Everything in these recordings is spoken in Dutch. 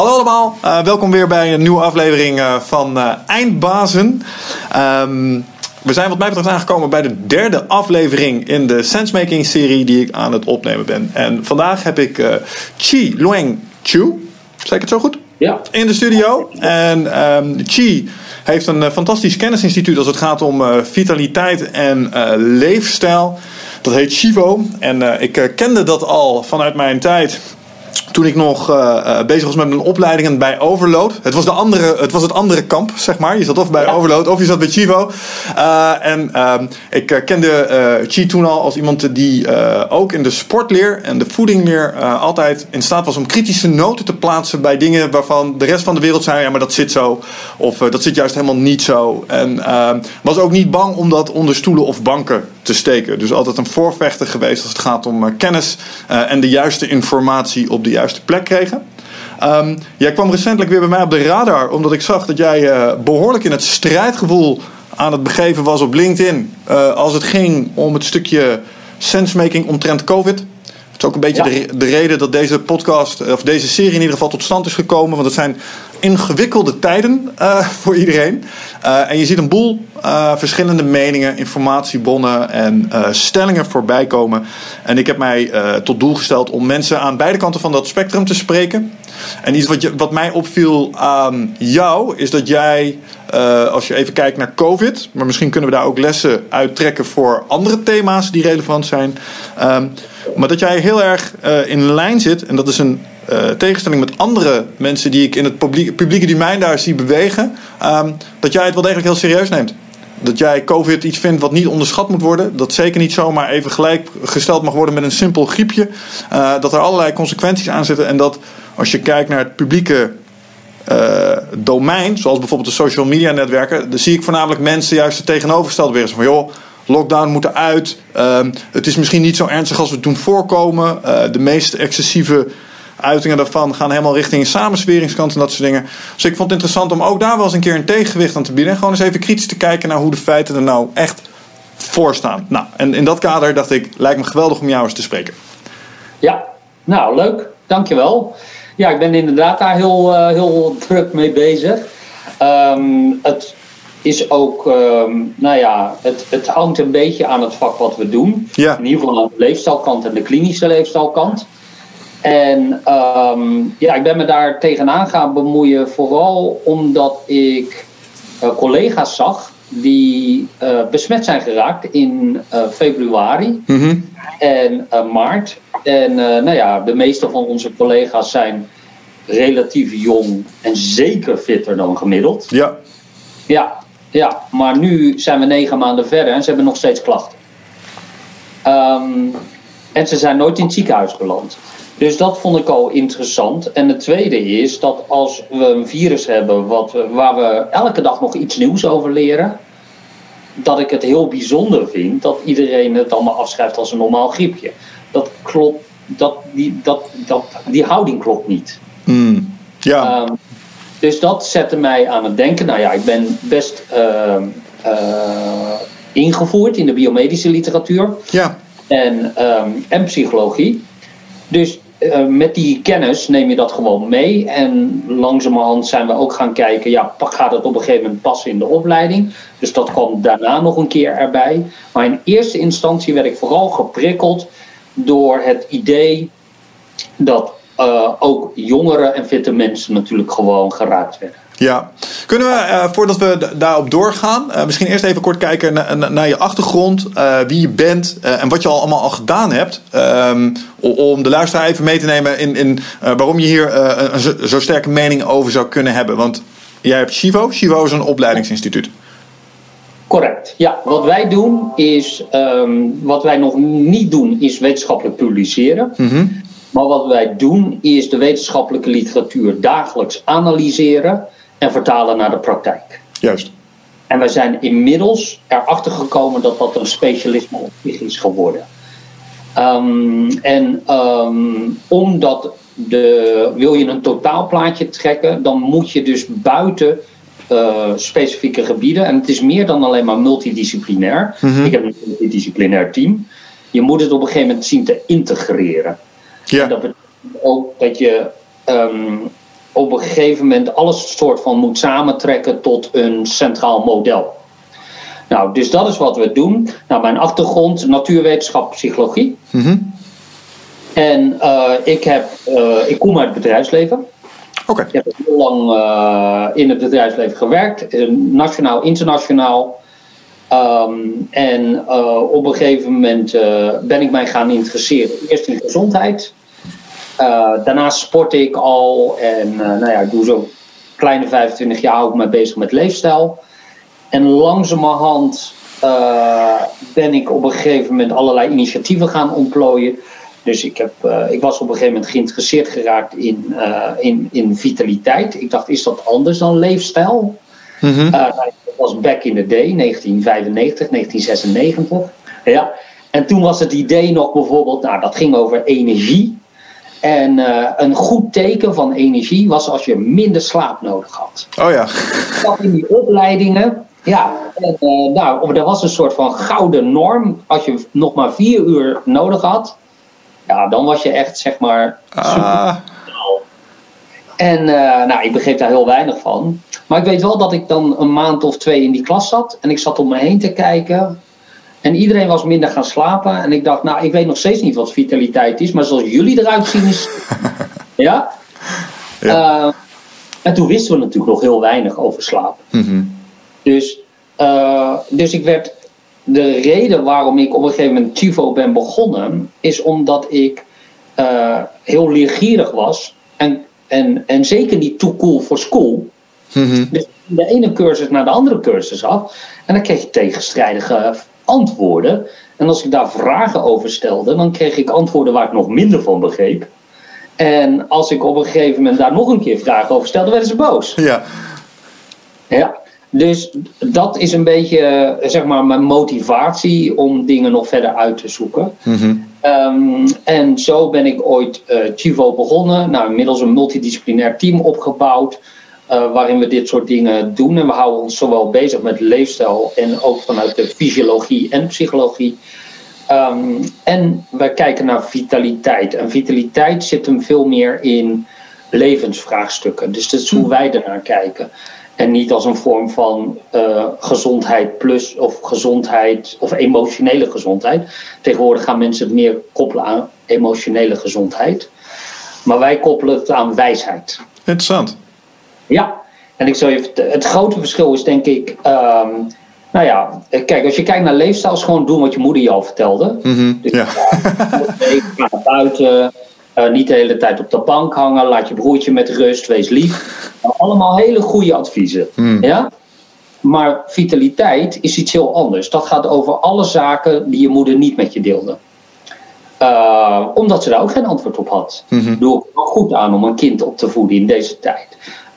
Hallo allemaal, uh, welkom weer bij een nieuwe aflevering uh, van uh, Eindbazen. Um, we zijn wat mij betreft aangekomen bij de derde aflevering in de Sensemaking serie die ik aan het opnemen ben. En vandaag heb ik Chi Lueng Chu, zeg ik het zo goed? Ja. In de studio. En um, Chi heeft een fantastisch kennisinstituut als het gaat om vitaliteit en leefstijl. Dat heet Chivo. En ik kende dat al vanuit mijn tijd toen ik nog uh, bezig was met mijn opleidingen bij Overload. Het was, de andere, het was het andere kamp, zeg maar. Je zat of bij Overload of je zat bij Chivo. Uh, en uh, ik kende Chi toen al als iemand die ook in de sportleer en de voedingleer altijd in staat was om kritische noten te plaatsen bij dingen waarvan de rest van de wereld zei: ja, maar dat zit zo. Of dat zit juist helemaal niet zo. En ehm, was ook niet bang om dat onder stoelen of banken te steken. Dus altijd een voorvechter geweest als het gaat om kennis en de juiste informatie op de juiste plek kregen. Um, jij kwam recentelijk weer bij mij op de radar, omdat ik zag dat jij uh, behoorlijk in het strijdgevoel aan het begeven was op LinkedIn. Uh, als het ging om het stukje sensemaking omtrent COVID. Het is ook een beetje ja. de, de, reden dat deze podcast, of deze serie in ieder geval tot stand is gekomen. Want het zijn ingewikkelde tijden uh, voor iedereen. Uh, en je ziet een boel uh, verschillende meningen, informatiebonnen en stellingen voorbij komen. En ik heb mij tot doel gesteld om mensen aan beide kanten van dat spectrum te spreken. En iets wat, je, wat mij opviel aan jou, is dat jij, als je even kijkt naar COVID, maar misschien kunnen we daar ook lessen uittrekken voor andere thema's die relevant zijn. Um, maar dat jij heel erg in lijn zit, en dat is een uh, tegenstelling met andere mensen die ik in het publieke, publieke domein daar zie bewegen, um, dat jij het wel degelijk heel serieus neemt. Dat jij COVID iets vindt wat niet onderschat moet worden. Dat zeker niet zomaar even gelijkgesteld mag worden met een simpel griepje. Uh, dat er allerlei consequenties aan zitten. En dat als je kijkt naar het publieke uh, domein, zoals bijvoorbeeld de social media netwerken, dan zie ik voornamelijk mensen juist het tegenovergestelde weer. Van joh, lockdown moet eruit. Uh, het is misschien niet zo ernstig als we het doen voorkomen. De meest excessieve uitingen daarvan gaan helemaal richting samensweringskant en dat soort dingen. Dus ik vond het interessant om ook daar wel eens een keer een tegengewicht aan te bieden. En gewoon eens even kritisch te kijken naar hoe de feiten er nou echt voor staan. Nou, en in dat kader dacht ik, lijkt me geweldig om jou eens te spreken. Ja, nou leuk. Dankjewel. Ja, ik ben inderdaad daar heel, uh, heel druk mee bezig. Um, het is ook, um, nou ja, het, het hangt een beetje aan het vak wat we doen. Ja. In ieder geval aan de leefstijlkant en de klinische leefstijlkant. En um, ja, ik ben me daar tegenaan gaan bemoeien, vooral omdat ik uh, collega's zag die uh, besmet zijn geraakt in uh, februari mm -hmm. en maart. En nou ja, de meeste van onze collega's zijn relatief jong en zeker fitter dan gemiddeld. Ja. Ja, ja, maar nu zijn we negen maanden verder en ze hebben nog steeds klachten. Um, en ze zijn nooit in het ziekenhuis beland. Dus dat vond ik al interessant. En het tweede is dat als we een virus hebben wat, waar we elke dag nog iets nieuws over leren, dat ik het heel bijzonder vind dat iedereen het allemaal afschrijft als een normaal griepje. Dat klopt, dat, die, dat, dat, die houding klopt niet. Mm, ja. Um, dus dat zette mij aan het denken. Nou ja, ik ben best uh, uh, ingevoerd in de biomedische literatuur. Ja. En, um, en psychologie. Dus uh, met die kennis neem je dat gewoon mee. En langzamerhand zijn we ook gaan kijken, ja, gaat het op een gegeven moment passen in de opleiding? Dus dat kwam daarna nog een keer erbij. Maar in eerste instantie werd ik vooral geprikkeld door het idee dat uh, ook jongere en fitte mensen natuurlijk gewoon geraakt werden. Ja, kunnen we uh, voordat we daarop doorgaan, uh, misschien eerst even kort kijken naar, je achtergrond, uh, wie je bent en wat je al allemaal al gedaan hebt. Um, om de luisteraar even mee te nemen in, in waarom je hier een zo, zo, sterke mening over zou kunnen hebben. Want jij hebt Chivo, Chivo is een opleidingsinstituut. Correct, ja. Wat wij doen is, um, wat wij nog niet doen, is wetenschappelijk publiceren. Mm -hmm. Maar wat wij doen is de wetenschappelijke literatuur dagelijks analyseren en vertalen naar de praktijk. Juist. En wij zijn inmiddels erachter gekomen dat dat een specialisme op zich is geworden. Um, en um, omdat de, wil je een totaalplaatje trekken, dan moet je dus buiten uh, specifieke gebieden, en het is meer dan alleen maar multidisciplinair. Mhm. Mm -hmm. Ik heb een multidisciplinair team. Je moet het op een gegeven moment zien te integreren. Ja. En dat betekent ook dat je um, op een gegeven moment alles soort van moet samentrekken tot een centraal model. Nou, dus dat is wat we doen. Nou, mijn achtergrond, natuurwetenschap, psychologie. En uh, ik, heb, uh, ik kom uit het bedrijfsleven. Oké. Ik heb heel lang uh, in het bedrijfsleven gewerkt, nationaal, internationaal. Um, en op een gegeven moment ben ik mij gaan interesseren. Eerst in gezondheid. Daarnaast sport ik al. En nou ja, ik doe zo kleine 25 jaar ook mee bezig met leefstijl. En langzamerhand ben ik op een gegeven moment allerlei initiatieven gaan ontplooien. Dus ik, heb, uh, ik was op een gegeven moment geïnteresseerd geraakt in, uh, in, in vitaliteit. Ik dacht, is dat anders dan leefstijl? Mm -hmm. uh, dat was back in the day, 1995, 1996. Ja. En toen was het idee nog bijvoorbeeld, nou dat ging over energie. En een goed teken van energie was als je minder slaap nodig had. Oh ja. Dat in die opleidingen. Ja, en, nou, er was een soort van gouden norm. Als je nog maar vier uur nodig had, ja, dan was je echt, zeg maar, ah. En uh, nou, ik begreep daar heel weinig van. Maar ik weet wel dat ik dan een maand of twee in die klas zat. En ik zat om me heen te kijken. En iedereen was minder gaan slapen. En ik dacht, nou, ik weet nog steeds niet wat vitaliteit is. Maar zoals jullie eruit zien is... ja? ja. Uh, en toen wisten we natuurlijk nog heel weinig over slaap. Mm -hmm. Dus, uh, dus ik werd de reden waarom ik op een gegeven moment Chivo ben begonnen, is omdat ik uh, heel leergierig was. En, en, en zeker niet too cool voor school. Mm-hmm. Dus de ene cursus naar de andere cursus had. En dan kreeg je tegenstrijdige antwoorden. En als ik daar vragen over stelde, dan kreeg ik antwoorden waar ik nog minder van begreep. En als ik op een gegeven moment daar nog een keer vragen over stelde, werden ze boos. Ja. Ja. Dus dat is een beetje zeg maar, mijn motivatie om dingen nog verder uit te zoeken. Mm-hmm. Um, en zo ben ik ooit uh, Chivo begonnen. Nou, inmiddels een multidisciplinair team opgebouwd. Uh, waarin we dit soort dingen doen. En we houden ons zowel bezig met leefstijl en ook vanuit de fysiologie en psychologie. Um, en we kijken naar vitaliteit. En vitaliteit zit hem veel meer in levensvraagstukken. Dus dat is hoe wij ernaar kijken. En niet als een vorm van uh, gezondheid plus of gezondheid of emotionele gezondheid. Tegenwoordig gaan mensen het meer koppelen aan emotionele gezondheid. Maar wij koppelen het aan wijsheid. Interessant. Ja, en ik zou je, het grote verschil is denk ik. Um, nou ja, kijk, als je kijkt naar leefstijl, is gewoon doen wat je moeder je al vertelde. Mm-hmm, dus ja. ga naar buiten. Uh, niet de hele tijd op de bank hangen. Laat je broertje met rust. Wees lief. Nou, allemaal hele goede adviezen. Mm. Ja? Maar vitaliteit is iets heel anders. Dat gaat over alle zaken die je moeder niet met je deelde. Uh, omdat ze daar ook geen antwoord op had. Mm-hmm. Doe ik wel goed aan om een kind op te voeden in deze tijd.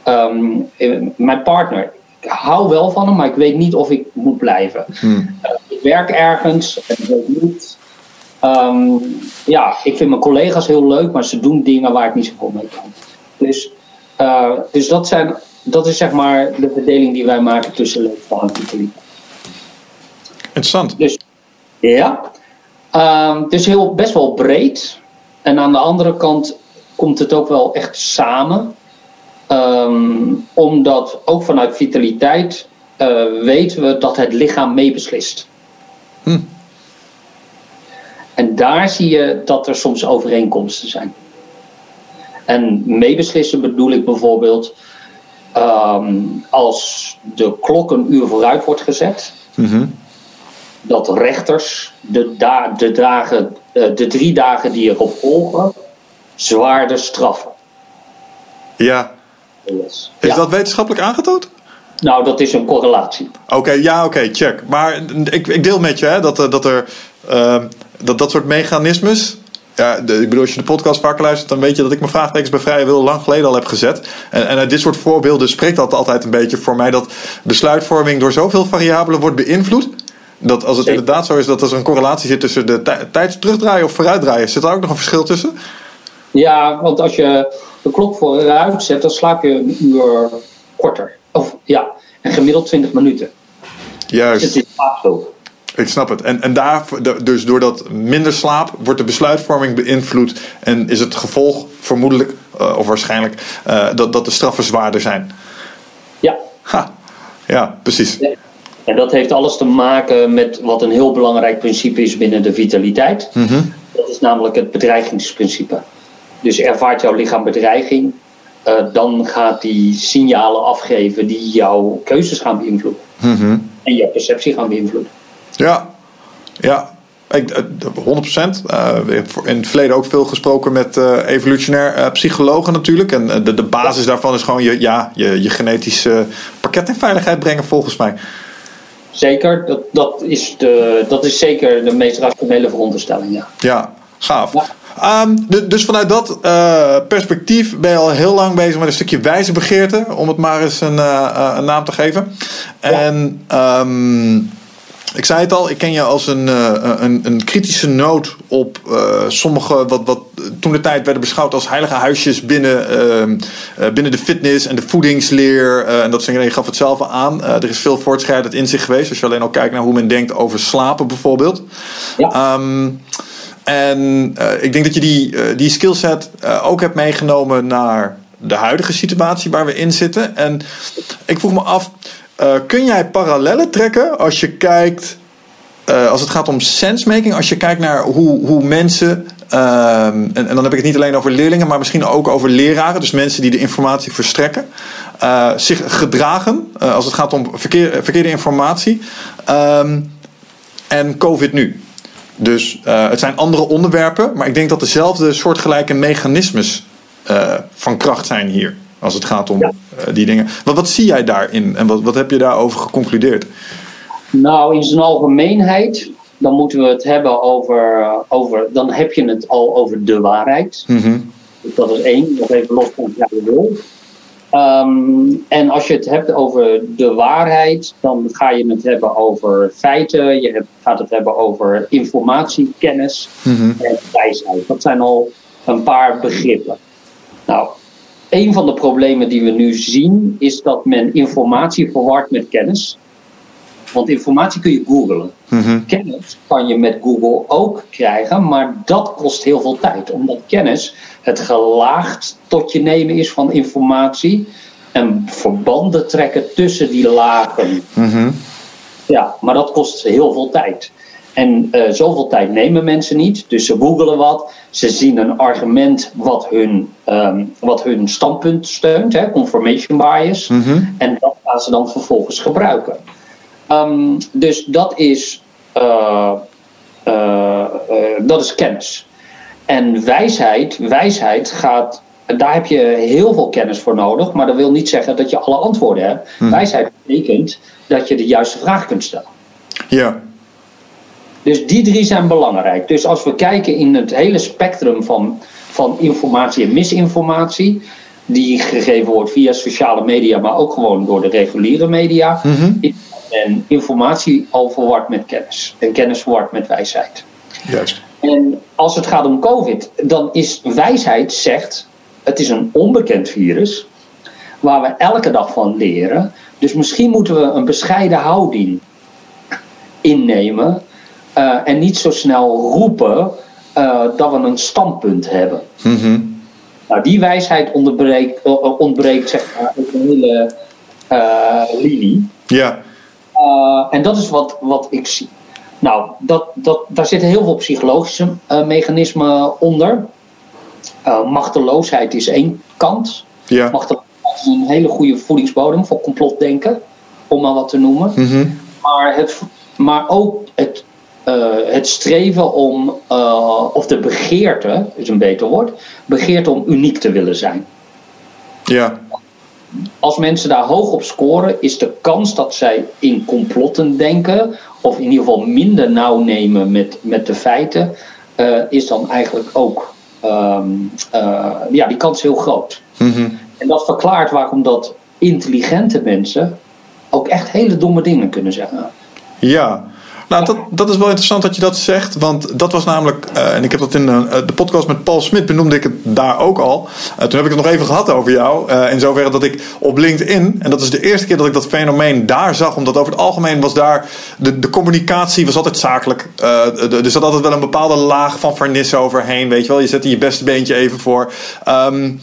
Um, mijn partner, ik hou wel van hem, maar ik weet niet of ik moet blijven. Mm. Uh, ik werk ergens en ik weet niet Um, ja, ik vind mijn collega's heel leuk, maar ze doen dingen waar ik niet zoveel mee kan. Dus, uh, dus dat, zijn, dat is zeg maar de verdeling die wij maken tussen leefstijl en vitaliteit. Interessant. Dus ja, um, dus heel, best wel breed. En aan de andere kant komt het ook wel echt samen. Um, omdat ook vanuit vitaliteit uh, weten we dat het lichaam meebeslist. Hm. En daar zie je dat er soms overeenkomsten zijn. En meebeslissen bedoel ik bijvoorbeeld um, als de klok een uur vooruit wordt gezet, mm-hmm. dat rechters de, da de, dagen, uh, de drie dagen die erop volgen zwaarder straffen. Ja. Is ja. dat wetenschappelijk aangetoond? Nou, dat is een correlatie. Oké, okay, ja, oké, okay, check. Maar ik, ik deel met je hè, dat, dat er. Uh, dat dat soort mechanismes. Ja, de, ik bedoel, als je de podcast vaak luistert, dan weet je dat ik mijn vraagtekens bij vrije wil lang geleden al heb gezet. En, en uit dit soort voorbeelden spreekt dat altijd een beetje voor mij dat besluitvorming door zoveel variabelen wordt beïnvloed. Dat als het Zeker. inderdaad zo is dat er een correlatie zit tussen de tijd terugdraaien of vooruitdraaien, zit er ook nog een verschil tussen? Ja, want als je de klok vooruit zet, dan slaap je een uur korter. Of ja, en gemiddeld 20 minuten. Juist. Dus het is slaapvol. Ik snap het. En, en daar, dus doordat minder slaap wordt de besluitvorming beïnvloed en is het gevolg vermoedelijk of waarschijnlijk, dat, dat de straffen zwaarder zijn. Ja. Ha. Ja, precies. En dat heeft alles te maken met wat een heel belangrijk principe is binnen de vitaliteit. Mhm. Dat is namelijk het bedreigingsprincipe. Dus ervaart jouw lichaam bedreiging, uh, dan gaat die signalen afgeven die jouw keuzes gaan beïnvloeden. Mhm. En jouw perceptie gaan beïnvloeden. Ja, ja. Ik, 100%. Uh, in het verleden ook veel gesproken met uh, evolutionair psychologen natuurlijk. En de, de basis daarvan is gewoon je, ja, je, je genetische pakket in veiligheid brengen volgens mij. Zeker, dat, dat, is, de, dat is zeker de meest rationele veronderstelling, ja. Ja, gaaf. Ehm, dus vanuit dat uh, perspectief ben je al heel lang bezig met een stukje wijze begeerte, om het maar eens een, uh, een naam te geven. En um, ik zei het al, ik ken je als een, uh, een, een, kritische noot op sommige, wat, wat toen de tijd werden beschouwd als heilige huisjes binnen, ehm, binnen de fitness en de voedingsleer. en dat je gaf het zelf aan. er is veel voortschrijdend inzicht geweest, als je alleen al kijkt naar hoe men denkt over slapen bijvoorbeeld. Ja. Um, en uh, ik denk dat je die, uh, die skillset uh, ook hebt meegenomen naar de huidige situatie waar we in zitten. En ik vroeg me af, kun jij parallellen trekken als je kijkt, als het gaat om sensemaking, als je kijkt naar hoe, hoe mensen, en, en, dan heb ik het niet alleen over leerlingen, maar misschien ook over leraren, dus mensen die de informatie verstrekken, zich gedragen als het gaat om verkeer, verkeerde informatie. Um, en COVID nu. Dus uh, het zijn andere onderwerpen, maar ik denk dat dezelfde soortgelijke mechanismes uh, van kracht zijn hier. Als het gaat om ja. uh, die dingen. Wat, wat zie jij daarin en wat, wat heb je daarover geconcludeerd? Nou, in zijn algemeenheid, dan moeten we het hebben over. over dan heb je het al over de waarheid. Mm -hmm. Dat is één, nog even los van wat jij wil. Um, en als je het hebt over de waarheid, dan ga je het hebben over feiten, je hebt, gaat het hebben over informatie, kennis mm -hmm. en wijsheid. Dat zijn al een paar begrippen. Nou, een van de problemen die we nu zien is dat men informatie verwart met kennis. Want informatie kun je googlen. -hmm. Kennis kan je met Google ook krijgen, maar dat kost heel veel tijd. Omdat kennis het gelaagd tot je nemen is van informatie en verbanden trekken tussen die lagen. -hmm. Ja, maar dat kost heel veel tijd. En uh, zoveel tijd nemen mensen niet. Dus ze googelen wat. Ze zien een argument wat hun, um, wat hun standpunt steunt. Hè, confirmation bias. -hmm. En dat gaan ze dan vervolgens gebruiken. Um, dus dat is, uh, uh, dat is kennis. En wijsheid, wijsheid gaat, daar heb je heel veel kennis voor nodig, maar dat wil niet zeggen dat je alle antwoorden hebt. Hmm. Wijsheid betekent dat je de juiste vraag kunt stellen. Ja. Dus die drie zijn belangrijk. Dus als we kijken in het hele spectrum van, van informatie en misinformatie, die gegeven wordt via sociale media, maar ook gewoon door de reguliere media, mm -hmm. En informatie al verward met kennis. En kennis verward met wijsheid. Juist. En als het gaat om COVID, dan is wijsheid zegt: het is een onbekend virus waar we elke dag van leren. Dus misschien moeten we een bescheiden houding innemen uh, en niet zo snel roepen uh, dat we een standpunt hebben. Mm -hmm. Nou, die wijsheid ontbreekt, uh, ontbreekt zeg maar, een hele linie. Ja. En dat is wat, wat ik zie. Nou, dat, dat, daar zitten heel veel psychologische uh, mechanismen onder. Uh, machteloosheid is één kant. Ja. Machteloosheid is een hele goede voedingsbodem voor complotdenken, om maar wat te noemen. Mm -hmm. maar, het, maar ook het, het streven om, of de begeerte, is een beter woord, begeerte om uniek te willen zijn. Ja. Als mensen daar hoog op scoren, is de kans dat zij in complotten denken, of in ieder geval minder nauw nemen met, met de feiten, uh, is dan eigenlijk ook, um, uh, ja, die kans heel groot. Mm -hmm. En dat verklaart waarom dat intelligente mensen ook echt hele domme dingen kunnen zeggen. Ja, Nou, dat, dat is wel interessant dat je dat zegt. Want dat was namelijk, uh, en ik heb dat in uh, de podcast met Paul Smit benoemde ik het daar ook al. Uh, toen heb ik het nog even gehad over jou. in zoverre dat ik op LinkedIn, en dat is de eerste keer dat ik dat fenomeen daar zag. Omdat over het algemeen was daar, de, de communicatie was altijd zakelijk. De, er zat altijd wel een bepaalde laag van vernis overheen. Weet je wel, je zette je beste beentje even voor. Um,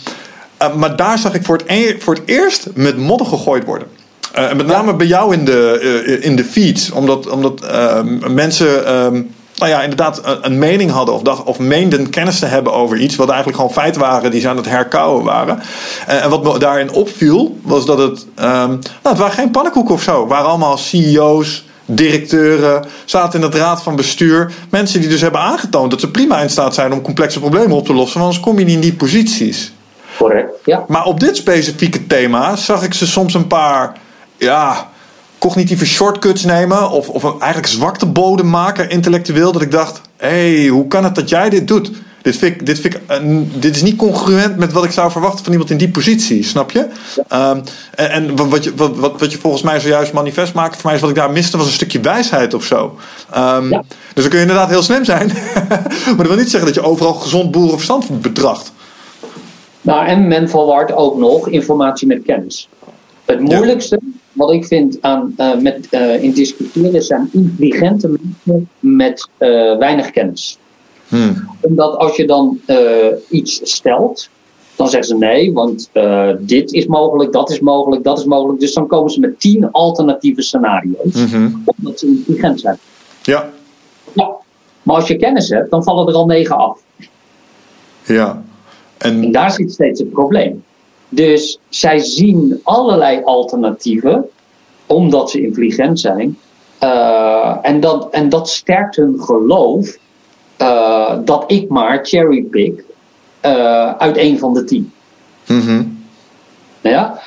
maar daar zag ik voor het, e voor het eerst met modder gegooid worden. Uh, met name bij jou in de, uh, in de feeds. Omdat, omdat uh, mensen um, nou ja, inderdaad een, een, mening hadden of, dacht, of meenden kennis te hebben over iets. Wat eigenlijk gewoon feiten waren die ze aan het herkauwen waren. en wat me daarin opviel was dat het. Um, nou, het waren geen pannenkoeken of zo. Het waren allemaal CEO's. Directeuren zaten in het raad van bestuur. Mensen die dus hebben aangetoond dat ze prima in staat zijn om complexe problemen op te lossen. Want anders kom je niet in die posities. Correct, ja. Maar op dit specifieke thema zag ik ze soms een paar ja, cognitieve shortcuts nemen. Of, of een eigenlijk zwaktebodem maken intellectueel. Dat ik dacht, hé, hey, hoe kan het dat jij dit doet? Dit, vind ik, dit, vind ik, dit is niet congruent met wat ik zou verwachten van iemand in die positie, snap je? Um, en, en wat, je, wat, wat, wat je volgens mij zojuist manifest maakt, voor mij is wat ik daar miste, was een stukje wijsheid of zo. Um, ja. Dus dan kun je inderdaad heel slim zijn. maar dat wil niet zeggen dat je overal gezond boerenverstand betracht. Nou, en men verwart ook nog informatie met kennis. Het moeilijkste wat ik vind aan, uh, met, uh, in discussiëren zijn intelligente mensen met uh, weinig kennis. Hmm. Omdat als je dan iets stelt, dan zeggen ze nee, want dit is mogelijk, dat is mogelijk, dat is mogelijk. Dus dan komen ze met tien alternatieve scenario's, -hmm. omdat ze intelligent zijn. Ja. ja. Maar als je kennis hebt, dan vallen er al negen af. Ja. En, en daar zit steeds het probleem. Dus zij zien allerlei alternatieven, omdat ze intelligent zijn. Uh, en, dat, en dat sterkt hun geloof uh, dat ik maar cherrypick uh, uit een van de tien. Mm ja?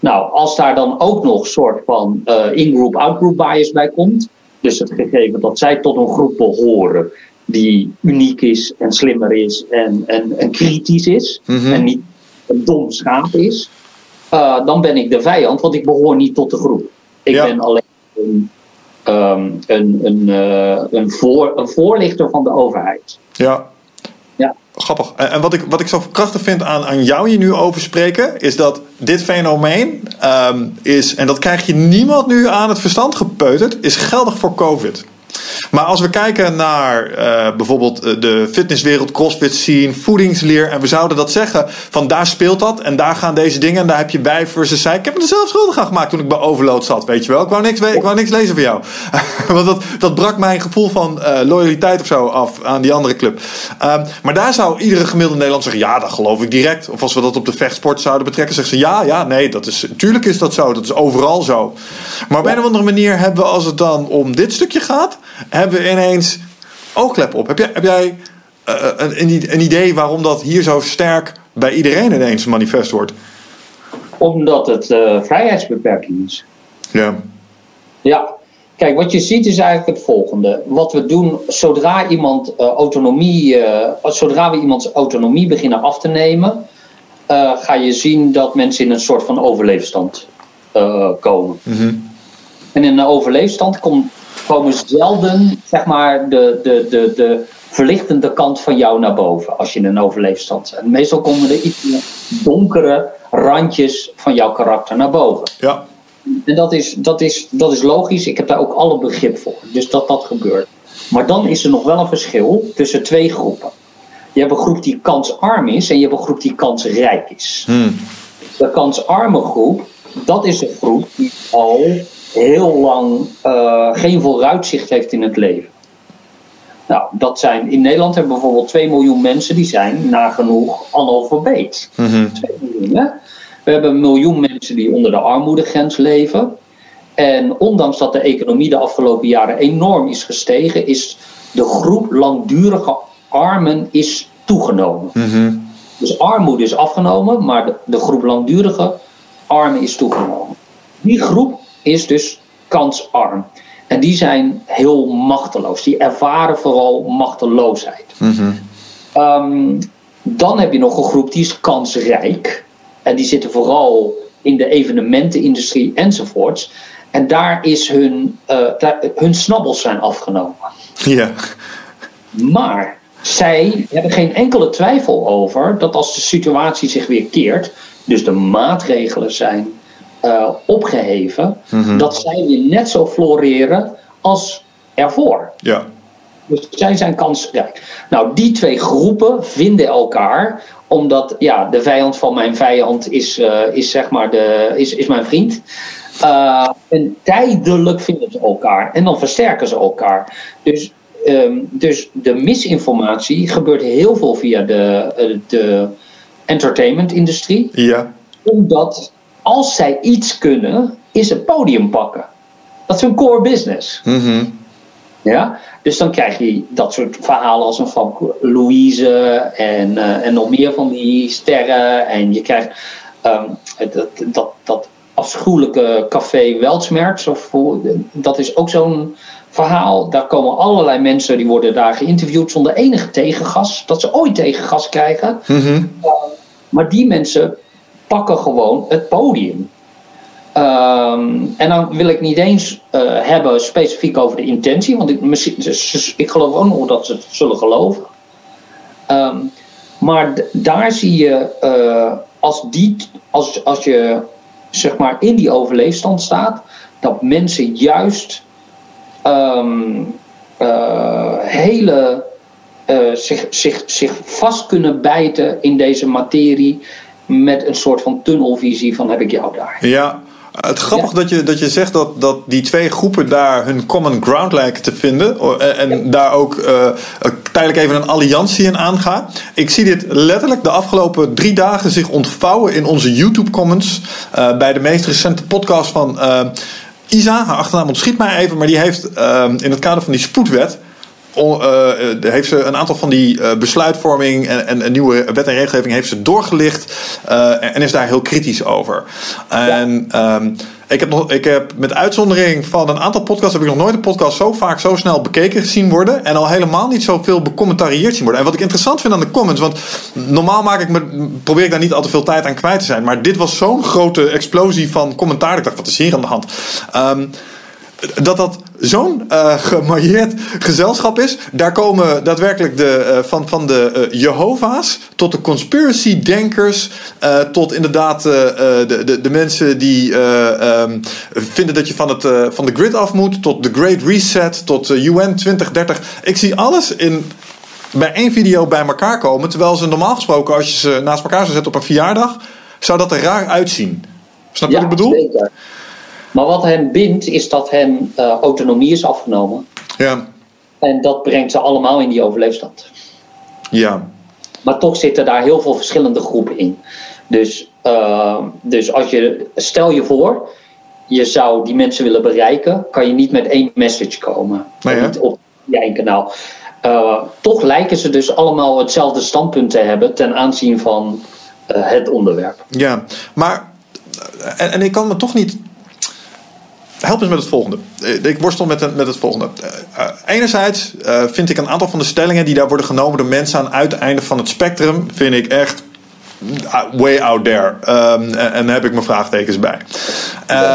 Nou, als daar dan ook nog een soort van in-group, out-group bias bij komt, dus het gegeven dat zij tot een groep behoren die uniek is en slimmer is en, en, en kritisch is, mm -hmm. en niet een dom schaap is, uh, dan ben ik de vijand, want ik behoor niet tot de groep. Ik ja. ben alleen een, um, een, een, uh, een, voor, een voorlichter van de overheid. Ja. Ja. Grappig. En, wat, ik, wat ik zo krachtig vind aan, aan jou hier nu over spreken, is dat dit fenomeen um, is, en dat krijg je niemand nu aan het verstand gepeuterd, is geldig voor COVID. Maar als we kijken naar uh, bijvoorbeeld de fitnesswereld, crossfit scene, voedingsleer. En we zouden dat zeggen van daar speelt dat en daar gaan deze dingen. En daar heb je bij versus zij. Ik heb me er zelf schuldig aan gemaakt toen ik bij Overload zat, weet je wel. Ik wou niks, ik wou niks lezen van jou. Want dat, dat brak mijn gevoel van uh, loyaliteit of zo af aan die andere club. Um, maar daar zou iedere gemiddelde Nederland zeggen, ja, dat geloof ik direct. Of als we dat op de vechtsport zouden betrekken, zeggen ze ja, ja, nee, dat is, tuurlijk is dat zo. Dat is overal zo. Maar op een of andere manier hebben we, als het dan om dit stukje gaat, hebben we ineens oogklep op. Heb jij, heb jij uh, een, een idee waarom dat hier zo sterk bij iedereen ineens manifest wordt? Omdat het uh, vrijheidsbeperking is. Ja. Ja. Kijk, wat je ziet is eigenlijk het volgende. Wat we doen zodra iemand uh, autonomie, zodra we iemands autonomie beginnen af te nemen, ga je zien dat mensen in een soort van overleefstand komen. Mm -hmm. En in een overleefstand komt komen zelden zeg maar, de, de, de, de verlichtende kant van jou naar boven als je in een overleefstand bent. Meestal komen er iets donkere randjes van jouw karakter naar boven. Ja. En dat is, dat, is, dat is logisch, ik heb daar ook alle begrip voor. Dus dat dat gebeurt. Maar dan is er nog wel een verschil tussen twee groepen. Je hebt een groep die kansarm is en je hebt een groep die kansrijk is. Hmm. De kansarme groep, dat is een groep die al heel lang uh, geen vooruitzicht heeft in het leven. Nou, dat zijn, in Nederland hebben we bijvoorbeeld 2 miljoen mensen die zijn nagenoeg analfabeet. Mm -hmm. 2 miljoen, hè? We hebben een miljoen mensen die onder de armoedegrens leven. En ondanks dat de economie de afgelopen jaren enorm is gestegen, is de groep langdurige armen is toegenomen. Mm -hmm. Dus armoede is afgenomen, maar de, de groep langdurige armen is toegenomen. Die groep is dus kansarm. En die zijn heel machteloos. Die ervaren vooral machteloosheid. Mm -hmm. um, dan heb je nog een groep die is kansrijk. En die zitten vooral in de evenementenindustrie enzovoorts. En daar is hun, uh, daar, hun snabbels zijn afgenomen. Ja. Maar zij hebben geen enkele twijfel over dat als de situatie zich weer keert, dus de maatregelen zijn uh, opgeheven, Mhm. dat zij weer net zo floreren als ervoor. Ja. Dus zij zijn kansrijk. Nou, die twee groepen vinden elkaar, omdat ja, de vijand van mijn vijand is, uh, is zeg maar de, is, is mijn vriend. Uh, en tijdelijk vinden ze elkaar en dan versterken ze elkaar. Dus, um, dus de misinformatie gebeurt heel veel via de, de entertainment-industrie. Ja. Omdat als zij iets kunnen, is het podium pakken. Dat is hun core business. Mm Ja? Dus dan krijg je dat soort verhalen als een van Louise en, uh, en nog meer van die sterren. En je krijgt um, dat, dat, dat afschuwelijke café Weltsmerks. Of, dat is ook zo'n verhaal. Daar komen allerlei mensen die worden daar geïnterviewd zonder enige tegengas. Dat ze ooit tegengas krijgen. Mm -hmm. uh, maar die mensen pakken gewoon het podium. Um, en dan wil ik niet eens uh, hebben specifiek over de intentie, want ik, ik geloof ook nog dat ze het zullen geloven. Um, maar daar zie je, uh, als, die, als, als je zeg maar in die overleefstand staat, dat mensen juist um, uh, hele zich, zich, zich vast kunnen bijten in deze materie met een soort van tunnelvisie van heb ik jou daar. Ja, het grappige ja. dat, je, dat je zegt dat, dat die twee groepen daar hun common ground lijken te vinden. En, en daar ook uh, tijdelijk even een alliantie in aangaan. Ik zie dit letterlijk de afgelopen drie dagen zich ontvouwen in onze YouTube comments. Uh, bij de meest recente podcast van uh, Isa. Haar achternaam ontschiet mij even. Maar die heeft in het kader van die spoedwet. Uh, heeft ze een aantal van die uh, besluitvorming en, en, nieuwe wet en regelgeving heeft ze doorgelicht en is daar heel kritisch over. En um, ik, heb nog, ik heb met uitzondering van een aantal podcasts heb ik nog nooit een podcast zo vaak zo snel bekeken zien worden en al helemaal niet zoveel becommentarieerd zien worden. En wat ik interessant vind aan de comments, want normaal maak ik me, probeer ik daar niet al te veel tijd aan kwijt te zijn, maar dit was zo'n grote explosie van commentaar. Ik dacht, wat is hier aan de hand? Um, dat dat zo'n uh, gemarieerd gezelschap is. Daar komen daadwerkelijk de, uh, van, van de uh, Jehovah's tot de conspiracy-denkers. tot inderdaad de, de, de mensen die um, vinden dat je van, het, van de grid af moet. Tot de Great Reset. Tot UN 2030. Ik zie alles in bij één video bij elkaar komen. Terwijl ze normaal gesproken, als je ze naast elkaar zou zetten op een verjaardag. zou dat er raar uitzien. Snap je ja, wat ik bedoel? Zeker. Maar wat hen bindt, is dat hen uh, autonomie is afgenomen. Ja. En dat brengt ze allemaal in die overleefstand. Ja. Maar toch zitten daar heel veel verschillende groepen in. Dus, uh, dus als je, stel je voor, je zou die mensen willen bereiken, kan je niet met één message komen. Nee, niet op één kanaal. Uh, toch lijken ze dus allemaal hetzelfde standpunt te hebben ten aanzien van het onderwerp. Ja, maar en, en ik kan me toch niet help eens met het volgende. Ik worstel met, het, met het volgende. Uh, enerzijds uh, vind ik een aantal van de stellingen die daar worden genomen door mensen aan het uiteinde van het spectrum, vind ik echt way out there. Um, en, daar heb ik mijn vraagtekens bij.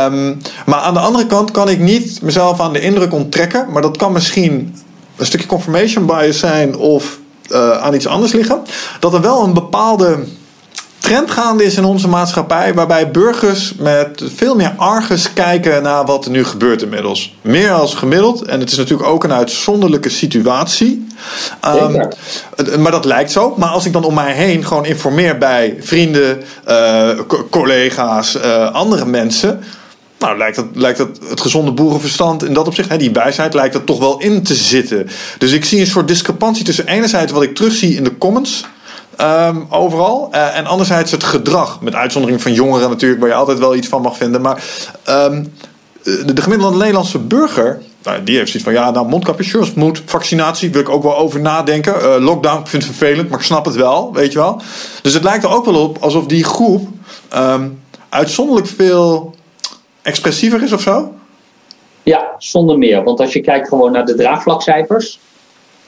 Um, maar aan de andere kant kan ik niet mezelf aan de indruk onttrekken, maar dat kan misschien een stukje confirmation bias zijn of aan iets anders liggen. Dat er wel een bepaalde trend gaande is in onze maatschappij, waarbij burgers met veel meer argus kijken naar wat er nu gebeurt inmiddels. Meer als gemiddeld. En het is natuurlijk ook een uitzonderlijke situatie. Um, maar dat lijkt zo. Maar als ik dan om mij heen gewoon informeer bij vrienden, uh, collega's, uh, andere mensen. Nou, lijkt het, lijkt het, het gezonde boerenverstand in dat opzicht, hè, die wijsheid, lijkt er toch wel in te zitten. Dus ik zie een soort discrepantie tussen enerzijds wat ik terugzie in de comments. Um, overal. Uh, en anderzijds het gedrag. Met uitzondering van jongeren natuurlijk, waar je altijd wel iets van mag vinden. Maar de, de gemiddelde Nederlandse burger. Nou, die heeft zoiets van, ja, nou, mondkapjes, moet. Vaccinatie, wil ik ook wel over nadenken. Uh, lockdown, ik vind het vervelend, maar ik snap het wel, weet je wel. Dus het lijkt er ook wel op alsof die groep um, uitzonderlijk veel expressiever is of zo. Ja, zonder meer. Want als je kijkt gewoon naar de draagvlakcijfers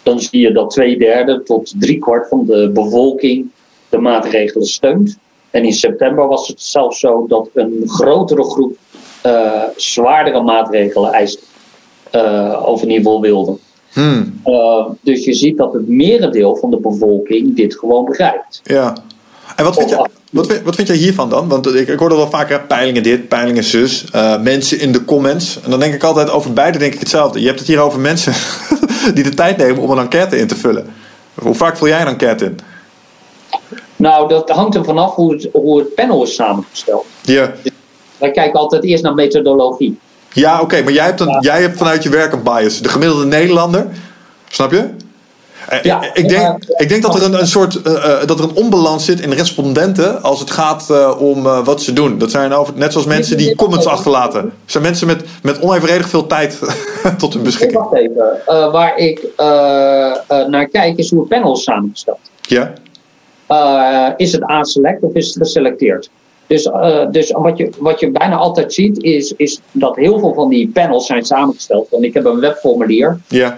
dan zie je dat twee derde tot drie kwart van de bevolking de maatregelen steunt. En in september was het zelfs zo dat een grotere groep eh, zwaardere maatregelen eist uh, of in ieder geval wilde. Hmm. Uh, dus je ziet dat het merendeel van de bevolking dit gewoon begrijpt. Ja. En wat vind, je, wat, wat vind jij hiervan dan? Want ik, ik hoor wel vaker peilingen dit, peilingen zus, mensen in de comments. En dan denk ik altijd over beide denk ik hetzelfde. Je hebt het hier over mensen die de tijd nemen om een enquête in te vullen. Hoe vaak vul jij een enquête in? Nou, dat hangt er vanaf hoe het, hoe het panel is samengesteld. Ja. Wij kijken altijd eerst naar methodologie. Ja, oké, okay, maar jij hebt, een, ja. jij hebt vanuit je werk een bias. De gemiddelde Nederlander, snap je? Ja, ik, denk, ik denk dat er een, een soort uh, uh, dat er een onbalans zit in respondenten als het gaat uh, om wat ze doen. Dat zijn over, net zoals mensen die comments achterlaten. Dat zijn mensen met, met onevenredig veel tijd tot hun beschikking. Wacht even. waar ik naar kijk is hoe het panel is samengesteld. Ja. is het A-select of is het geselecteerd? Dus, dus wat, je, wat je bijna altijd ziet, is, is dat heel veel van die panels zijn samengesteld. Want ik heb een webformulier. Ja.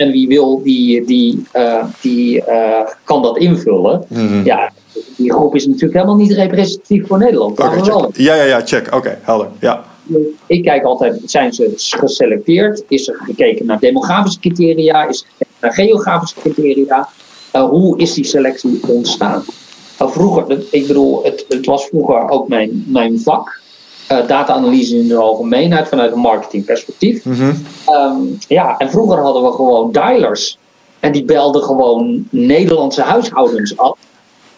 En wie wil, die, die, uh, die uh, kan dat invullen. Mm-hmm. Ja, die groep is natuurlijk helemaal niet representatief voor Nederland. Okay. Ja, ja, ja, check. Oké, okay, helder. Ja. Ik kijk altijd, zijn ze geselecteerd? Is er gekeken naar demografische criteria? Is er gekeken naar geografische criteria? hoe is die selectie ontstaan? vroeger, ik bedoel, het, het was vroeger ook mijn, mijn vak. Uh, data-analyse in de algemeenheid vanuit een marketingperspectief. Mm-hmm. Um, ja, en vroeger hadden we gewoon dialers. En die belden gewoon Nederlandse huishoudens af.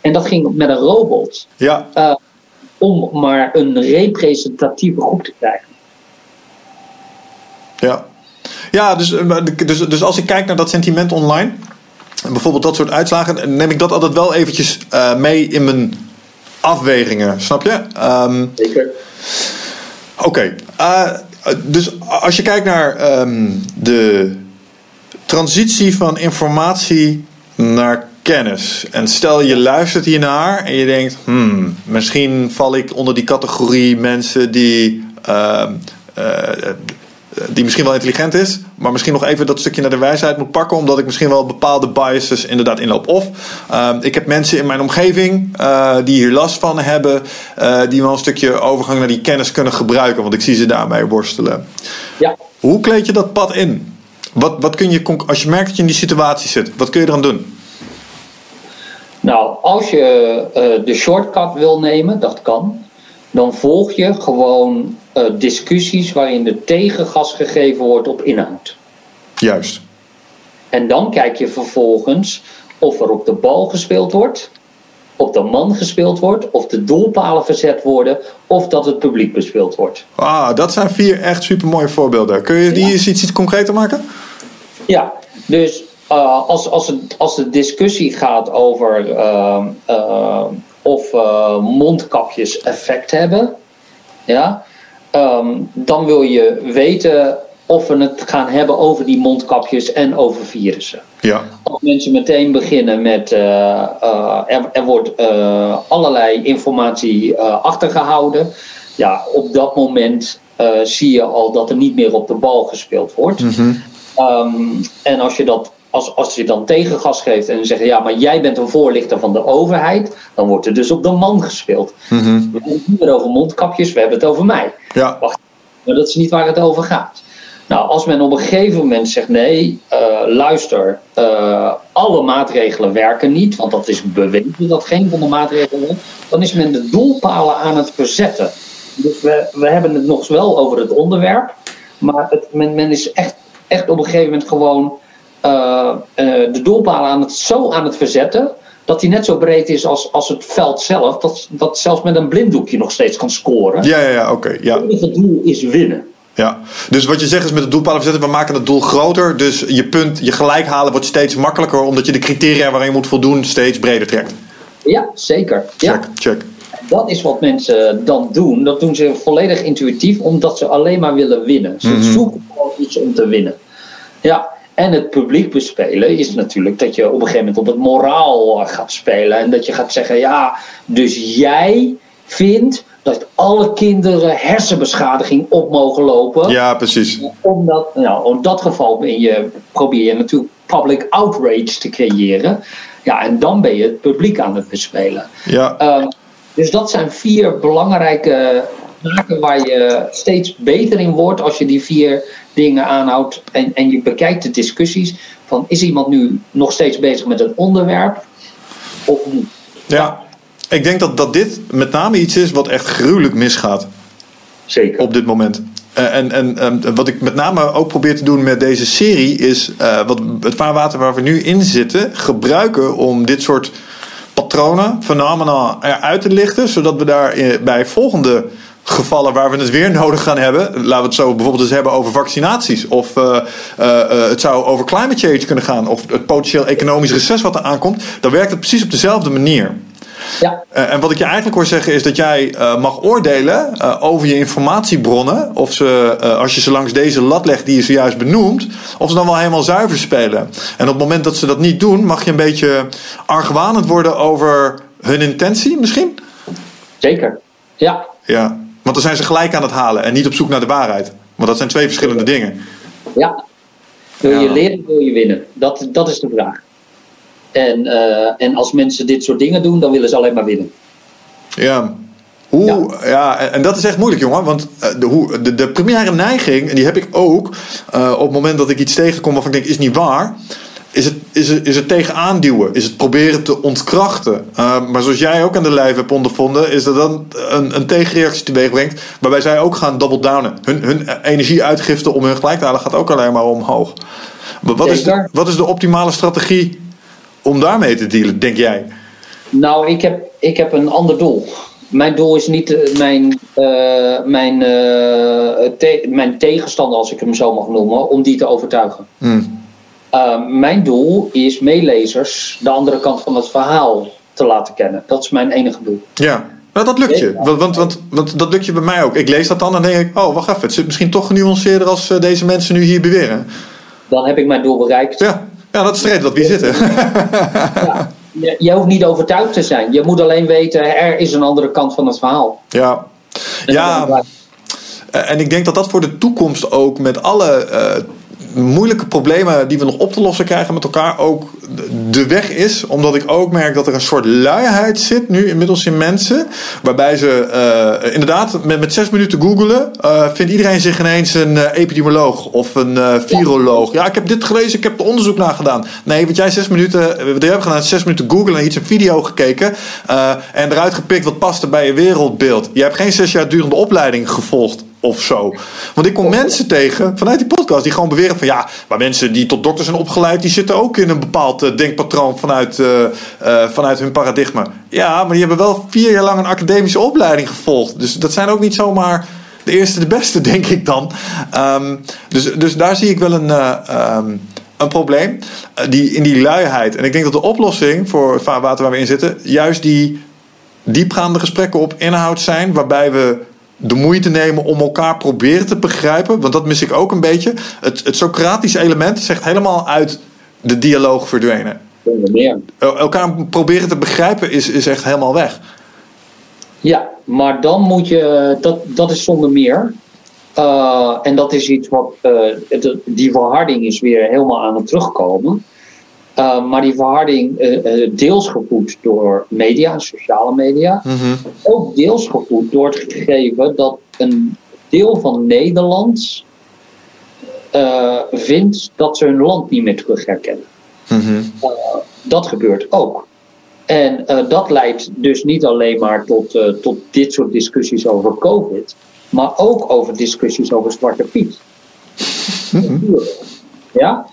En dat ging met een robot. Ja. Uh, om maar een representatieve groep te krijgen. Ja. Ja, dus, dus, dus als ik kijk naar dat sentiment online bijvoorbeeld dat soort uitslagen, neem ik dat altijd wel eventjes uh, mee in mijn afwegingen, snap je? Um, Zeker. Oké, okay. uh, dus als je kijkt naar um, de transitie van informatie naar kennis. En stel je luistert hiernaar en je denkt, hmm, misschien val ik onder die categorie mensen die. Uh, die misschien wel intelligent is, maar misschien nog even dat stukje naar de wijsheid moet pakken, omdat ik misschien wel bepaalde biases inderdaad inloop. Of uh, ik heb mensen in mijn omgeving uh, die hier last van hebben, uh, die wel een stukje overgang naar die kennis kunnen gebruiken, want ik zie ze daarmee worstelen. Ja. Hoe kleed je dat pad in? Wat, wat kun je, als je merkt dat je in die situatie zit, wat kun je eraan doen? Nou, als je de shortcut wil nemen, dat kan, dan volg je gewoon uh, discussies waarin de tegengas gegeven wordt op inhoud. Juist. En dan kijk je vervolgens of er op de bal gespeeld wordt, op de man gespeeld wordt, of de doelpalen verzet worden, of dat het publiek bespeeld wordt. Ah, dat zijn vier echt super mooie voorbeelden. Kun je die ja. iets, iets concreter maken? Ja, dus uh, als, als, het, als de discussie gaat over uh, uh, of mondkapjes effect hebben, ja, um, dan wil je weten of we het gaan hebben over die mondkapjes en over virussen. Ja. Als mensen meteen beginnen met uh, uh, er, er, wordt allerlei informatie achtergehouden, ja, op dat moment zie je al dat er niet meer op de bal gespeeld wordt. Mm-hmm. Um, en als je dat als, als je dan tegengas geeft en zegt ja, maar jij bent een voorlichter van de overheid, dan wordt er dus op de man gespeeld. Mm-hmm. We hebben het niet meer over mondkapjes, we hebben het over mij. Ja. Wacht, maar dat is niet waar het over gaat. Nou, als men op een gegeven moment zegt: nee, uh, luister, uh, alle maatregelen werken niet, want dat is bewezen dat geen van de maatregelen dan is men de doelpalen aan het verzetten. Dus we, we hebben het nog wel over het onderwerp, maar het, men, men is echt, echt op een gegeven moment gewoon de doelpalen aan het, zo aan het verzetten. Dat die net zo breed is als, als het veld zelf. Dat, dat zelfs met een blinddoekje nog steeds kan scoren. Ja, ja, ja oké. Okay, ja. Het enige doel is winnen. Ja, dus wat je zegt is met het doelpalen verzetten, we maken het doel groter. Dus je punt, je gelijk halen wordt steeds makkelijker, omdat je de criteria waarin je moet voldoen steeds breder trekt. Ja, zeker. Check, ja. check. Dat is wat mensen dan doen. Dat doen ze volledig intuïtief, omdat ze alleen maar willen winnen. Ze Mhm. zoeken gewoon iets om te winnen. Ja, en het publiek bespelen is natuurlijk dat je op een gegeven moment op het moraal gaat spelen. En dat je gaat zeggen, ja, dus jij vindt dat alle kinderen hersenbeschadiging op mogen lopen. Ja, precies. Omdat, nou, in dat geval ben je, probeer je natuurlijk public outrage te creëren. Ja, en dan ben je het publiek aan het bespelen. Ja, Uh, dus dat zijn vier belangrijke maken waar je steeds beter in wordt als je die vier dingen aanhoudt en, en je bekijkt de discussies van is iemand nu nog steeds bezig met het onderwerp of niet? Ja, ik denk dat, dat dit met name iets is wat echt gruwelijk misgaat. Zeker. Op dit moment. Uh, en, en wat ik met name ook probeer te doen met deze serie is uh, wat het vaarwater waar we nu in zitten gebruiken om dit soort patronen, fenomena eruit te lichten, zodat we daar bij volgende gevallen waar we het weer nodig gaan hebben. Laten we het zo bijvoorbeeld eens hebben over vaccinaties. Of uh, uh, het zou over climate change kunnen gaan. Of het potentieel economisch reces wat er aankomt. Dan werkt het precies op dezelfde manier. Ja. Uh, en wat ik je eigenlijk hoor zeggen is dat jij mag oordelen over je informatiebronnen. Of ze, als je ze langs deze lat legt die je zojuist benoemt. Of ze dan wel helemaal zuiver spelen. En op het moment dat ze dat niet doen, mag je een beetje argwanend worden over hun intentie misschien? Zeker, ja. Ja, want dan zijn ze gelijk aan het halen en niet op zoek naar de waarheid. Want dat zijn twee verschillende dingen. Ja. Wil je ja. leren, wil je winnen? Dat, dat is de vraag. En, uh, en als mensen dit soort dingen doen, dan willen ze alleen maar winnen. Ja. Hoe, ja. ja en dat is echt moeilijk, jongen. Want de, hoe, de, de primaire neiging, en die heb ik ook uh, op het moment dat ik iets tegenkom waarvan ik denk, is niet waar is het, is, het, is het tegenaan duwen? Is het proberen te ontkrachten? Uh, maar zoals jij ook aan de lijf hebt ondervonden, is dat dan een, een tegenreactie teweeg brengt. Waarbij zij ook gaan double downen. Hun, hun energieuitgifte om hun gelijk te halen gaat ook alleen maar omhoog. Maar wat, is de, wat is de optimale strategie om daarmee te dealen, denk jij? Nou, ik heb, ik heb een ander doel. Mijn doel is niet uh, mijn, uh, mijn, te, mijn tegenstander, als ik hem zo mag noemen, om die te overtuigen. Hmm. Uh, mijn doel is meelezers de andere kant van het verhaal te laten kennen. Dat is mijn enige doel. Ja, nou, dat lukt je. Want, want, want, want, dat lukt je bij mij ook. Ik lees dat dan en denk ik, oh, wacht even. Het zit misschien toch genuanceerder als uh, deze mensen nu hier beweren. Dan heb ik mijn doel bereikt. Ja, ja dat is de reden dat we hier zitten. ja. je, je hoeft niet overtuigd te zijn. Je moet alleen weten, er is een andere kant van het verhaal. Ja, en ja. En ik denk dat dat voor de toekomst ook met alle uh, moeilijke problemen die we nog op te lossen krijgen met elkaar ook de weg is. Omdat ik ook merk dat er een soort luiheid zit nu inmiddels in mensen. Waarbij ze uh, inderdaad met, zes minuten googelen uh, vindt iedereen zich ineens een uh, epidemioloog of een viroloog. Ja, ik heb dit gelezen, ik heb er onderzoek naar gedaan. Nee, wat jij zes minuten, we hebben gedaan, zes minuten googelen en iets een video gekeken. en eruit gepikt wat paste bij je wereldbeeld. Je hebt geen zes jaar durende opleiding gevolgd of zo. Want ik kom mensen tegen vanuit die podcast die gewoon beweren van ja, maar mensen die tot dokter zijn opgeleid, die zitten ook in een bepaald uh, denkpatroon vanuit, uh, uh, vanuit hun paradigma. Ja, maar die hebben wel vier jaar lang een academische opleiding gevolgd. Dus dat zijn ook niet zomaar de eerste de beste, denk ik dan. Um, dus, dus daar zie ik wel een. Um, een probleem die, in die luiheid. En ik denk dat de oplossing voor het vaarwater waar we in zitten, juist die diepgaande gesprekken op inhoud zijn, waarbij we de moeite nemen om elkaar proberen te begrijpen. Want dat mis ik ook een beetje. Het, het Socratische element zegt helemaal uit de dialoog verdwenen. Meer. Elkaar proberen te begrijpen is, is echt helemaal weg. Ja, maar dan moet je, dat, dat is zonder meer. Uh, en dat is iets wat, uh, die verharding is weer helemaal aan het terugkomen. Uh, maar die verharding uh, deels gevoed door media, sociale media. Mm-hmm. Ook deels gevoed door het gegeven dat een deel van Nederland uh, vindt dat ze hun land niet meer terug herkennen. Mm-hmm. dat gebeurt ook. En dat leidt dus niet alleen maar tot, tot dit soort discussies over COVID, maar ook over discussies over Zwarte Piet. Mm-hmm. Ja?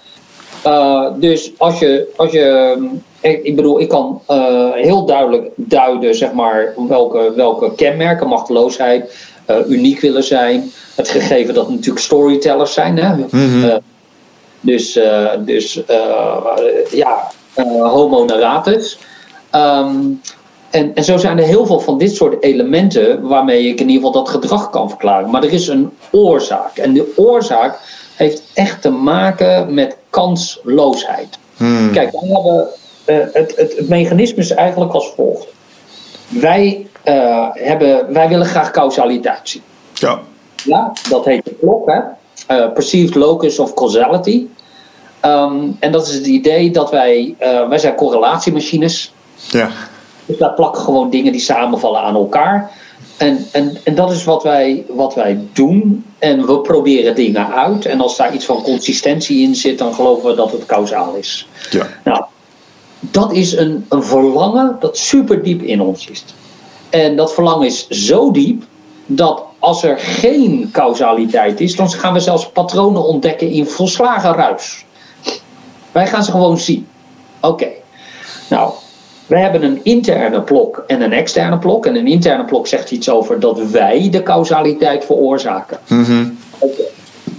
Uh, dus als je, als je ik, ik bedoel, ik kan uh, heel duidelijk duiden, zeg maar, welke, welke kenmerken, machteloosheid, uh, uniek willen zijn. Het gegeven dat natuurlijk storytellers zijn. Hè? Mm-hmm. dus, dus ja, homo narratus. Um, en, en zo zijn er heel veel van dit soort elementen waarmee ik in ieder geval dat gedrag kan verklaren. Maar er is een oorzaak. En de oorzaak heeft echt te maken met kansloosheid. Hmm. Kijk, we hebben, uh, het, het, het, mechanisme is eigenlijk als volgt. Wij, uh, hebben, wij willen graag causaliteit zien. Ja. Ja, dat heet de klok, hè? Uh, perceived locus of causality. Um, en dat is het idee dat wij, wij zijn correlatiemachines. Ja. Dus daar plakken gewoon dingen die samenvallen aan elkaar. En, en, en dat is wat wij, wat wij doen. En we proberen dingen uit. En als daar iets van consistentie in zit, dan geloven we dat het kausaal is. Ja. Nou, dat is een, een verlangen dat super diep in ons is. En dat verlangen is zo diep dat als er geen causaliteit is, dan gaan we zelfs patronen ontdekken in volslagen ruis. Wij gaan ze gewoon zien. Oké, nou, we hebben een interne blok en een externe blok. En een interne blok zegt iets over dat wij de causaliteit veroorzaken. Mhm.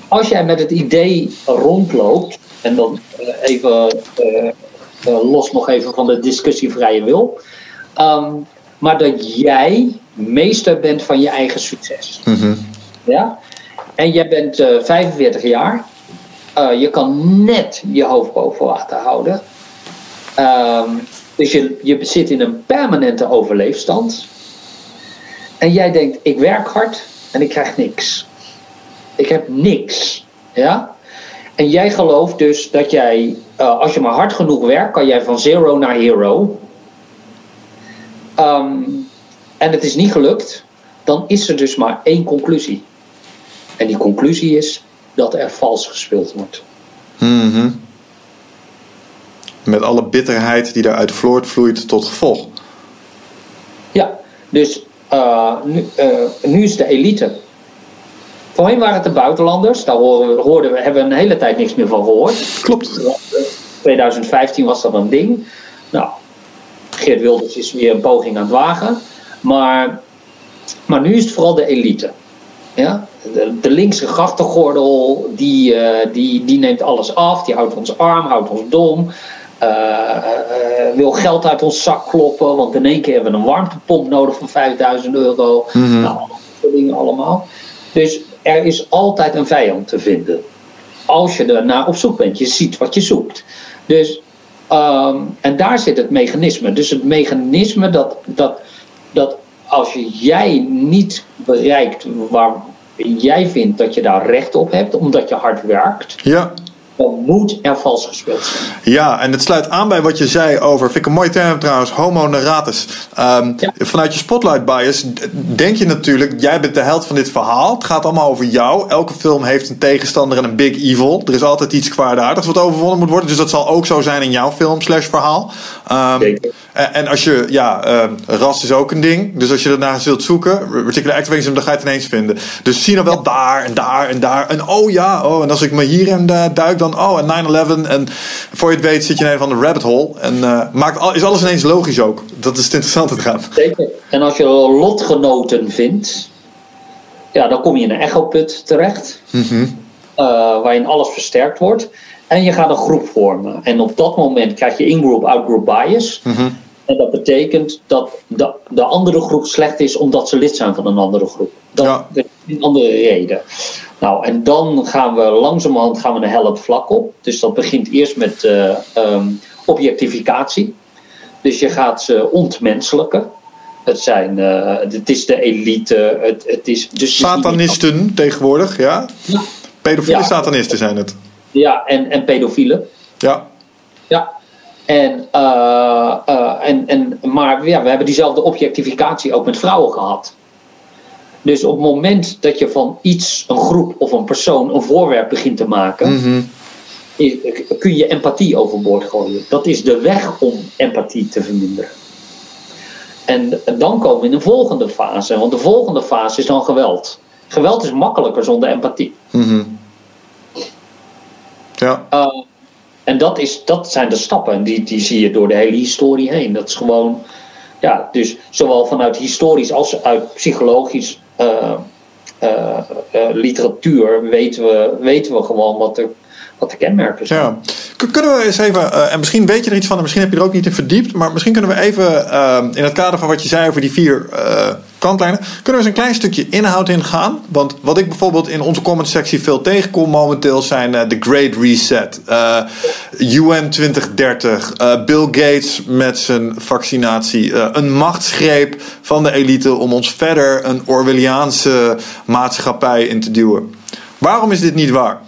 Als jij met het idee rondloopt, en dan eh, even eh, eh, los nog even van de discussievrije wil, ehm, maar dat jij meester bent van je eigen succes. Mhm. Ja? En jij bent eh, 45 jaar. Je kan net je hoofd boven water houden. Ehm, dus je, je zit in een permanente overleefstand. En jij denkt, ik werk hard en ik krijg niks. Ik heb niks. Ja? En jij gelooft dus dat jij, eh, als je maar hard genoeg werkt, kan jij van zero naar hero. Ehm, en het is niet gelukt, dan is er dus maar één conclusie. En die conclusie is dat er vals gespeeld wordt. Mhm. Met alle bitterheid die daaruit voortvloeit tot gevolg. Ja, dus eh, nu, eh, nu is de elite. Voorheen waren het de buitenlanders, daar hoorden we, hebben we een hele tijd niks meer van gehoord. Klopt. 2015 was dat een ding. Nou, Geert Wilders is weer een poging aan het wagen. Maar, maar nu is het vooral de elite. Ja? De, de linkse grachtengordel, die, eh, die, die neemt alles af. Die houdt ons arm, houdt ons dom. Eh, eh, wil geld uit ons zak kloppen. Want in één keer hebben we een warmtepomp nodig van 5000 euro. Mhm. Nou, dat soort dingen allemaal. Dus er is altijd een vijand te vinden. Als je er naar op zoek bent. Je ziet wat je zoekt. Dus, ehm, en daar zit het mechanisme. Dus het mechanisme dat, dat, dat als je jij niet bereikt waar jij vindt dat je daar recht op hebt, omdat je hard werkt, Ja. Dan moet er vals gespeeld zijn. Ja, en het sluit aan bij wat je zei over, vind ik een mooie term trouwens, homo narratus. Ehm, Ja. Vanuit je spotlight bias denk je natuurlijk, jij bent de held van dit verhaal. Het gaat allemaal over jou. Elke film heeft een tegenstander en een big evil. Er is altijd iets kwaadaardigs wat overwonnen moet worden. Dus dat zal ook zo zijn in jouw film slash verhaal. Ehm, en, en als je, ja, ehm, ras is ook een ding. Dus als je ernaar zult zoeken, particular activism, dan ga je het ineens vinden. Dus zie dan wel daar en daar en daar. En oh ja, oh, en als ik me hierin uh, duik, dan oh, en 9-11. En voor je het weet zit je in een van de rabbit hole. En eh, maakt al, is alles ineens logisch ook. Dat is het interessante eraan. Zeker. En als je lotgenoten vindt, ja, dan kom je in een echoput terecht, eh, waarin alles versterkt wordt. En je gaat een groep vormen. En op dat moment krijg je in-group, out-group bias. Mhm. En dat betekent dat de, de andere groep slecht is omdat ze lid zijn van een andere groep. Dat Ja. is een andere reden. Nou, en dan gaan we langzamerhand gaan we een hel het vlak op. Dus dat begint eerst met ehm, objectificatie. Dus je gaat ze ontmenselijken. Het, zijn, eh, het is de elite. Het, het is, dus het is niet- Satanisten tegenwoordig, ja. Ja, Pedofiele Ja. satanisten zijn het. ja en, en pedofielen. Ja. Ja. En, eh, eh, en, en, maar ja, we hebben diezelfde objectificatie ook met vrouwen gehad. Dus op het moment dat je van iets, een groep of een persoon, een voorwerp begint te maken, Mhm. kun je empathie overboord gooien. Dat is de weg om empathie te verminderen. En dan komen we in de volgende fase, want de volgende fase is dan geweld. Geweld is makkelijker zonder empathie. Mhm. Ja. Uh, en dat, is, dat zijn de stappen. En die, die zie je door de hele historie heen. Dat is gewoon, ja, dus zowel vanuit historisch als uit psychologisch uh, uh, literatuur weten we, weten we gewoon wat de, wat de kenmerken zijn. Ja. Kunnen we eens even, en misschien weet je er iets van, en misschien heb je er ook niet in verdiept, maar misschien kunnen we even in het kader van wat je zei over die vier kantlijnen, kunnen we eens een klein stukje inhoud ingaan? Want wat ik bijvoorbeeld in onze comment-sectie veel tegenkom momenteel zijn de Great Reset, UN 2030, Bill Gates met zijn vaccinatie, een machtsgreep van de elite om ons verder een Orwelliaanse maatschappij in te duwen. Waarom is dit niet waar?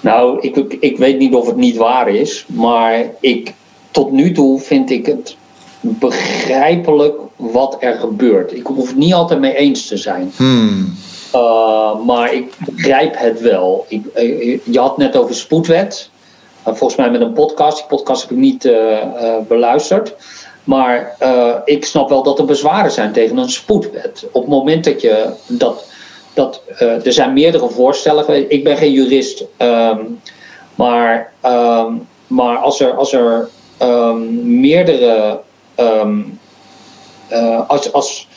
Nou, ik, ik weet niet of het niet waar is, maar ik, tot nu toe vind ik het begrijpelijk wat er gebeurt. Ik hoef het niet altijd mee eens te zijn. Hmm. Uh, maar ik begrijp het wel. Ik, uh, je had net over spoedwet. Uh, volgens mij met een podcast. Die podcast heb ik niet beluisterd. Maar ik snap wel dat er bezwaren zijn tegen een spoedwet. Op het moment dat je dat. dat er zijn meerdere voorstellen. Ik ben geen jurist. Um, maar, um, maar als er, als er um, meerdere. Als, als,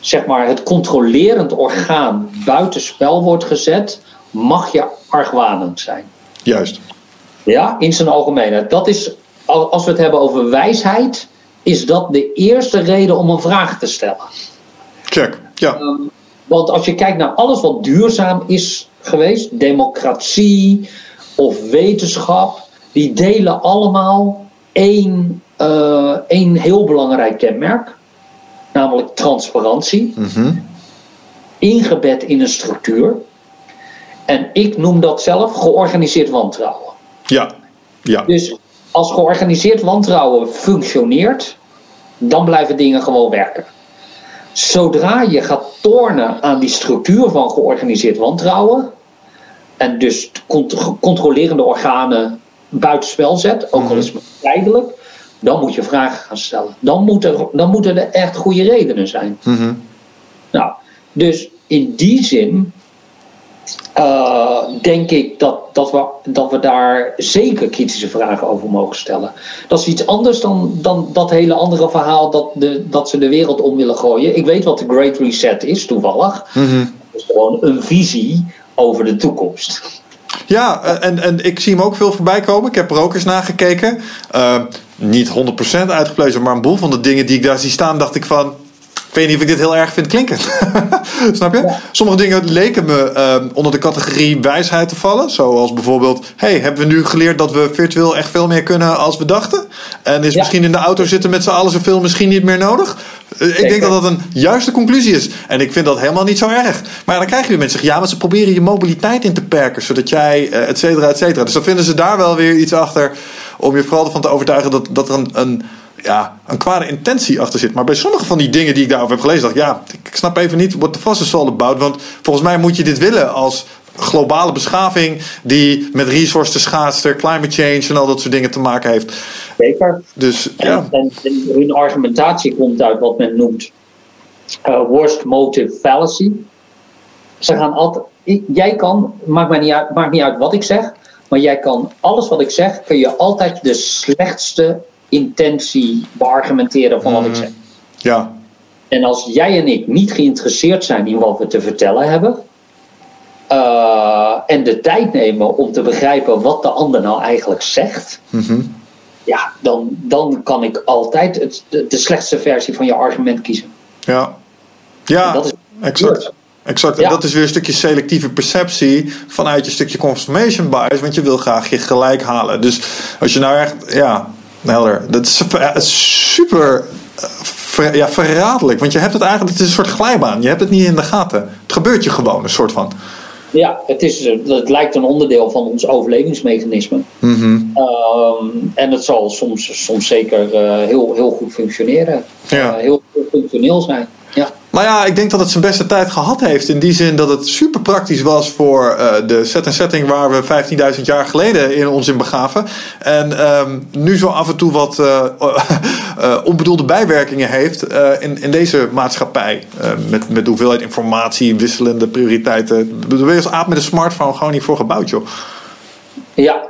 zeg maar, het controlerend orgaan buitenspel wordt gezet, mag je argwanend zijn. Juist. Ja, in zijn algemeenheid. Dat is, als we het hebben over wijsheid, is dat de eerste reden om een vraag te stellen. Check, ja. Um, want als je kijkt naar alles wat duurzaam is geweest, democratie of wetenschap, die delen allemaal één, uh, één heel belangrijk kenmerk namelijk transparantie, mm-hmm. ingebed in een structuur. En ik noem dat zelf georganiseerd wantrouwen. Ja, ja. Dus als georganiseerd wantrouwen functioneert, dan blijven dingen gewoon werken. Zodra je gaat tornen aan die structuur van georganiseerd wantrouwen, en dus controlerende organen buitenspel zet, ook al is het tijdelijk, dan moet je vragen gaan stellen. Dan moeten, dan moeten er echt goede redenen zijn. Mm-hmm. Nou, dus in die zin uh, denk ik dat, dat, we, dat we daar zeker kritische vragen over mogen stellen. Dat is iets anders dan, dan dat hele andere verhaal dat, de, dat ze de wereld om willen gooien. Ik weet wat de Great Reset is, toevallig. Het is gewoon een visie over de toekomst. Ja, en, en ik zie hem ook veel voorbij komen. Ik heb er ook eens naar. Uh, niet 100% uitgeplezen, maar een boel van de dingen die ik daar zie staan, dacht ik van. Ik weet niet of ik dit heel erg vind klinken. Snap je? Ja. Sommige dingen leken me uh, onder de categorie wijsheid te vallen. Zoals bijvoorbeeld: hey, hebben we nu geleerd dat we virtueel echt veel meer kunnen als we dachten? En is Ja. misschien in de auto zitten met z'n allen zoveel misschien niet meer nodig? Uh, ik denk dat dat een juiste conclusie is. En ik vind dat helemaal niet zo erg. Maar dan krijg je weer mensen zeggen: ja, maar ze proberen je mobiliteit in te perken. Zodat jij, uh, et cetera, et cetera. Dus dan vinden ze daar wel weer iets achter. Om je vooral ervan te overtuigen dat, dat er een, een, ja, een kwade intentie achter zit. Maar bij sommige van die dingen die ik daarover heb gelezen, dacht ik: ja, ik snap even niet what the fuss is all about. Want volgens mij moet je dit willen als globale beschaving die met resource schaarste, climate change en al dat soort dingen te maken heeft. Zeker. Dus En, ja, en, en hun argumentatie komt uit wat men noemt uh, worst motive fallacy. Ze gaan altijd. Jij kan, maakt, mij niet uit, maakt niet uit wat ik zeg, maar jij kan alles wat ik zeg, kun je altijd de slechtste intentie beargumenteren van wat ik zeg. ja, En als jij en ik niet geïnteresseerd zijn in wat we te vertellen hebben, eh, en de tijd nemen om te begrijpen wat de ander nou eigenlijk zegt, mhm. ja, dan, dan kan ik altijd het, de, de slechtste versie van je argument kiezen. ja. Ja, Dat is exact. Exact. En Ja. dat is weer een stukje selectieve perceptie vanuit je stukje confirmation bias, want je wil graag je gelijk halen. Dus als je nou echt, ja, helder. Dat is super- ja, super eh, ver- ja, verraderlijk, want je hebt het eigenlijk, het is een soort glijbaan. Je hebt het niet in de gaten. Het gebeurt je gewoon, een soort van. Ja, het, is, eh, het lijkt een onderdeel van ons overlevingsmechanisme. Mhm. Ehm, en het zal soms, soms zeker eh, heel, heel goed functioneren. Ja. Eh, heel, heel functioneel zijn. Ja. Maar ja, ik denk dat het zijn beste tijd gehad heeft. In die zin dat het super praktisch was voor eh, de set en setting waar we 15.000 jaar geleden in ons in begaven. En ehm, nu zo af en toe wat eh, eh, onbedoelde bijwerkingen heeft in, in deze maatschappij. Met, met de hoeveelheid informatie, wisselende prioriteiten. Daar ben je als aap met een smartphone gewoon niet voor gebouwd, joh. Ja.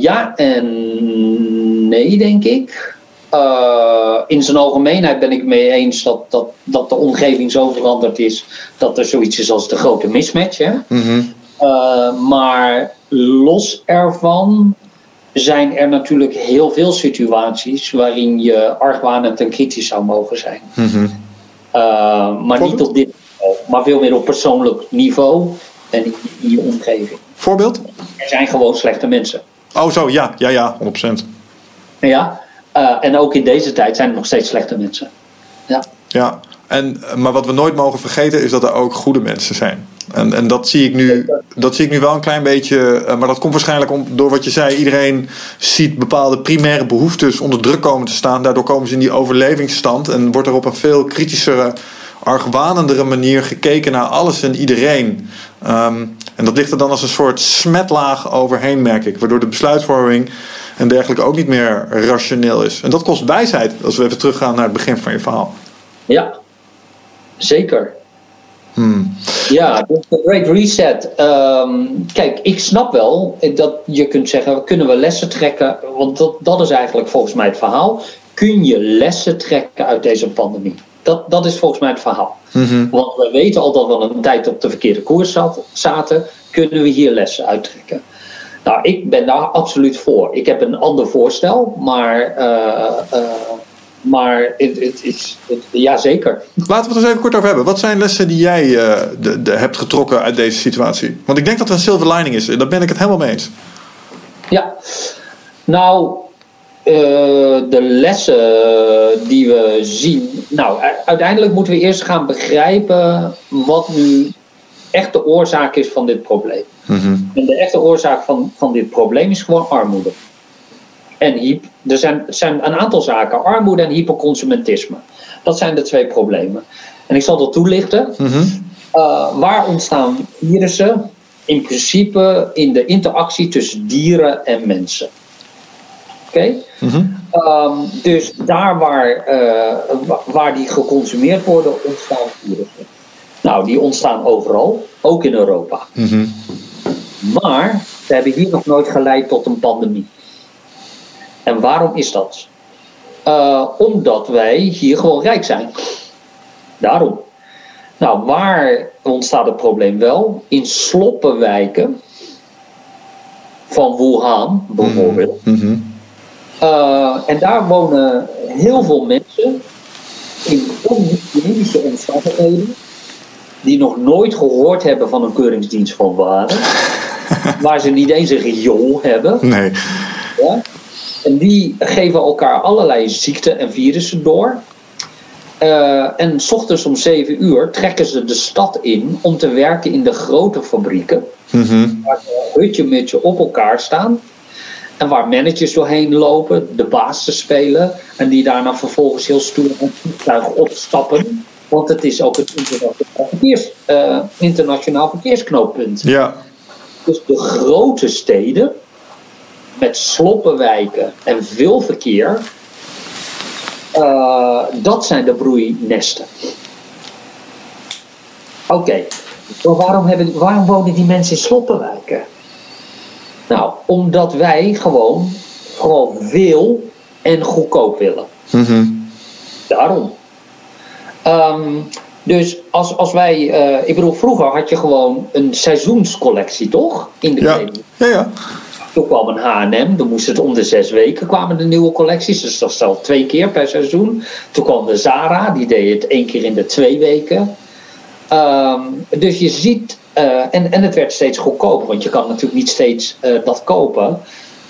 Ja en nee, denk ik. Eh, in zijn algemeenheid ben ik mee eens dat, dat, dat de omgeving zo veranderd is dat er zoiets is als de grote mismatch. Hè? Mhm. Eh, maar los ervan zijn er natuurlijk heel veel situaties waarin je argwanend en kritisch zou mogen zijn. Mhm. Eh, maar niet op dit niveau, maar veel meer op persoonlijk niveau en in, in je omgeving. Voorbeeld? Er zijn gewoon slechte mensen. Oh, zo, ja, ja, ja, 100%. Ja, eh, en ook in deze tijd zijn er nog steeds slechte mensen. Ja, Ja, en, maar wat we nooit mogen vergeten is dat er ook goede mensen zijn. En, en dat, zie ik nu, dat zie ik nu wel een klein beetje. eh, maar dat komt waarschijnlijk om, door wat je zei. Iedereen ziet bepaalde primaire behoeftes onder druk komen te staan. Daardoor komen ze in die overlevingsstand. En wordt er op een veel kritischere, argwanendere manier gekeken naar alles en iedereen. Ehm, en dat ligt er dan als een soort smetlaag overheen, merk ik. Waardoor de besluitvorming en dergelijke ook niet meer rationeel is. En dat kost wijsheid, als we even teruggaan naar het begin van je verhaal. Ja, zeker. Hmm. Ja, de Great Reset. ehm, kijk, ik snap wel dat je kunt zeggen, kunnen we lessen trekken? Want dat, dat is eigenlijk volgens mij het verhaal. Kun je lessen trekken uit deze pandemie? Dat, dat is volgens mij het verhaal. Mhm. Want we weten al dat we een tijd op de verkeerde koers zat, zaten. Kunnen we hier lessen uittrekken? Nou, ik ben daar absoluut voor. Ik heb een ander voorstel, maar, eh, eh, maar het, is, ja, zeker. Laten we het eens even kort over hebben. Wat zijn lessen die jij eh, de, de, hebt getrokken uit deze situatie? Want ik denk dat er een silver lining is. Daar ben ik het helemaal mee eens. Ja, nou, de lessen die we zien. Nou, uiteindelijk moeten we eerst gaan begrijpen wat nu echt de oorzaak is van dit probleem. En de echte oorzaak van, van dit probleem is gewoon armoede. En hyp, er zijn, zijn een aantal zaken: armoede en hyperconsumentisme. Dat zijn de twee problemen. En ik zal dat toelichten. Uh, waar ontstaan virussen? In principe in de interactie tussen dieren en mensen. Oké? Um, dus daar waar, uh, wa- waar die geconsumeerd worden, ontstaan virussen. Nou, die ontstaan overal, ook in Europa. Maar ze hebben hier nog nooit geleid tot een pandemie. En waarom is dat? Uh, omdat wij hier gewoon rijk zijn. Daarom. Nou, waar ontstaat het probleem wel? In sloppenwijken van Wuhan bijvoorbeeld. Uh, en daar wonen heel veel mensen in onhygiënische omstandigheden. Die nog nooit gehoord hebben van een keuringsdienst van waarde. waar ze niet eens een riool hebben. Nee. Ja? En die geven elkaar allerlei ziekten en virussen door. Uh, en s ochtends om 7 uur trekken ze de stad in om te werken in de grote fabrieken. Mhm. Waar ze hutje mutje op elkaar staan. En waar managers doorheen lopen, de baas te spelen. En die daarna vervolgens heel stoer op vliegtuig opstappen. Want het is ook het internationaal, verkeers, uh, internationaal verkeersknooppunt. Ja. Dus de grote steden met sloppenwijken en veel verkeer, uh, dat zijn de broeinesten. Oké, okay. maar waarom, hebben, waarom wonen die mensen in sloppenwijken? Nou, omdat wij gewoon, gewoon veel en goedkoop willen. Mm -hmm. Daarom. Um, dus als, als wij, uh, ik bedoel, vroeger had je gewoon een seizoenscollectie, toch? In de ja. kleding. Ja, ja. Toen kwam een H&M, dan moest het om de zes weken kwamen de nieuwe collecties. Dus dat al twee keer per seizoen. Toen kwam de Zara, die deed het één keer in de twee weken. Um, dus je ziet, uh, en, en het werd steeds goedkoper. Want je kan natuurlijk niet steeds uh, dat kopen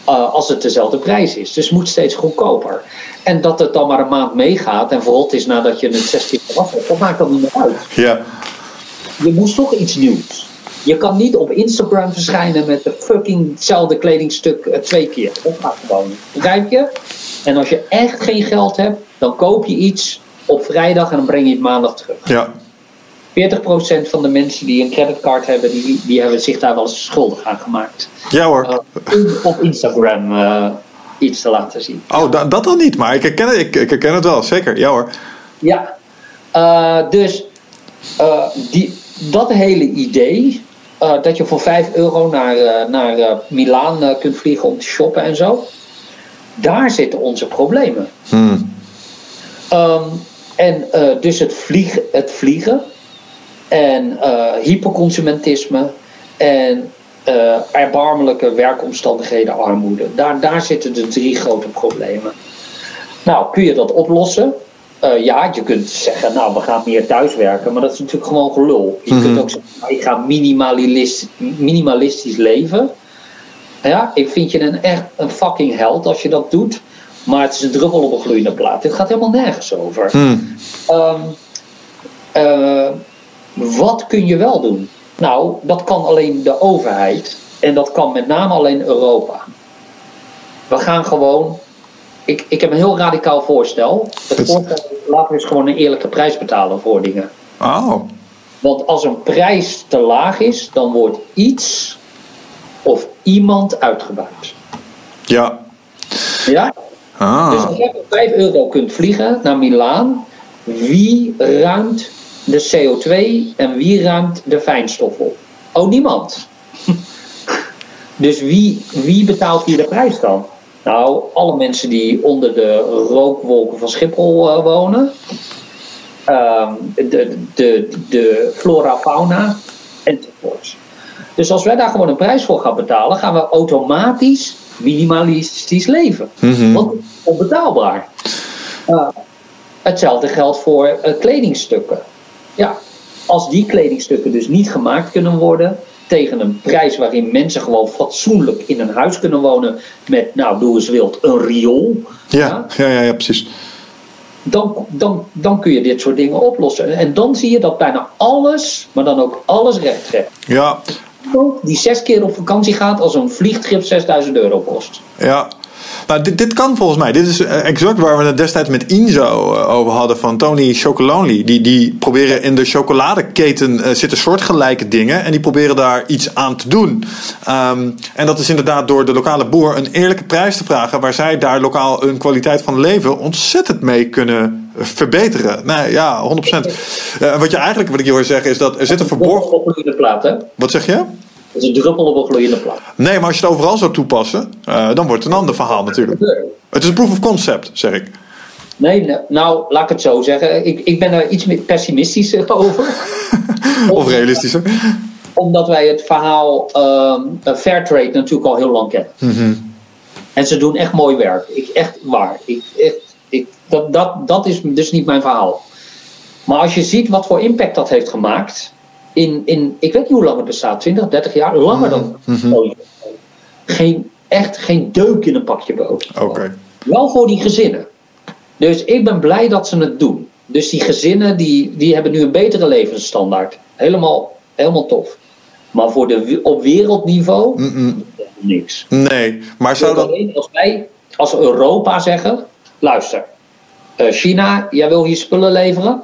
uh, als het dezelfde prijs is. Dus het moet steeds goedkoper. En dat het dan maar een maand meegaat en verrot is nadat je het 16 keer af hebt, dat maakt dan niet meer uit. Ja. Je moest toch iets nieuws. Je kan niet op Instagram verschijnen met de fucking hetzelfde kledingstuk uh, twee keer. Dat gaat gewoon niet. Begrijp je? En als je echt geen geld hebt, dan koop je iets op vrijdag en dan breng je het maandag terug. Ja. 40% van de mensen die een creditcard hebben, die, die hebben zich daar wel eens schuldig aan gemaakt. Ja hoor. Uh, op Instagram uh, iets te laten zien. Oh, da dat dan niet, maar ik herken, het, ik, ik herken het wel, zeker. Ja hoor. Ja, uh, dus die, dat hele idee, dat je voor 5 euro naar, naar Milaan kunt vliegen om te shoppen en zo, daar zitten onze problemen. Hmm. Um, en dus het, vlieg, het vliegen en uh, hyperconsumentisme en uh, erbarmelijke werkomstandigheden, armoede. Daar, daar zitten de drie grote problemen. Nou, kun je dat oplossen? Uh, ja, je kunt zeggen, nou, we gaan meer thuiswerken, maar dat is natuurlijk gewoon gelul. Je mm -hmm. kunt ook zeggen, nou, ik ga minimalistisch, minimalistisch leven. Ja, ik vind je een echt een fucking held als je dat doet. Maar het is een druppel op een gloeiende plaat. Dit gaat helemaal nergens over. Mm. Um, uh, wat kun je wel doen? Nou, dat kan alleen de overheid en dat kan met name alleen Europa. We gaan gewoon. Ik, ik heb een heel radicaal voorstel. Het voorstel is, laten we eens gewoon een eerlijke prijs betalen voor dingen. Oh, Want als een prijs te laag is, dan wordt iets of iemand uitgebuit. ja. Ja? Dus Ah, als jij voor 5 euro kunt vliegen naar Milaan, wie ruimt de CO2 en wie ruimt de fijnstof op? Oh, niemand. dus wie, wie betaalt hier de prijs dan? Nou, alle mensen die onder de rookwolken van Schiphol eh, wonen. Ehm, de, de, de flora, fauna enzovoorts. Dus als wij daar gewoon een prijs voor gaan betalen, gaan we automatisch minimalistisch leven. Mhm. Want het is onbetaalbaar. Uh, hetzelfde geldt voor eh, kledingstukken. Ja, als die kledingstukken dus niet gemaakt kunnen worden tegen een prijs waarin mensen gewoon fatsoenlijk in een huis kunnen wonen met, nou doe eens wild, een riool. ja, ja, ja, ja, precies. dan, dan, dan kun je dit soort dingen oplossen. En dan zie je dat bijna alles, maar dan ook alles recht trekt. Ja, Die zes keer op vakantie gaat als een vliegtrip 6000 euro kost. Ja. Nou, dit, dit kan volgens mij. Dit is eh, exact waar we het destijds met Inzo eh, over hadden van Tony Chocolonely. Die, die proberen in de chocoladeketen eh, zitten soortgelijke dingen. En die proberen daar iets aan te doen. Ehm, en dat is inderdaad door de lokale boer een eerlijke prijs te vragen. Waar zij daar lokaal hun kwaliteit van leven ontzettend mee kunnen verbeteren. Nou ja, 100%. Eh, wat je eigenlijk, wat ik je hoor zeggen, is dat er zit een verborgen. Op plaat, hè? Wat zeg je? Is een druppel op een gloeiende plaat. Nee, maar als je het overal zou toepassen, eh, dan wordt het een ander verhaal natuurlijk. Het is een proof of concept, zeg ik. Nee, nou, laat ik het zo zeggen. Ik, ik ben er iets meer pessimistisch over. Of realistischer. Omdat wij het verhaal ehm Fairtrade natuurlijk al heel lang kennen. Mhm. En ze doen echt mooi werk. Ik, echt waar. Ik, echt, ik, dat, dat, dat is dus niet mijn verhaal. Maar als je ziet wat voor impact dat heeft gemaakt. In, in, ik weet niet hoe lang het bestaat, 20, 30 jaar, langer dan. ooit. Geen, echt geen deuk in een pakje boter. Oké. Wel voor die gezinnen. Dus ik ben blij dat ze het doen. Dus die gezinnen die, die hebben nu een betere levensstandaard. Helemaal, helemaal tof. Maar voor de, op wereldniveau Mm-mm. niks. Nee, maar zou dat. Alleen als wij als Europa zeggen: luister, eh, China, jij wil hier spullen leveren,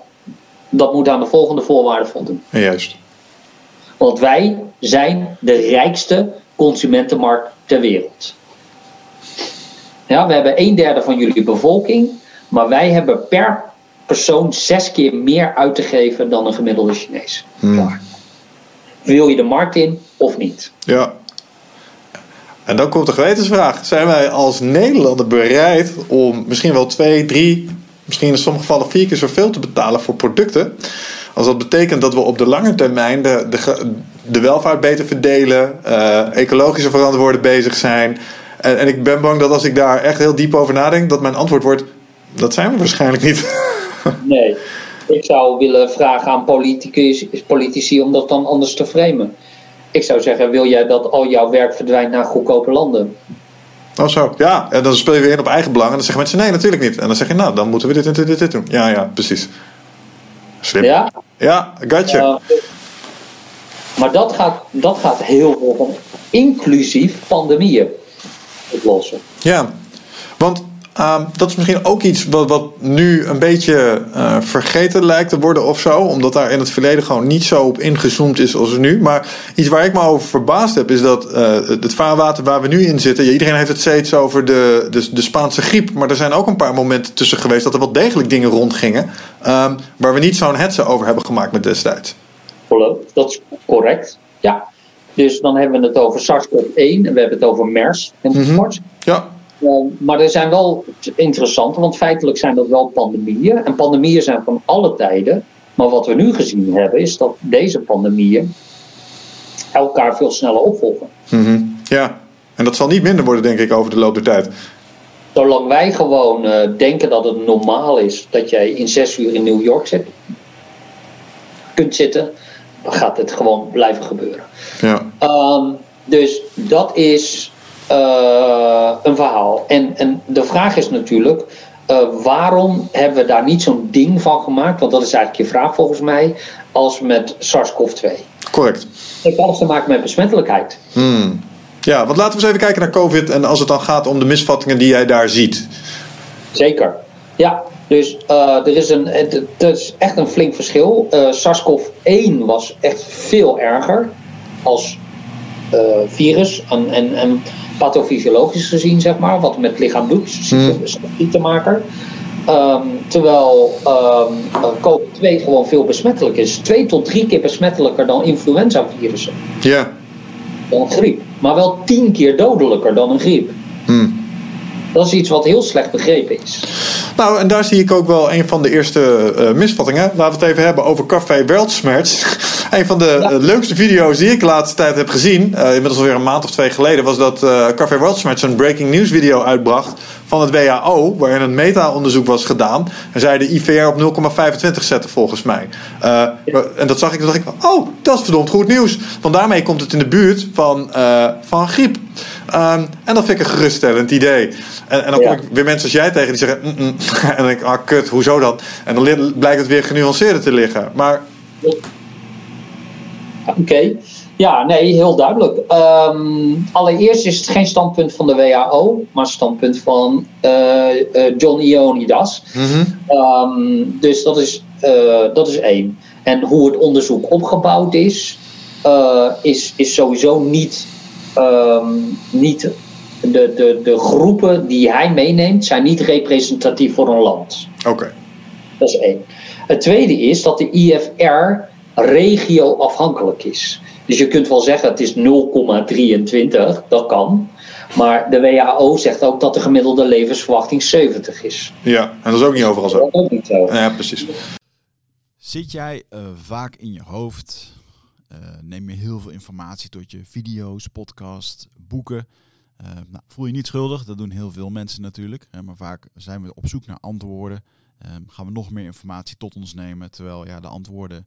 dat moet aan de volgende voorwaarden voldoen. Juist. Want wij zijn de rijkste consumentenmarkt ter wereld. Ja, we hebben een derde van jullie bevolking, maar wij hebben per persoon zes keer meer uit te geven dan een gemiddelde Chinees. Klaar. Wil je de markt in of niet? Ja. En dan komt de gewetensvraag. Zijn wij als Nederlander bereid om misschien wel twee, drie, misschien in sommige gevallen vier keer zoveel te betalen voor producten? Als dat betekent dat we op de lange termijn de, de, de welvaart beter verdelen, eh, ecologische verantwoorden bezig zijn. En, en ik ben bang dat als ik daar echt heel diep over nadenk, dat mijn antwoord wordt: dat zijn we waarschijnlijk niet. Nee. Ik zou willen vragen aan politicus, politici om dat dan anders te framen. Ik zou zeggen, wil jij dat al jouw werk verdwijnt naar goedkope landen? Of zo. Ja, en dan speel je weer in op eigen belang. En dan zeggen mensen: nee, natuurlijk niet. En dan zeg je: nou, dan moeten we dit en dit, dit, dit doen. Ja, ja, precies. Slim. Ja? Ja, gotcha. Uh, maar dat gaat, dat gaat heel veel van inclusief pandemieën oplossen. Ja, want ehm, dat is misschien ook iets wat, wat nu een beetje eh, vergeten lijkt te worden of zo. Omdat daar in het verleden gewoon niet zo op ingezoomd is als nu. Maar iets waar ik me over verbaasd heb is dat eh, het vaarwater waar we nu in zitten. ja, iedereen heeft het steeds over de, de, de Spaanse griep. Maar er zijn ook een paar momenten tussen geweest dat er wel degelijk dingen rondgingen. ehm, waar we niet zo'n hetze over hebben gemaakt met destijds. Dat is correct. Ja. Dus dan hebben we het over SARS-CoV-1 en we hebben het over MERS enzovoort. Ja, Uh, maar er zijn wel interessante, want feitelijk zijn dat wel pandemieën. En pandemieën zijn van alle tijden. Maar wat we nu gezien hebben, is dat deze pandemieën elkaar veel sneller opvolgen. mhm. ja. En dat zal niet minder worden, denk ik, over de loop der tijd. Zolang wij gewoon eh, denken dat het normaal is dat jij in zes uur in New York zit, kunt zitten, dan gaat het gewoon blijven gebeuren. Ja. Ehm, dus dat is eh, een verhaal. En, en de vraag is natuurlijk: waarom hebben we daar niet zo'n ding van gemaakt? Want dat is eigenlijk je vraag volgens mij. Als met SARS-CoV-2. Correct. Het heeft alles te maken met besmettelijkheid. Hmm. Ja, want laten we eens even kijken naar COVID. En als het dan gaat om de misvattingen die jij daar ziet. Zeker. Ja, dus uh, er is een, het, het, is echt een flink verschil. Uh, SARS-CoV-1 was echt veel erger als uh, virus en, en, en pathofysiologisch gezien, zeg maar, wat het met lichaam doet, ziektemaker. Um, terwijl um, COVID-2 gewoon veel besmettelijk is. Twee tot drie keer besmettelijker dan influenza-virussen. Ja. Dan een griep. Maar wel tien keer dodelijker dan een griep. Hmm. Dat is iets wat heel slecht begrepen is. Nou, en daar zie ik ook wel een van de eerste uh, misvattingen. Laten we het even hebben over Café Weltschmerz. een van de ja. leukste video's die ik de laatste tijd heb gezien, uh, inmiddels alweer een maand of twee geleden, was dat uh, Café Weltschmerz een breaking news video uitbracht van het WHO, waarin een meta-onderzoek was gedaan. En zij de IVR op 0,25 zetten volgens mij. Uh, en dat zag ik, en dacht ik, oh, dat is verdomd goed nieuws. Want daarmee komt het in de buurt van, van griep. Um, en dat vind ik een geruststellend idee. En, en dan kom ik weer mensen als jij tegen die zeggen: mm -mm. En dan denk ik: ah, kut, hoezo dan? En dan blijkt het weer genuanceerder te liggen. Maar. Oké. Okay. Ja, nee, heel duidelijk. Um, allereerst is het geen standpunt van de WHO, maar standpunt van uh, uh, John Ionidas. Mm -hmm. um, dus dat is, uh, dat is één. En hoe het onderzoek opgebouwd is, is, is sowieso niet um, niet de, de, de groepen die hij meeneemt, zijn niet representatief voor een land. Oké. Okay. Dat is één. Het tweede is dat de IFR regio-afhankelijk is. Dus je kunt wel zeggen het is 0,23, dat kan. Maar de WHO zegt ook dat de gemiddelde levensverwachting 70 is. Ja, en dat is ook niet overal zo. Dat is ook niet zo. Ja, precies. Zit jij uh, vaak in je hoofd uh, neem je heel veel informatie tot je video's, podcasts, boeken. Uh, nou, voel je niet schuldig, dat doen heel veel mensen natuurlijk. Hè, maar vaak zijn we op zoek naar antwoorden. Uh, gaan we nog meer informatie tot ons nemen. Terwijl ja, de antwoorden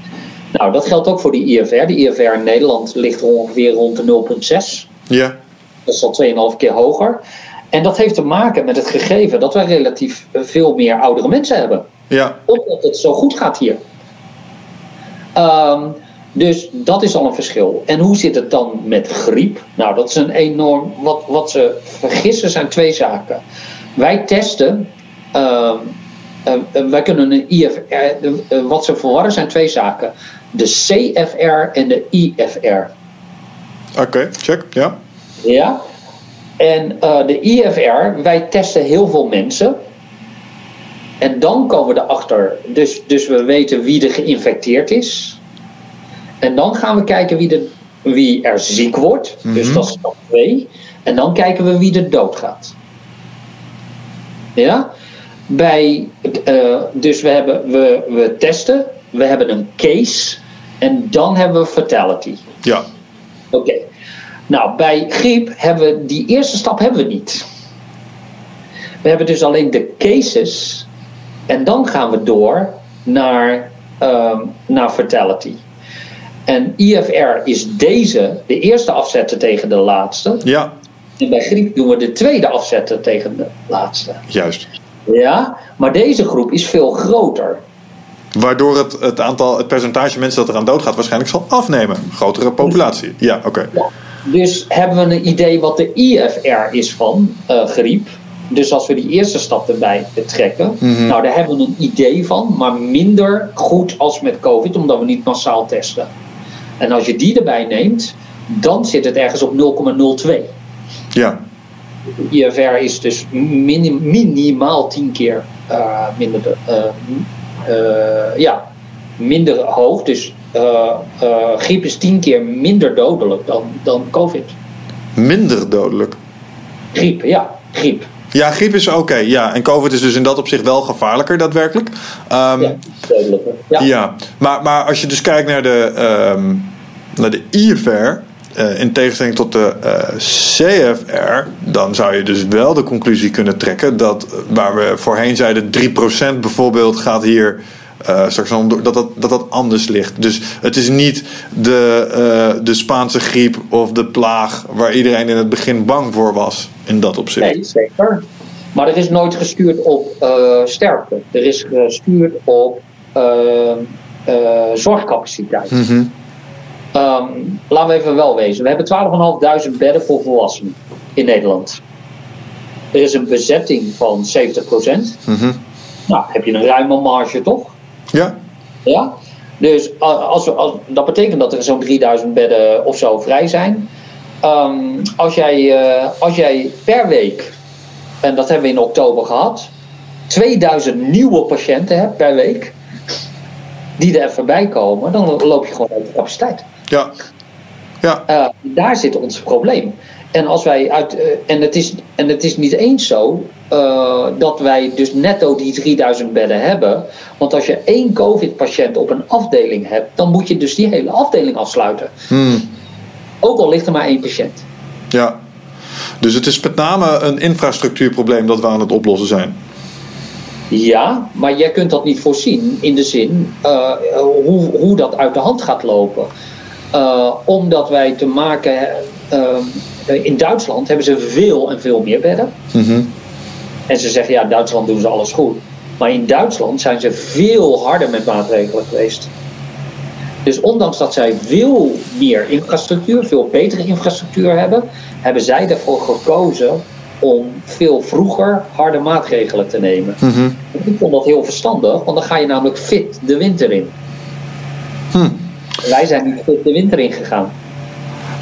Nou, dat geldt ook voor de IFR. De IFR in Nederland ligt ongeveer rond de 0,6. Ja. Dat is al 2,5 keer hoger. En dat heeft te maken met het gegeven dat wij relatief veel meer oudere mensen hebben. Ja. Omdat het zo goed gaat hier. Um, dus dat is al een verschil. En hoe zit het dan met griep? Nou, dat is een enorm. Wat, wat ze vergissen zijn twee zaken. Wij testen. Uh, uh, wij kunnen een IFR. Uh, wat ze verwarren zijn twee zaken: de CFR en de IFR. Oké, check, ja. Ja. En de IFR, wij testen heel veel mensen. En dan komen we erachter. Dus, dus we weten wie er geïnfecteerd is. En dan gaan we kijken wie, de, wie er ziek wordt. Dus mhm. dat is stap 2. En dan kijken we wie er doodgaat. Ja? Bij, uh, dus we, hebben, we, we testen, we hebben een case en dan hebben we fatality. Ja. Oké. Nou, bij griep hebben we die eerste stap hebben we niet. We hebben dus alleen de cases en dan gaan we door naar, um, naar fatality. En IFR is deze, de eerste afzetter tegen de laatste. Ja, En bij griep doen we de tweede afzetter tegen de laatste. juist. Ja, maar deze groep is veel groter. Waardoor het, het aantal, het percentage mensen dat eraan doodgaat waarschijnlijk zal afnemen. Grotere populatie. Ja, oké. Dus hebben we een idee wat de IFR is van eh, griep. Dus als we die eerste stap erbij trekken, Mhm. nou daar hebben we een idee van, maar minder goed als met COVID, omdat we niet massaal testen. En als je die erbij neemt, dan zit het ergens op 0,02. Ja, IFR is dus minim- minimaal 10 keer eh, minder, de- eh, ja, minder hoog. Dus eh, eh, griep is 10 keer minder dodelijk dan, dan COVID. minder dodelijk. Griep, ja, griep. Ja, griep is oké. ja, en COVID is dus in dat opzicht wel gevaarlijker daadwerkelijk. Ehm, Ja, dodelijker. Ja. Ja, maar, maar als je dus kijkt naar de, ehm naar de IFR, eh, in tegenstelling tot de eh, CFR, dan zou je dus wel de conclusie kunnen trekken dat eh, waar we voorheen zeiden 3% bijvoorbeeld gaat hier eh, straks om, dat, dat, dat dat anders ligt. Dus het is niet de, de Spaanse griep of de plaag waar iedereen in het begin bang voor was in dat opzicht. Nee, zeker. Maar er is nooit gestuurd op eh, sterfte. Er is gestuurd op zorgcapaciteit. Ehm, laten we even wel wezen. We hebben 12.500 bedden voor volwassenen in Nederland. Er is een bezetting van 70%. Mhm. Nou, heb je een ruime marge toch? Ja, Ja? Dus als we, als, dat betekent dat er zo'n 3000 bedden of zo vrij zijn. Ehm, als, jij, eh, als jij per week, en dat hebben we in oktober gehad, 2000 nieuwe patiënten hebt per week, die er even bij komen, dan loop je gewoon uit de capaciteit. Ja, ja. Eh, daar zit ons probleem. En, als wij uit, eh, en, het is, en het is niet eens zo eh, dat wij dus netto die 3000 bedden hebben. Want als je één COVID-patiënt op een afdeling hebt, dan moet je dus die hele afdeling afsluiten. Hmm. Ook al ligt er maar één patiënt. Ja. Dus het is met name een infrastructuurprobleem dat we aan het oplossen zijn. Ja, maar jij kunt dat niet voorzien in de zin hoe, hoe dat uit de hand gaat lopen. Eh, omdat wij te maken hebben. in Duitsland hebben ze veel en veel meer bedden. Mhm. En ze zeggen ja, Duitsland doen ze alles goed. Maar in Duitsland zijn ze veel harder met maatregelen geweest. Dus ondanks dat zij veel meer infrastructuur, veel betere infrastructuur hebben, hebben zij ervoor gekozen om veel vroeger harde maatregelen te nemen. Mhm. Ik vond dat heel verstandig, want dan ga je namelijk fit de winter in. Hm. Wij zijn niet de winter in gegaan.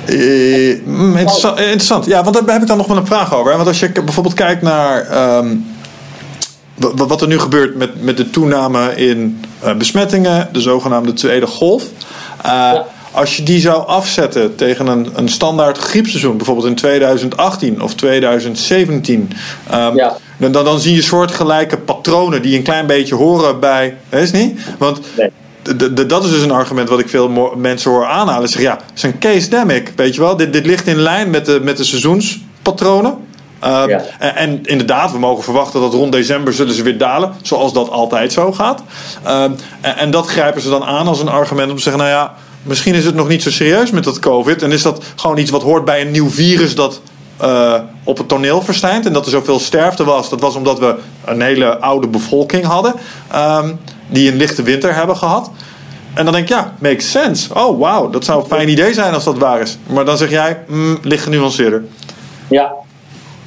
Eh, mm, interessant, interessant. Ja, want daar heb ik dan nog wel een vraag over. hè. Want als je bijvoorbeeld kijkt naar ehm, wa- wa- wat er nu gebeurt met, met de toename in eh, besmettingen, de zogenaamde tweede golf. Eh, Als je die zou afzetten tegen een, een standaard griepseizoen, bijvoorbeeld in 2018 of 2017, ehm, Ja. dan, dan, dan zie je soortgelijke patronen die een klein beetje horen bij. Je niet? Want Nee. Dat is dus een argument wat ik veel mensen hoor aanhalen. Ze zeggen, ja, het is een case demic, weet je wel. Dit, dit ligt in lijn met de, met de seizoenspatronen. Ehm, Ja. en, en inderdaad, we mogen verwachten dat rond december zullen ze weer dalen. Zoals dat altijd zo gaat. Ehm, en, en dat grijpen ze dan aan als een argument om te zeggen, nou ja, misschien is het nog niet zo serieus met dat COVID. En is dat gewoon iets wat hoort bij een nieuw virus dat eh, op het toneel verschijnt. En dat er zoveel sterfte was. Dat was omdat we een hele oude bevolking hadden. ehm, die een lichte winter hebben gehad. En dan denk ik, ja, makes sense. Oh, wauw, dat zou een fijn idee zijn als dat waar is. Maar dan zeg jij, mm, licht genuanceerder. Ja,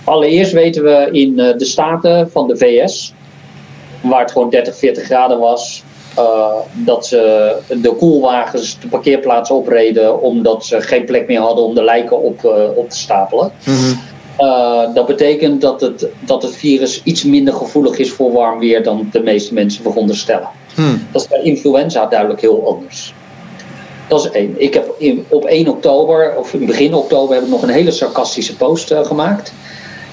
allereerst weten we in eh, de staten van de VS, waar het gewoon 30, 40 graden was, eh, dat ze de koelwagens de parkeerplaats opreden omdat ze geen plek meer hadden om de lijken op, eh, op te stapelen. Eh, dat betekent dat het, dat het virus iets minder gevoelig is voor warm weer dan de meeste mensen veronderstellen. Hmm. Dat is bij influenza duidelijk heel anders. Dat is één. Ik heb in, op 1 oktober, of in begin oktober, heb ik nog een hele sarcastische post eh, gemaakt.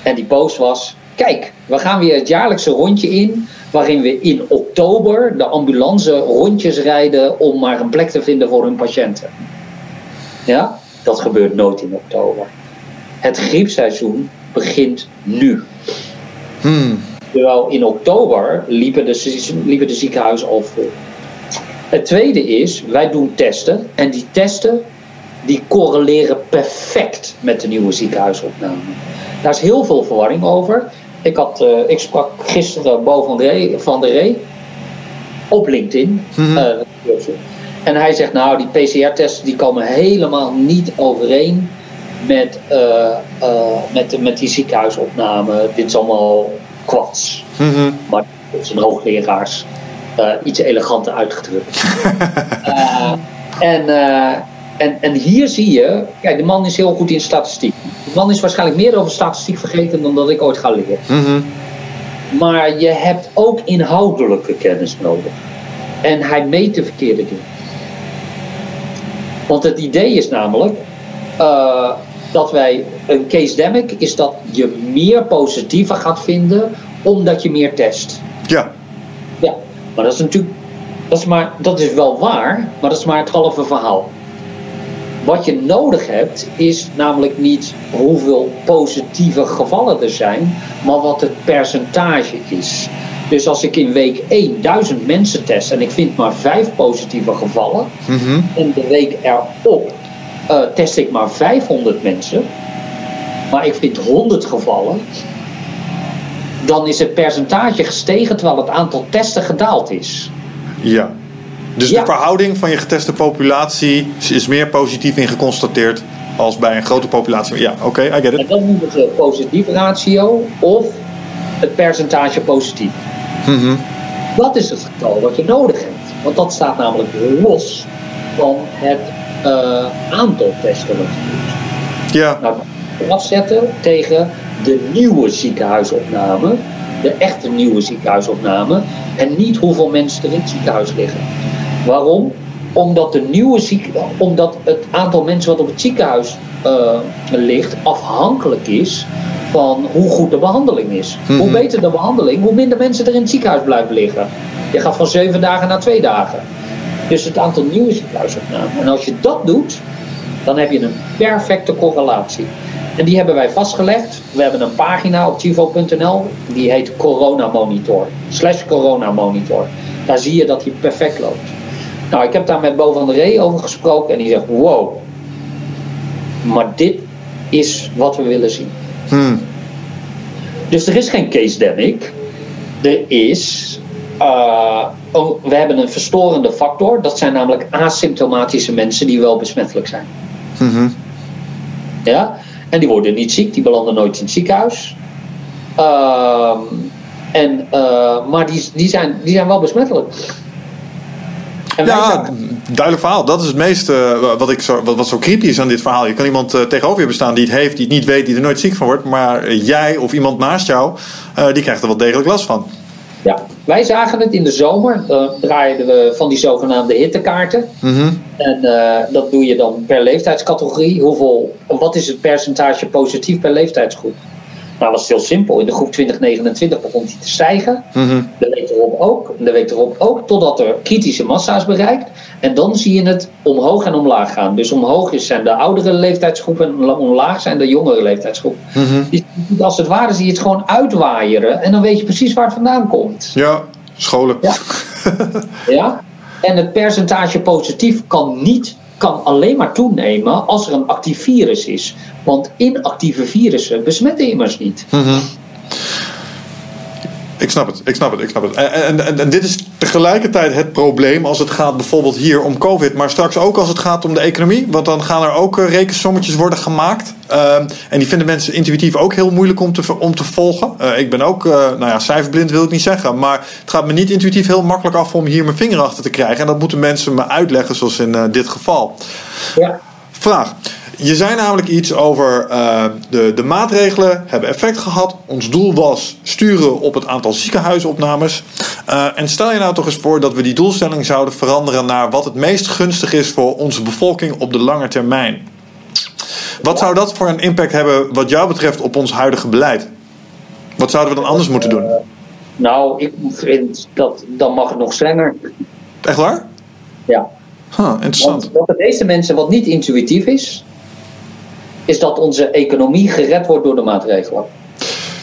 En die post was: Kijk, we gaan weer het jaarlijkse rondje in. Waarin we in oktober de ambulance rondjes rijden om maar een plek te vinden voor hun patiënten. Ja, dat gebeurt nooit in oktober. Het griepseizoen begint nu. Hmm. Terwijl in oktober liepen de, liepen de ziekenhuizen al vol. Het tweede is, wij doen testen en die testen die correleren perfect met de nieuwe ziekenhuisopname. Daar is heel veel verwarring over. Ik, had, uh, ik sprak gisteren Bo van de Ree, van de Ree op LinkedIn. Mhm. uh, en hij zegt, nou, die PCR-testen die komen helemaal niet overeen met, uh, met, met die ziekenhuisopname. Dit is allemaal kwats. Mhm. Maar dat zijn hoogleraars iets eleganter uitgedrukt. en, en, en hier zie je, kijk, de man is heel goed in statistiek. De man is waarschijnlijk meer over statistiek vergeten dan dat ik ooit ga leren. Mhm. Maar je hebt ook inhoudelijke kennis nodig. En hij meet de verkeerde dingen. Want het idee is namelijk uh, dat wij, een case demic is dat je meer positieven gaat vinden omdat je meer test. Ja. Ja, maar dat is natuurlijk, dat is, maar, dat is wel waar, maar dat is maar het halve verhaal. Wat je nodig hebt is namelijk niet hoeveel positieve gevallen er zijn, maar wat het percentage is. Dus als ik in week 1 1000 mensen test en ik vind maar 5 positieve gevallen, mm -hmm. en de week erop uh, test ik maar 500 mensen, maar ik vind 100 gevallen, dan is het percentage gestegen terwijl het aantal testen gedaald is. Ja. Dus Ja. de verhouding van je geteste populatie is meer positief in geconstateerd als bij een grote populatie. Ja, oké, I get En it. dat noemen ze positief ratio of het percentage positief. Mhm. Dat is het getal wat je nodig hebt. Want dat staat namelijk los van het eh, aantal testen wat je doet. Ja, Nou, afzetten tegen de nieuwe ziekenhuisopname, de echte nieuwe ziekenhuisopname, en niet hoeveel mensen er in het ziekenhuis liggen. Waarom? Omdat, de nieuwe ziek, omdat het aantal mensen wat op het ziekenhuis eh, ligt afhankelijk is van hoe goed de behandeling is. Hoe Mhm. beter de behandeling, hoe minder mensen er in het ziekenhuis blijven liggen. Je gaat van zeven dagen naar twee dagen. Dus het aantal nieuwe ziekenhuisopnames. En als je dat doet, dan heb je een perfecte correlatie. En die hebben wij vastgelegd. We hebben een pagina op chivo.nl. Die heet Corona Monitor. Slash Corona Monitor. Daar zie je dat die perfect loopt. Nou, ik heb daar met Bo van der Ree over gesproken. En die zegt, wow. Maar dit is wat we willen zien. Hmm. Dus er is geen case demic. Er is. Eh, oh, we hebben een verstorende factor. Dat zijn namelijk asymptomatische mensen die wel besmettelijk zijn. Mhm. Ja? En die worden niet ziek, die belanden nooit in het ziekenhuis. Ehm, en, eh, maar die, die, zijn, die zijn wel besmettelijk. En Ja, zijn- duidelijk verhaal. Dat is het meeste wat, ik zo, wat, wat zo creepy is aan dit verhaal. Je kan iemand eh, tegenover je bestaan die het heeft, die het niet weet, die er nooit ziek van wordt. Maar eh, jij of iemand naast jou, eh, die krijgt er wel degelijk last van. Ja, wij zagen het in de zomer. Dan draaiden we van die zogenaamde hittekaarten. Mhm. En eh, dat doe je dan per leeftijdscategorie. Hoeveel, wat is het percentage positief per leeftijdsgroep? Nou, dat is heel simpel. In de groep 2029 begon die te stijgen. Mhm. De week erop ook. En de week erop ook. Totdat er kritische massa is bereikt. En dan zie je het omhoog en omlaag gaan. Dus omhoog is zijn de oudere leeftijdsgroepen. En omlaag zijn de jongere leeftijdsgroepen. Mhm. Die- Als het ware zie je het gewoon uitwaaieren. En dan weet je precies waar het vandaan komt. Ja, scholen. Ja. Ja? En het percentage positief kan niet, kan alleen maar toenemen als er een actief virus is. Want inactieve virussen besmetten immers niet. Mhm. Ik snap het, ik snap het, ik snap het. En, en, dit is tegelijkertijd het probleem als het gaat bijvoorbeeld hier om COVID, maar straks ook als het gaat om de economie. Want dan gaan er ook eh, rekensommetjes worden gemaakt. Ehm, en die vinden mensen intuïtief ook heel moeilijk om te, om te volgen. Eh, ik ben ook, eh, nou ja, cijferblind wil ik niet zeggen, maar het gaat me niet intuïtief heel makkelijk af om hier mijn vinger achter te krijgen. En dat moeten mensen me uitleggen, zoals in dit geval. Ja. Vraag. Je zei namelijk iets over eh, de, de maatregelen hebben effect gehad. Ons doel was sturen op het aantal ziekenhuisopnames. Eh, en stel je nou toch eens voor dat we die doelstelling zouden veranderen naar wat het meest gunstig is voor onze bevolking op de lange termijn. Wat zou dat voor een impact hebben wat jou betreft op ons huidige beleid? Wat zouden we dan anders moeten doen? Nou, ik vind dat dan mag het nog strenger. Echt waar? Ja. Huh, interessant. Want wat de meeste mensen wat niet intuïtief is, is dat onze economie gered wordt door de maatregelen.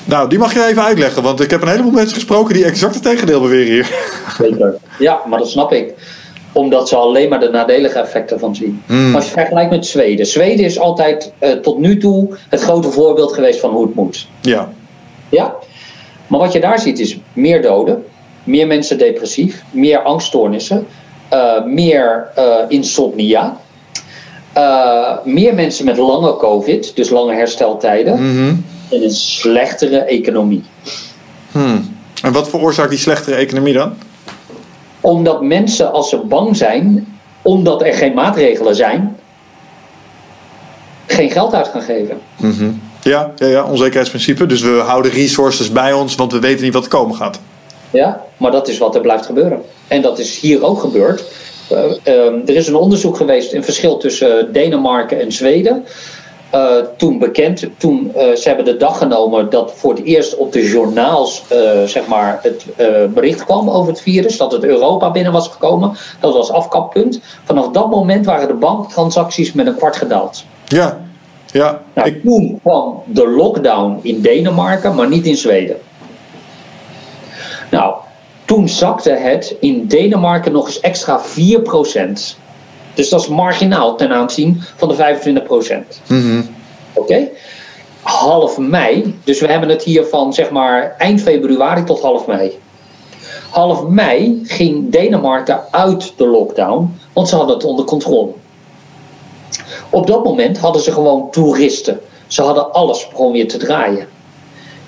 Nou, die mag je even uitleggen, want ik heb een heleboel mensen gesproken die exact het tegendeel beweren hier. Zeker. Ja, maar dat snap ik. Omdat ze alleen maar de nadelige effecten van zien. Hmm. Als je vergelijkt met Zweden. Zweden is altijd eh, tot nu toe het grote voorbeeld geweest van hoe het moet. Ja. Ja? Maar wat je daar ziet is meer doden, meer mensen depressief, meer angststoornissen, eh, meer eh, insomnia, eh, meer mensen met lange COVID, dus lange hersteltijden, Mhm. en een slechtere economie. Hmm. En wat veroorzaakt die slechtere economie dan? Omdat mensen, als ze bang zijn, omdat er geen maatregelen zijn, geen geld uit gaan geven. Mhm. Ja, ja, ja, onzekerheidsprincipe. Dus we houden resources bij ons, want we weten niet wat er komen gaat. Ja, maar dat is wat er blijft gebeuren. En dat is hier ook gebeurd. Eh, ehm, er is een onderzoek geweest, een verschil tussen Denemarken en Zweden. Eh, toen bekend, toen eh, ze hebben de dag genomen dat voor het eerst op de journaals zeg maar het bericht kwam over het virus, dat het Europa binnen was gekomen. Dat was afkappunt. Vanaf dat moment waren de banktransacties met een kwart gedaald. Ja, ja. Nou, Ik, toen kwam de lockdown in Denemarken, maar niet in Zweden. Nou, toen zakte het in Denemarken nog eens extra 4%. Dus dat is marginaal ten aanzien van de 25%. mhm. Oké? Half mei, dus we hebben het hier van zeg maar eind februari tot half mei. Half mei ging Denemarken uit de lockdown, want ze hadden het onder controle. Op dat moment hadden ze gewoon toeristen. Ze hadden alles gewoon weer te draaien.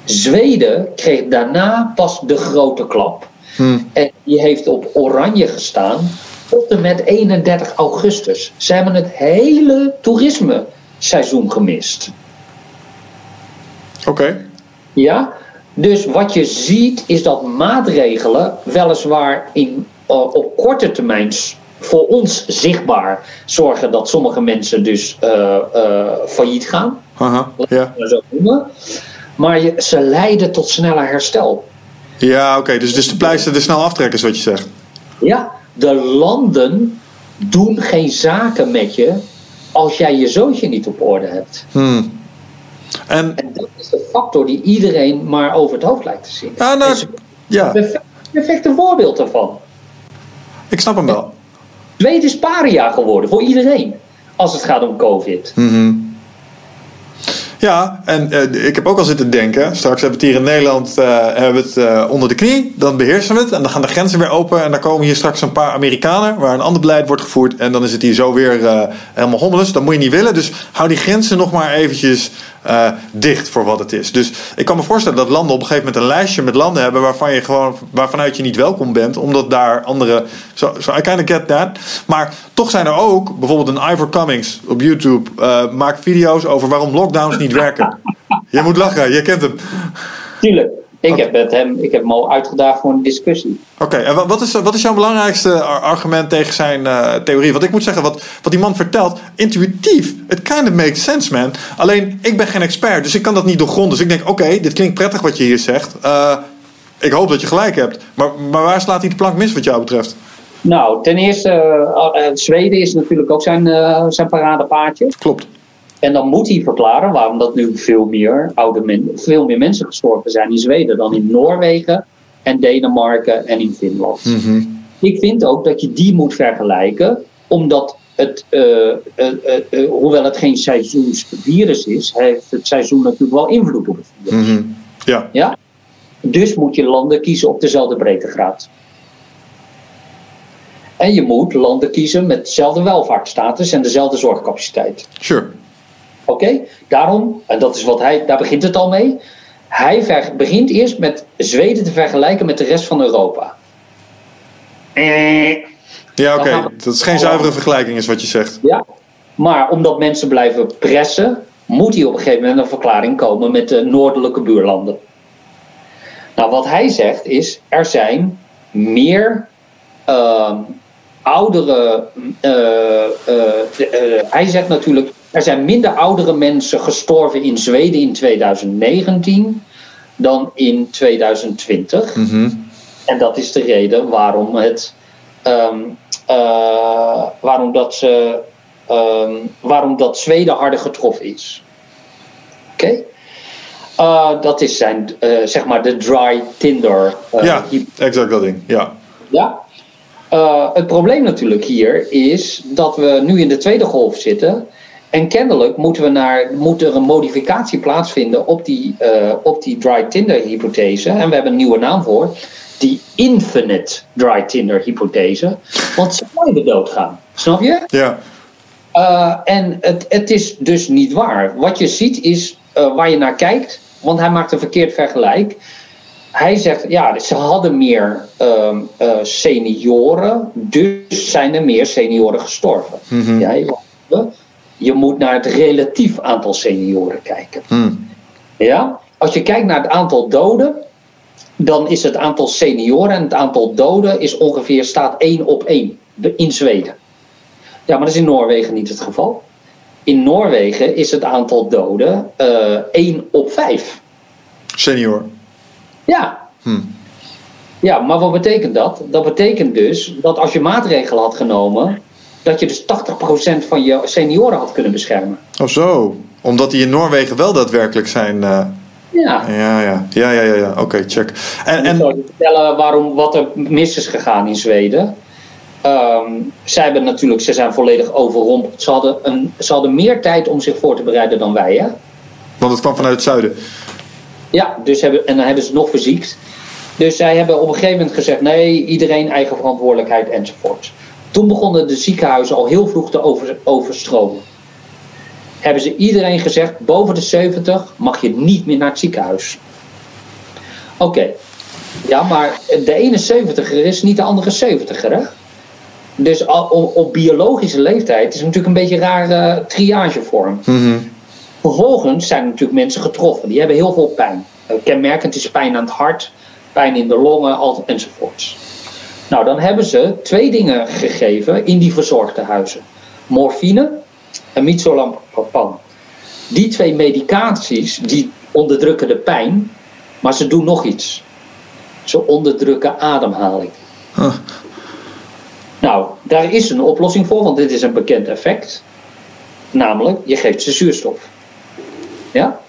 Zweden kreeg daarna pas de grote klap. Hmm. En die heeft op oranje gestaan tot en met 31 augustus. Ze hebben het hele toerismeseizoen gemist. Oké. Ja? Dus wat je ziet is dat maatregelen weliswaar in, eh, op korte termijn voor ons zichtbaar zorgen dat sommige mensen dus eh, eh, failliet gaan. Aha. Ja. Maar ze leiden tot sneller herstel. Ja oké. Dus, dus de pleister er snel aftrekken is wat je zegt. Ja, de landen doen geen zaken met je als jij je zoontje niet op orde hebt. Hmm. En, En dat is de factor die iedereen maar over het hoofd lijkt te zien. Ja, nou, ze- ja, perfect, perfecte voorbeeld daarvan. ik snap hem wel. Zweden is paria geworden voor iedereen. Als het gaat om COVID. Mhm. Ja, en eh, ik heb ook al zitten denken. Straks hebben we het hier in Nederland eh, hebben het, eh, onder de knie. Dan beheersen we het. En dan gaan de grenzen weer open. En dan komen hier straks een paar Amerikanen. Waar een ander beleid wordt gevoerd. En dan is het hier zo weer helemaal hommeles. Dat moet je niet willen. Dus hou die grenzen nog maar eventjes dicht voor wat het is. Dus ik kan me voorstellen dat landen op een gegeven moment een lijstje met landen hebben. Waarvan je gewoon, waarvanuit je niet welkom bent. Omdat daar andere. So, so I kind of get that. Maar toch zijn er ook. Bijvoorbeeld een Ivor Cummings op YouTube. maakt video's over waarom lockdowns niet werken. Je moet lachen, je kent hem. Tuurlijk. Ik, heb met hem, ik heb hem al uitgedaagd voor een discussie. Oké, en wa- wat is, wat is jouw belangrijkste ar- argument tegen zijn eh, theorie? Want ik moet zeggen, wat, wat die man vertelt, intuïtief, it kind of makes sense, man. Alleen, ik ben geen expert, dus ik kan dat niet doorgronden. Dus ik denk, oké, dit klinkt prettig wat je hier zegt. Eh, ik hoop dat je gelijk hebt. Maar, maar waar slaat hij de plank mis wat jou betreft? Nou, ten eerste, eh, Zweden is natuurlijk ook zijn, zijn paradepaardje. Klopt. En dan moet hij verklaren waarom dat nu veel meer, oude men, veel meer mensen gestorven zijn in Zweden dan in Noorwegen en Denemarken en in Finland. Mhm. Ik vind ook dat je die moet vergelijken, omdat het, eh, eh, eh, hoewel het geen seizoensvirus is, heeft het seizoen natuurlijk wel invloed op het virus. Mhm. Ja, Ja? Dus moet je landen kiezen op dezelfde breedtegraad. En je moet landen kiezen met dezelfde welvaartsstatus en dezelfde zorgcapaciteit. sure. Oké? Daarom, en dat is wat hij, daar begint het al mee. Hij ver- begint eerst met Zweden te vergelijken met de rest van Europa. Eh, Ja, oké. Dat is geen zuivere vergelijking, is wat je zegt. Ja, maar omdat mensen blijven pressen, moet hij op een gegeven moment een verklaring komen met de noordelijke buurlanden. Nou, wat hij zegt is: er zijn meer ehm, oudere. eh, eh, hij zegt natuurlijk: er zijn minder oudere mensen gestorven in Zweden in 2019 dan in 2020. Mhm. En dat is de reden waarom het. ehm, eh, waarom, dat ze, ehm, waarom dat Zweden harder getroffen is. Oké? Eh, dat is zijn, eh, zeg maar, de dry Tinder. Ja, exact dat ding. Ja. ja? Het probleem natuurlijk hier is dat we nu in de tweede golf zitten. En kennelijk moeten we naar, moet er een modificatie plaatsvinden op die, uh, op die dry tinder hypothese. En we hebben een nieuwe naam voor. Die infinite dry tinder hypothese. Want ze blijven doodgaan. Snap je? Ja. Uh, en het, het is dus niet waar. Wat je ziet is waar je naar kijkt. Want hij maakt een verkeerd vergelijk hij zegt, ja, ze hadden meer uh, senioren, dus zijn er meer senioren gestorven. Mhm. ja, je moet naar het relatief aantal senioren kijken. Mhm. Ja? Als je kijkt naar het aantal doden, dan is het aantal senioren en het aantal doden is ongeveer staat 1 op 1 in Zweden. Ja, maar dat is in Noorwegen niet het geval. In Noorwegen is het aantal doden uh, 1 op 5. Senior. Ja. Hm. Ja, maar wat betekent dat? Dat betekent dus dat als je maatregelen had genomen, dat je dus 80% van je senioren had kunnen beschermen. Oh zo, omdat die in Noorwegen wel daadwerkelijk zijn. Uh... Ja. Ja, ja, ja, ja, ja, ja. oké, okay, check. En, en... Ik zal je vertellen waarom, wat er mis is gegaan in Zweden. Um, zij hebben natuurlijk, ze zijn volledig overrompeld. Ze hadden, een, ze hadden meer tijd om zich voor te bereiden dan wij, hè? Want het kwam vanuit het zuiden. Ja, dus hebben, en dan hebben ze nog verziekt. Dus zij hebben op een gegeven moment gezegd: nee, iedereen eigen verantwoordelijkheid enzovoort. Toen begonnen de ziekenhuizen al heel vroeg te over, overstromen. Hebben ze iedereen gezegd: boven de 70 mag je niet meer naar het ziekenhuis. Oké, ja, maar de 71er is niet de andere 70er, hè? Dus op, op biologische leeftijd is het natuurlijk een beetje een rare triagevorm. Mm Vervolgens zijn er natuurlijk mensen getroffen. Die hebben heel veel pijn. Kenmerkend is pijn aan het hart, pijn in de longen enzovoorts. Nou, dan hebben ze twee dingen gegeven in die verzorgde huizen. Morfine en mitzolampam. Die twee medicaties die onderdrukken de pijn, maar ze doen nog iets. Ze onderdrukken ademhaling. Huh. Nou, daar is een oplossing voor, want dit is een bekend effect. Namelijk, je geeft ze zuurstof. Ja?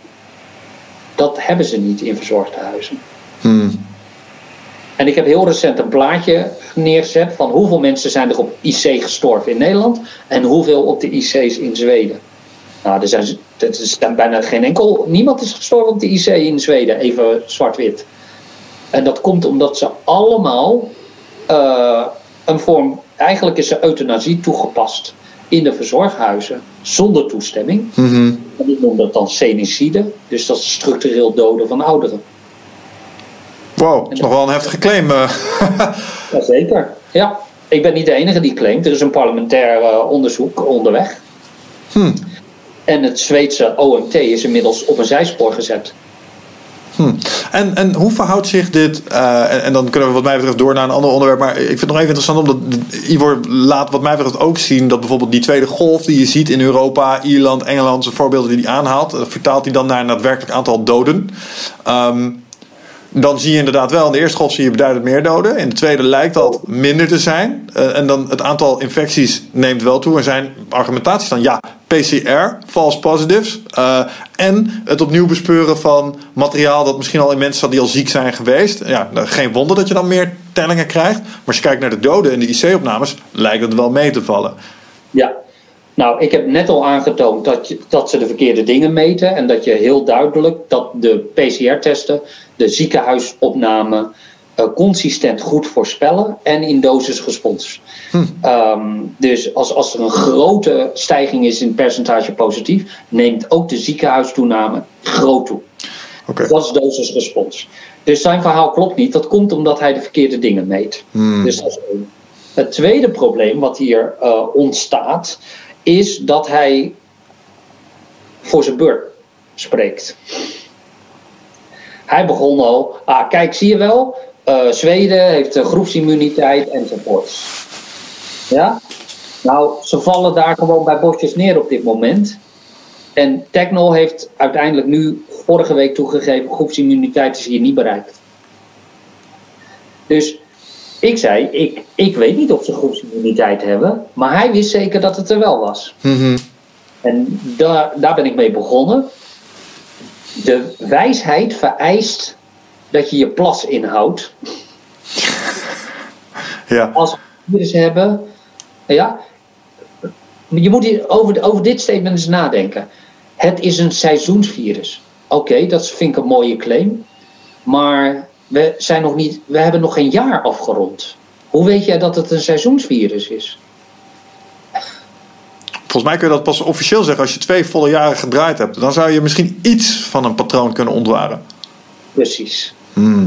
Dat hebben ze niet in verzorgde huizen. Hmm. En ik heb heel recent een plaatje neergezet van hoeveel mensen zijn er op IC gestorven in Nederland en hoeveel op de IC's in Zweden. Nou, er zijn, er zijn bijna geen enkel, niemand is gestorven op de IC in Zweden, even zwart-wit. En dat komt omdat ze allemaal uh, een vorm, eigenlijk is er euthanasie toegepast in de verzorghuizen zonder toestemming. Mm -hmm. En ik noem dat dan senicide, dus dat is structureel doden van ouderen. Wow, dat is nog wel een heftige claim. eh. Jazeker, ja. Ik ben niet de enige die claimt. Er is een parlementair uh, onderzoek onderweg. Hm. En het Zweedse OMT is inmiddels op een zijspoor gezet. Hm. En, en hoe verhoudt zich dit, uh, en, en, dan kunnen we wat mij betreft door naar een ander onderwerp, maar ik vind het nog even interessant omdat Ivor laat wat mij betreft ook zien dat bijvoorbeeld die tweede golf die je ziet in Europa, Ierland, Engeland, zijn voorbeelden die hij aanhaalt, vertaalt hij dan naar een daadwerkelijk aantal doden. Um, dan zie je inderdaad wel, in de eerste golf zie je beduidend meer doden. In de tweede lijkt dat minder te zijn. Uh, en dan het aantal infecties neemt wel toe. Er zijn argumentaties dan ja, PCR, false positives. Uh, en het opnieuw bespeuren van materiaal dat misschien al in mensen zat die al ziek zijn geweest. Ja, geen wonder dat je dan meer tellingen krijgt. Maar als je kijkt naar de doden en de IC-opnames, lijkt het wel mee te vallen. Ja, nou, ik heb net al aangetoond dat, je, dat ze de verkeerde dingen meten. En dat je heel duidelijk dat de PCR-testen de ziekenhuisopname uh, consistent goed voorspellen en in dosis respons. Hm. Um, dus als, als er een grote stijging is in percentage positief, neemt ook de ziekenhuistoename groot toe. Okay. Dat is dosis respons. Dus zijn verhaal klopt niet. Dat komt omdat hij de verkeerde dingen meet. Hm. Dus dat is één. Het tweede probleem wat hier uh, ontstaat, is dat hij voor zijn beurt spreekt. Hij begon al, ah kijk zie je wel, uh, Zweden heeft uh, groepsimmuniteit enzovoorts. Ja? Nou, ze vallen daar gewoon bij bosjes neer op dit moment. En Technol heeft uiteindelijk nu vorige week toegegeven, groepsimmuniteit is hier niet bereikt. Dus ik zei, ik, ik weet niet of ze groepsimmuniteit hebben, maar hij wist zeker dat het er wel was. Mm -hmm. En daar, daar ben ik mee begonnen. De wijsheid vereist dat je je plas inhoudt. Ja. Als virus hebben. Ja, je moet hier over, over dit statement eens nadenken. Het is een seizoensvirus. Oké, dat vind ik een mooie claim. Maar we, zijn nog niet, we hebben nog geen jaar afgerond. Hoe weet jij dat het een seizoensvirus is? Volgens mij kun je dat pas officieel zeggen als je twee volle jaren gedraaid hebt. Dan zou je misschien iets van een patroon kunnen ontwaren. Precies.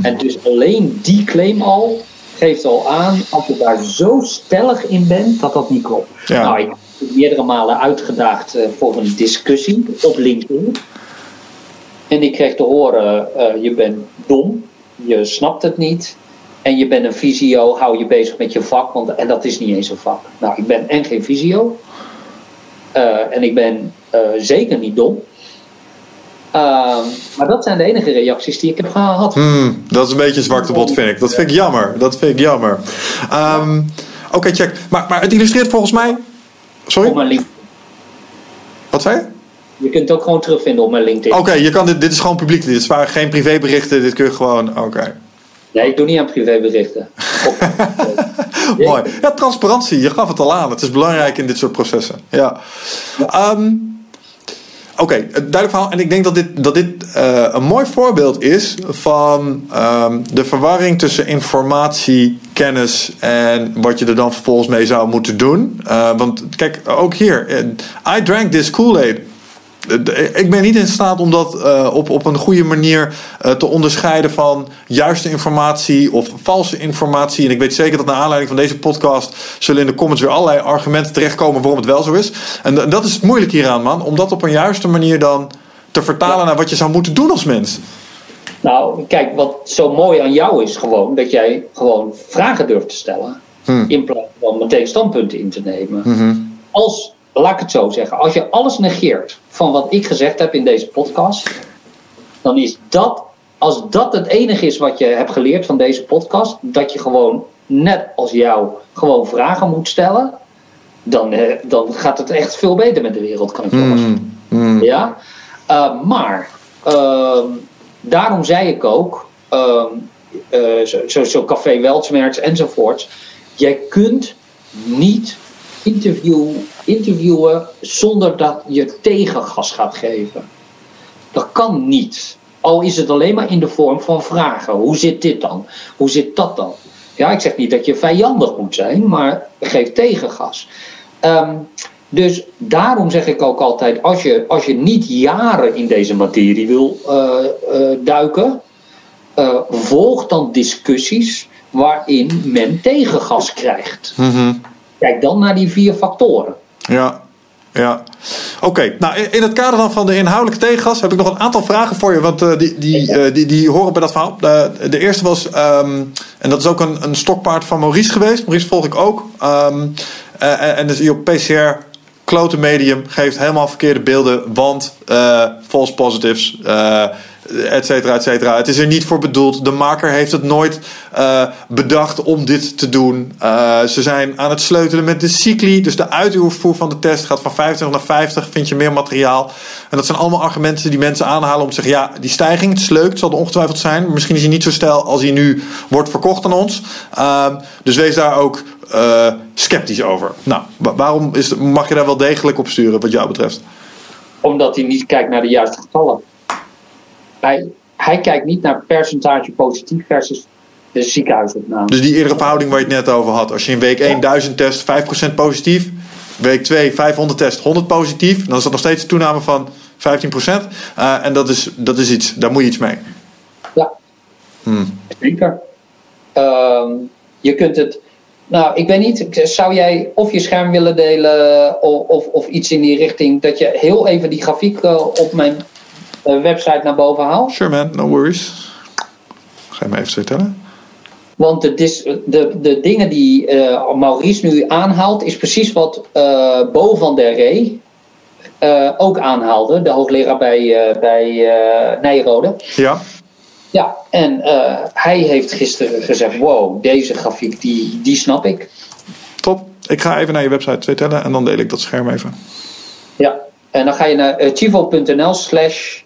En dus alleen die claim al geeft al aan, als je daar zo stellig in bent, dat dat niet klopt. Ja. Nou, ik heb meerdere malen uitgedaagd eh, voor een discussie op LinkedIn. En ik kreeg te horen, eh, je bent dom, je snapt het niet. En je bent een visio, hou je bezig met je vak. Want, en dat is niet eens een vak. Nou, ik ben en geen visio. Eh, en ik ben eh, zeker niet dom. Ehm, maar dat zijn de enige reacties die ik heb gehad. Hmm, dat is een beetje zwarte bot, vind ik. Dat vind ik jammer. Dat vind ik jammer. Ehm, Oké, check. Maar, maar het illustreert volgens mij. Op Sorry? mijn LinkedIn. Wat zei je? Je kunt het ook gewoon terugvinden op mijn LinkedIn. Oké, je kan dit, dit is gewoon publiek. Dit waren geen privéberichten. Dit kun je gewoon. Oké. Nee, ik doe niet aan privéberichten. Mooi. Ja, transparantie. Je gaf het al aan. Het is belangrijk in dit soort processen. Ja. Ehm, Oké, duidelijk verhaal. En ik denk dat dit, dat dit eh, een mooi voorbeeld is van ehm, de verwarring tussen informatie, kennis en wat je er dan vervolgens mee zou moeten doen. Eh, want kijk, ook hier. eh, I drank this Kool-Aid. Eh, Ik ben niet in staat om dat eh, op, op een goede manier eh, te onderscheiden van juiste informatie of valse informatie. En ik weet zeker dat naar aanleiding van deze podcast zullen in de comments weer allerlei argumenten terechtkomen waarom het wel zo is. En, en dat is het moeilijk hieraan, man. Om dat op een juiste manier dan te vertalen naar wat je zou moeten doen als mens. Nou, kijk, wat zo mooi aan jou is gewoon dat jij gewoon vragen durft te stellen. In plaats van meteen standpunten in te nemen. Als, laat ik het zo zeggen, als je alles negeert van wat ik gezegd heb in deze podcast, dan is dat, als dat het enige is wat je hebt geleerd van deze podcast, dat je gewoon net als jou gewoon vragen moet stellen, dan, eh, dan gaat het echt veel beter met de wereld, kan ik wel zeggen. Ja, Uh, maar ehm, daarom zei ik ook, eh, zo, zo, zo Café Weltsmerks enzovoort, jij kunt niet interview, interviewen zonder dat je tegengas gaat geven. Dat kan niet. Al is het alleen maar in de vorm van vragen. Hoe zit dit dan? Hoe zit dat dan? Ja, ik zeg niet dat je vijandig moet zijn, maar geef tegengas. Ehm, dus daarom zeg ik ook altijd: als je, als je niet jaren in deze materie wil eh, eh, duiken, eh, volg dan discussies waarin men tegengas krijgt. Kijk dan naar die vier factoren. Ja, ja. Oké, nou in- het kader dan van de inhoudelijke tegengas heb ik nog een aantal vragen voor je, want eh, die, die, eh, die, die horen bij dat verhaal. De eerste was, ehm, en dat is ook een, een stokpaard van Maurice geweest, Maurice volg ik ook. Ehm, eh, en, dus op PCR, klote medium, geeft helemaal verkeerde beelden, want eh, false positives. Eh et cetera, et cetera. Het is er niet voor bedoeld. De maker heeft het nooit eh, bedacht om dit te doen. Eh, ze zijn aan het sleutelen met de cycli. Dus de uitvoer van de test gaat van 25 naar 50. Vind je meer materiaal. En dat zijn allemaal argumenten die mensen aanhalen om te zeggen... ja, die stijging, het is leuk, het zal ongetwijfeld zijn. Misschien is hij niet zo stijl als hij nu wordt verkocht aan ons. Ehm, dus wees daar ook eh, sceptisch over. Nou, wa- waarom is, mag je daar wel degelijk op sturen wat jou betreft? Omdat hij niet kijkt naar de juiste getallen. Hij, hij kijkt niet naar percentage positief versus de ziekenhuisopname. Dus die eerdere verhouding waar je het net over had. Als je in week 1 1000 test, 5% positief. Week 2 500 test, 100 positief. Dan is dat nog steeds een toename van 15%. Eh, en dat is, dat is iets, daar moet je iets mee. Ja, zeker. Ehm, je kunt het. Nou, ik weet niet. Zou jij of je scherm willen delen of, of, of iets in die richting? Dat je heel even die grafiek eh, op mijn eh, website naar boven haalt? Sure man, no worries. Ga je me even vertellen? Want de, dis, de, de dingen die eh, Maurice nu aanhaalt, is precies wat eh Bo van der Ree eh, ook aanhaalde. De hoogleraar bij, bij Nijrode. Ja. Ja, en hij heeft gisteren gezegd: Wow, deze grafiek, die, die snap ik. Top. Ik ga even naar je website vertellen en dan deel ik dat scherm even. Ja, en dan ga je naar uh, chivo.nl slash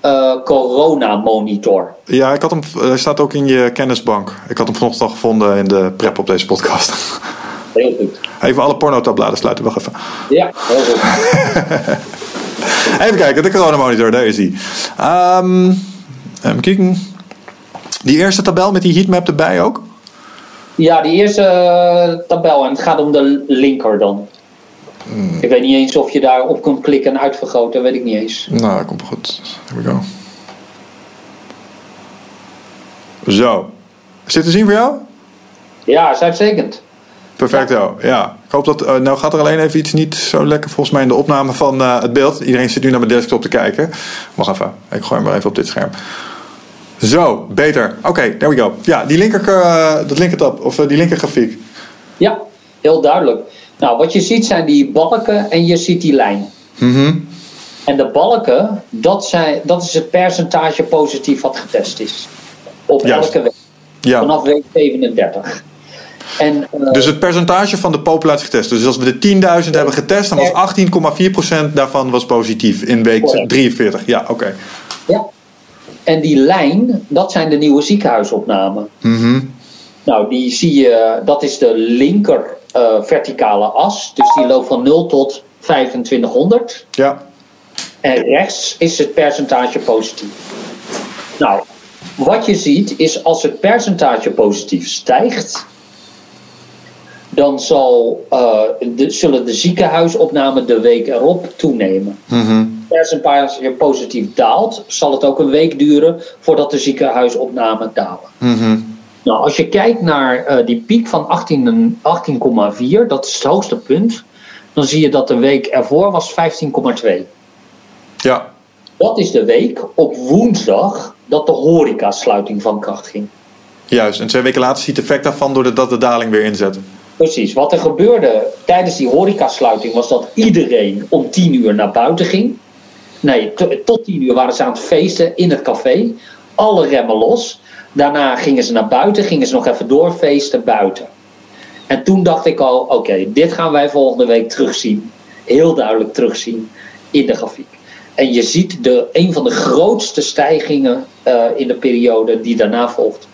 eh, coronamonitor. Ja, ik had hem, hij staat ook in je kennisbank. Ik had hem vanochtend al gevonden in de prep op deze podcast. Heel goed. Even alle pornotabbladen sluiten, wacht even. Ja, heel goed. Even kijken, de coronamonitor, daar is hij. Ehm even kijken. Die eerste tabel met die heatmap erbij ook? Ja, die eerste eh, tabel. En het gaat om de linker dan. Ik weet niet eens of je daar op kunt klikken en uitvergroten. Weet ik niet eens. Nou, komt goed. Here we go. Zo. Is dit te zien voor jou? Ja, is uitstekend. Perfecto, ja. Ik hoop dat. eh, nou gaat er alleen even iets niet zo lekker volgens mij in de opname van eh, het beeld. Iedereen zit nu naar mijn desktop te kijken. Wacht even, ik gooi hem maar even op dit scherm. Zo, beter. Oké, there we go. Ja, die linker, eh, dat linker tab, of die linker grafiek. Ja, heel duidelijk. Nou, wat je ziet zijn die balken en je ziet die lijn. Mhm. En de balken, dat, zijn, dat is het percentage positief wat getest is. Op Juist. elke week. Ja. Vanaf week 37. En, eh, Dus het percentage van de populatie getest. Dus als we de 10.000 hebben getest, dan was 18,4% daarvan was positief in week Correct. 43. Ja, oké. ja. en die lijn, dat zijn de nieuwe ziekenhuisopnamen. Mhm. Nou, die zie je, dat is de linker eh, verticale as. Dus die loopt van 0 tot 2500. Ja. En rechts is het percentage positief. Nou, wat je ziet is als het percentage positief stijgt, dan zal, eh, de, zullen de ziekenhuisopnamen de week erop toenemen. Mhm. Percentage positief daalt, zal het ook een week duren voordat de ziekenhuisopnamen dalen. Mhm. Nou, als je kijkt naar eh, die piek van 18 en 18,4, dat is het hoogste punt, dan zie je dat de week ervoor was 15,2. Ja. Dat is de week op woensdag dat de horecasluiting van kracht ging. Juist. En twee weken later ziet het effect daarvan doordat de daling weer inzet. Precies. Wat er gebeurde tijdens die horecasluiting was dat iedereen om 10 uur naar buiten ging. Nee, tot 10 uur waren ze aan het feesten in het café. Alle remmen los. Daarna gingen ze naar buiten, gingen ze nog even doorfeesten buiten. En toen dacht ik al, oké, dit gaan wij volgende week terugzien. Heel duidelijk terugzien in de grafiek. En je ziet de, een van de grootste stijgingen eh, in de periode die daarna volgt.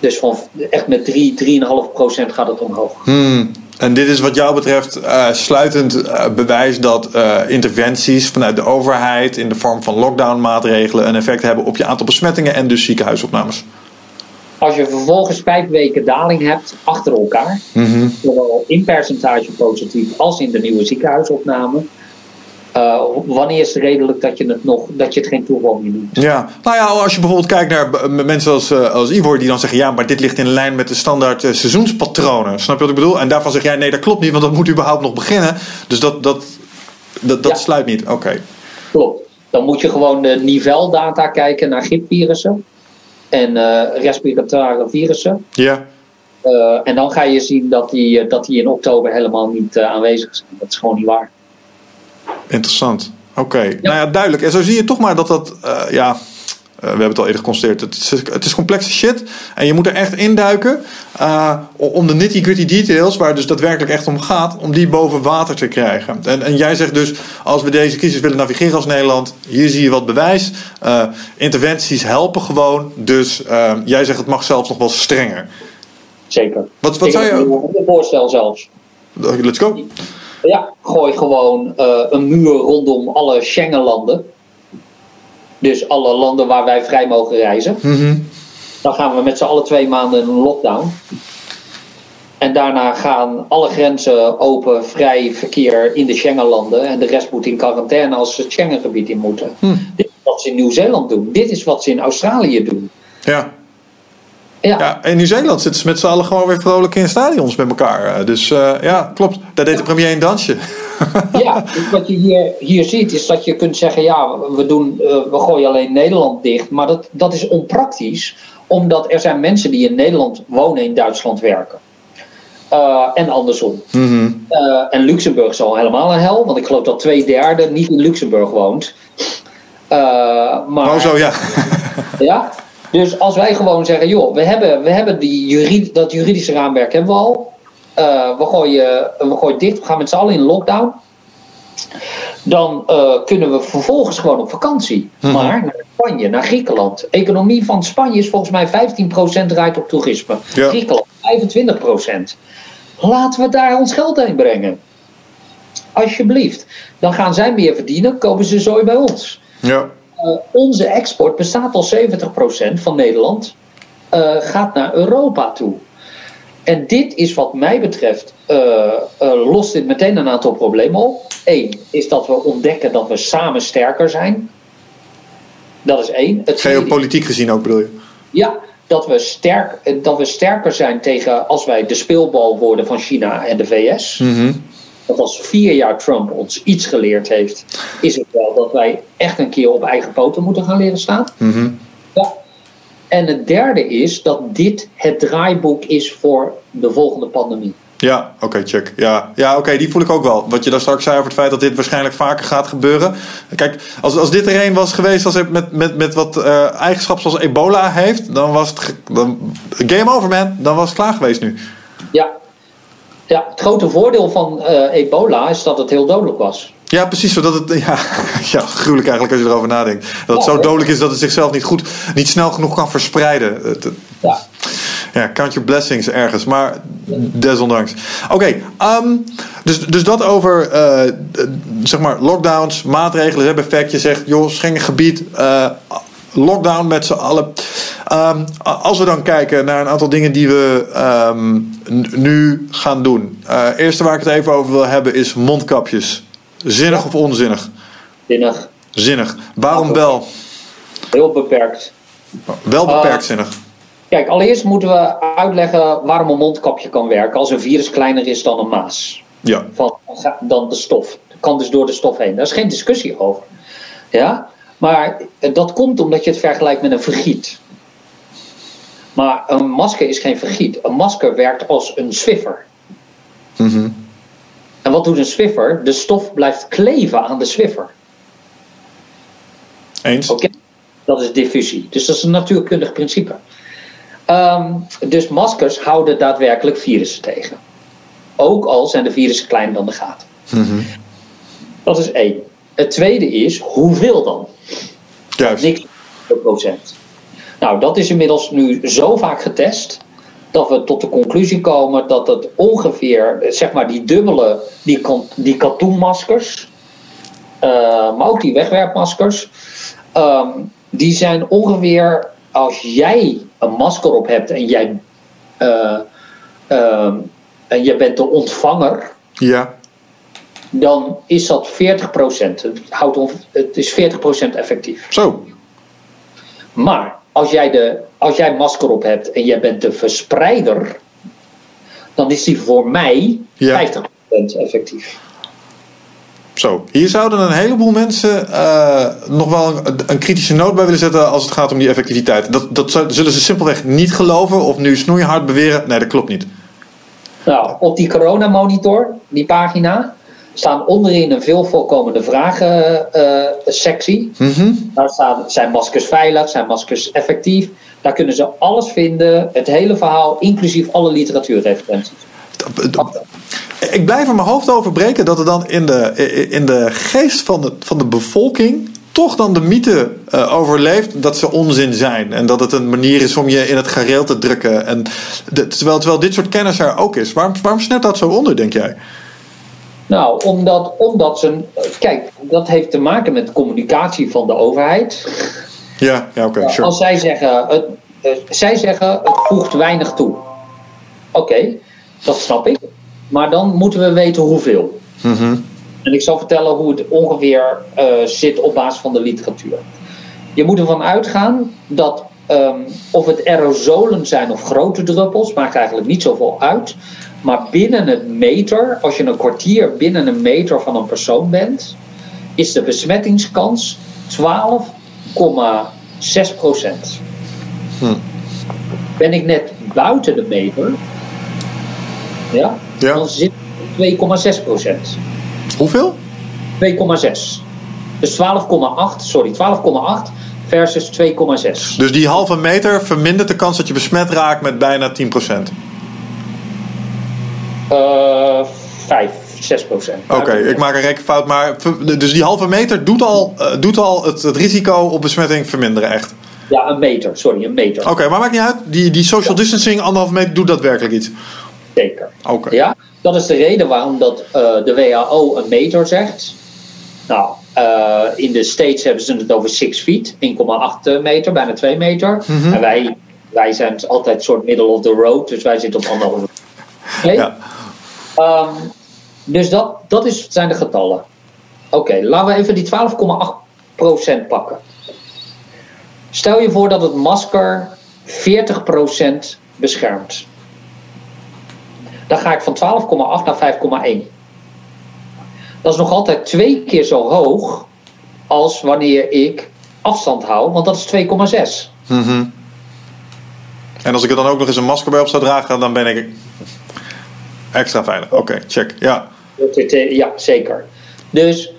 Dus van echt met 3, 3,5 procent gaat het omhoog. Hmm. En dit is wat jou betreft eh, sluitend eh, bewijs dat interventies vanuit de overheid in de vorm van lockdown-maatregelen een effect hebben op je aantal besmettingen en dus ziekenhuisopnames. Als je vervolgens vijf weken daling hebt achter elkaar, Mhm. zowel in percentage positief als in de nieuwe ziekenhuisopname, eh, wanneer is het redelijk dat je het, nog, dat je het geen toeval meer doet? Ja, nou ja, als je bijvoorbeeld kijkt naar b- mensen als, eh, als Ivor die dan zeggen: ja, maar dit ligt in lijn met de standaard eh, seizoenspatronen. Snap je wat ik bedoel? En daarvan zeg jij: nee, dat klopt niet, want dat moet überhaupt nog beginnen. Dus dat, dat, dat, dat Ja. sluit niet. Oké. Klopt. Dan moet je gewoon de niveldata kijken naar griepvirussen en eh, respiratoire virussen. Ja. Eh, en dan ga je zien dat die, eh, dat die in oktober helemaal niet aanwezig zijn. Dat is gewoon niet waar. Interessant. Oké, nou ja, duidelijk. En zo zie je toch maar dat dat, ja, we hebben het al eerder geconstateerd. Het is, het is complexe shit en je moet er echt induiken eh, om de nitty-gritty details, waar het dus daadwerkelijk echt om gaat, om die boven water te krijgen. En, en jij zegt dus, als we deze crisis willen navigeren als Nederland, hier zie je wat bewijs. Eh, interventies helpen gewoon, dus eh, jij zegt het mag zelfs nog wel strenger. Zeker. Wat, wat Ik zou je... een voorstel zelfs. Let's go. Ja, gooi gewoon eh, een muur rondom alle Schengenlanden. Dus alle landen waar wij vrij mogen reizen. Mhm. Dan gaan we met z'n allen twee maanden in een lockdown. En daarna gaan alle grenzen open, vrij verkeer in de Schengenlanden. En de rest moet in quarantaine als ze het Schengengebied in moeten. Dit is wat ze in Nieuw-Zeeland doen. Dit is wat ze in Australië doen. Ja. Ja, Ja, in Nieuw-Zeeland zitten ze met z'n allen gewoon weer vrolijk in stadions met elkaar. Eh, Dus eh, ja, klopt. Daar deed de premier een dansje. Ja, dus wat je hier, hier ziet is dat je kunt zeggen, ja, we, doen, eh, we gooien alleen Nederland dicht. Maar dat, dat is onpraktisch, omdat er zijn mensen die in Nederland wonen, in Duitsland werken. En andersom. Mhm. En Luxemburg is al helemaal een hel, want ik geloof dat twee derde niet in Luxemburg woont. Maar, Oh zo, ja. ja? Dus als wij gewoon zeggen, joh, we hebben, we hebben die jurid, dat juridische raamwerk hebben we al. Eh, we, gooien, we gooien dicht, we gaan met z'n allen in lockdown. Dan eh, kunnen we vervolgens gewoon op vakantie. Mhm. Maar naar Spanje, naar Griekenland. De economie van Spanje is volgens mij 15% draait op toerisme. Ja. Griekenland 25%. Laten we daar ons geld heen brengen. Alsjeblieft. Dan gaan zij meer verdienen, kopen ze zooi bij ons. Ja. Uh, onze export bestaat al 70% van Nederland. Uh, gaat naar Europa toe. En dit is wat mij betreft, uh, lost dit meteen een aantal problemen op. Eén is dat we ontdekken dat we samen sterker zijn. Dat is één. Het Geopolitiek gezien ook bedoel je? Ja, dat we, sterk, dat we sterker zijn tegen als wij de speelbal worden van China en de VS. Mm Dat als vier jaar Trump ons iets geleerd heeft, is het wel dat wij echt een keer op eigen poten moeten gaan leren staan. Mm ja. En het derde is dat dit het draaiboek is voor de volgende pandemie. Ja, oké, check. Ja, ja oké, die voel ik ook wel. Wat je daar straks zei over het feit dat dit waarschijnlijk vaker gaat gebeuren. Kijk, als, als dit er een was geweest als met, met, met wat uh, eigenschappen zoals ebola heeft, dan was het dan, game over, man. Dan was het klaar geweest nu. Ja, ja het grote voordeel van uh, ebola is dat het heel dodelijk was. Ja, precies. Zodat het, ja, ja, gruwelijk eigenlijk als je erover nadenkt. Dat het zo dodelijk is dat het zichzelf niet goed, niet snel genoeg kan verspreiden. Ja. Ja, count your blessings ergens. Maar desondanks. Oké, okay, um, dus, dus dat over uh, zeg maar lockdowns, maatregelen hebben effect. Je zegt, joh, Schengengebied, uh, lockdown met z'n allen. Um, als we dan kijken naar een aantal dingen die we um, nu gaan doen. Uh, eerste waar ik het even over wil hebben is mondkapjes. Zinnig ja. of onzinnig? Zinnig. Zinnig. Waarom wel? Heel beperkt. Wel beperkt zinnig. Kijk, allereerst moeten we uitleggen waarom een mondkapje kan werken als een virus kleiner is dan een maas. Ja. Van, dan de stof. Kan dus door de stof heen. Daar is geen discussie over. Ja? Maar dat komt omdat je het vergelijkt met een vergiet. Maar een masker is geen vergiet. Een masker werkt als een swiffer. Mm -hmm. En wat doet een swiffer? De stof blijft kleven aan de swiffer. Eens. Oké, okay. dat is diffusie. Dus dat is een natuurkundig principe. Um, dus maskers houden daadwerkelijk virussen tegen. Ook al zijn de virussen kleiner dan de gaten. Mm -hmm. Dat is één. Het tweede is, hoeveel dan? Juist. Niks procent. Nou, dat is inmiddels nu zo vaak getest dat we tot de conclusie komen dat het ongeveer, zeg maar, die dubbele, die, die katoenmaskers, uh, maar ook die wegwerpmaskers, um, die zijn ongeveer, als jij een masker op hebt en jij, uh, uh, en je bent de ontvanger, ja. Dan is dat 40%. Het, houdt on, het is 40% effectief. Zo. Maar als jij, de, als jij masker op hebt en jij bent de verspreider, dan is die voor mij ja. 50% effectief. Zo, hier zouden een heleboel mensen uh, nog wel een, een, kritische noot bij willen zetten als het gaat om die effectiviteit. Dat, dat zullen ze simpelweg niet geloven of nu snoeihard beweren. Nee, dat klopt niet. Nou, op die coronamonitor, die pagina, staan onderin een veel voorkomende vragensectie. Uh, mm -hmm. Daar staan, zijn maskers veilig, zijn maskers effectief. Daar kunnen ze alles vinden, het hele verhaal, inclusief alle literatuurreferenties. Ik blijf er mijn hoofd over breken dat er dan in de, in de geest van de, van de bevolking toch dan de mythe uh, overleeft dat ze onzin zijn. En dat het een manier is om je in het gareel te drukken. En de, terwijl, terwijl dit soort kennis er ook is. Waarom, waarom snert dat zo onder, denk jij? Nou, omdat, omdat ze. Kijk, dat heeft te maken met communicatie van de overheid. Ja, ja oké. Okay, sure. Als zij zeggen, het, uh, zij zeggen, het voegt weinig toe. Oké, okay, dat snap ik. Maar dan moeten we weten hoeveel. Mm -hmm. En ik zal vertellen hoe het ongeveer uh, zit op basis van de literatuur. Je moet ervan uitgaan dat um, of het aerosolen zijn of grote druppels, maakt eigenlijk niet zoveel uit. Maar binnen een meter, als je een kwartier binnen een meter van een persoon bent, is de besmettingskans 12,6 procent. Hm. Ben ik net buiten de meter, ja, ja. dan zit 2,6 procent. Hoeveel? 2,6. Dus 12,8, sorry, 12,8 versus 2,6. Dus die halve meter vermindert de kans dat je besmet raakt met bijna 10 Uh, 5, 6 procent. Oké, okay, ik maak een rekenfout, maar dus die halve meter doet al, uh, doet al het, het, risico op besmetting verminderen, echt? Ja, een meter, sorry, een meter. Oké, okay, maar maakt niet uit. Die, die social distancing, anderhalve meter, doet daadwerkelijk iets? Zeker. Oké. Ja, dat is de reden waarom dat, eh, de WHO een meter zegt. Nou, eh, in de States hebben ze het over 6 feet, 1,8 meter, bijna 2 meter. En wij, wij zijn altijd soort middle of the road, dus wij zitten op anderhalve meter. Ja. Ehm, dus dat, dat is, zijn de getallen. Oké, laten we even die 12,8% pakken. Stel je voor dat het masker 40% beschermt. Dan ga ik van 12,8 naar 5,1. Dat is nog altijd twee keer zo hoog als wanneer ik afstand hou, want dat is 2,6. Mhm. En als ik er dan ook nog eens een masker bij op zou dragen, dan ben ik extra veilig. Oké, check. Ja. Ja, zeker. Dus,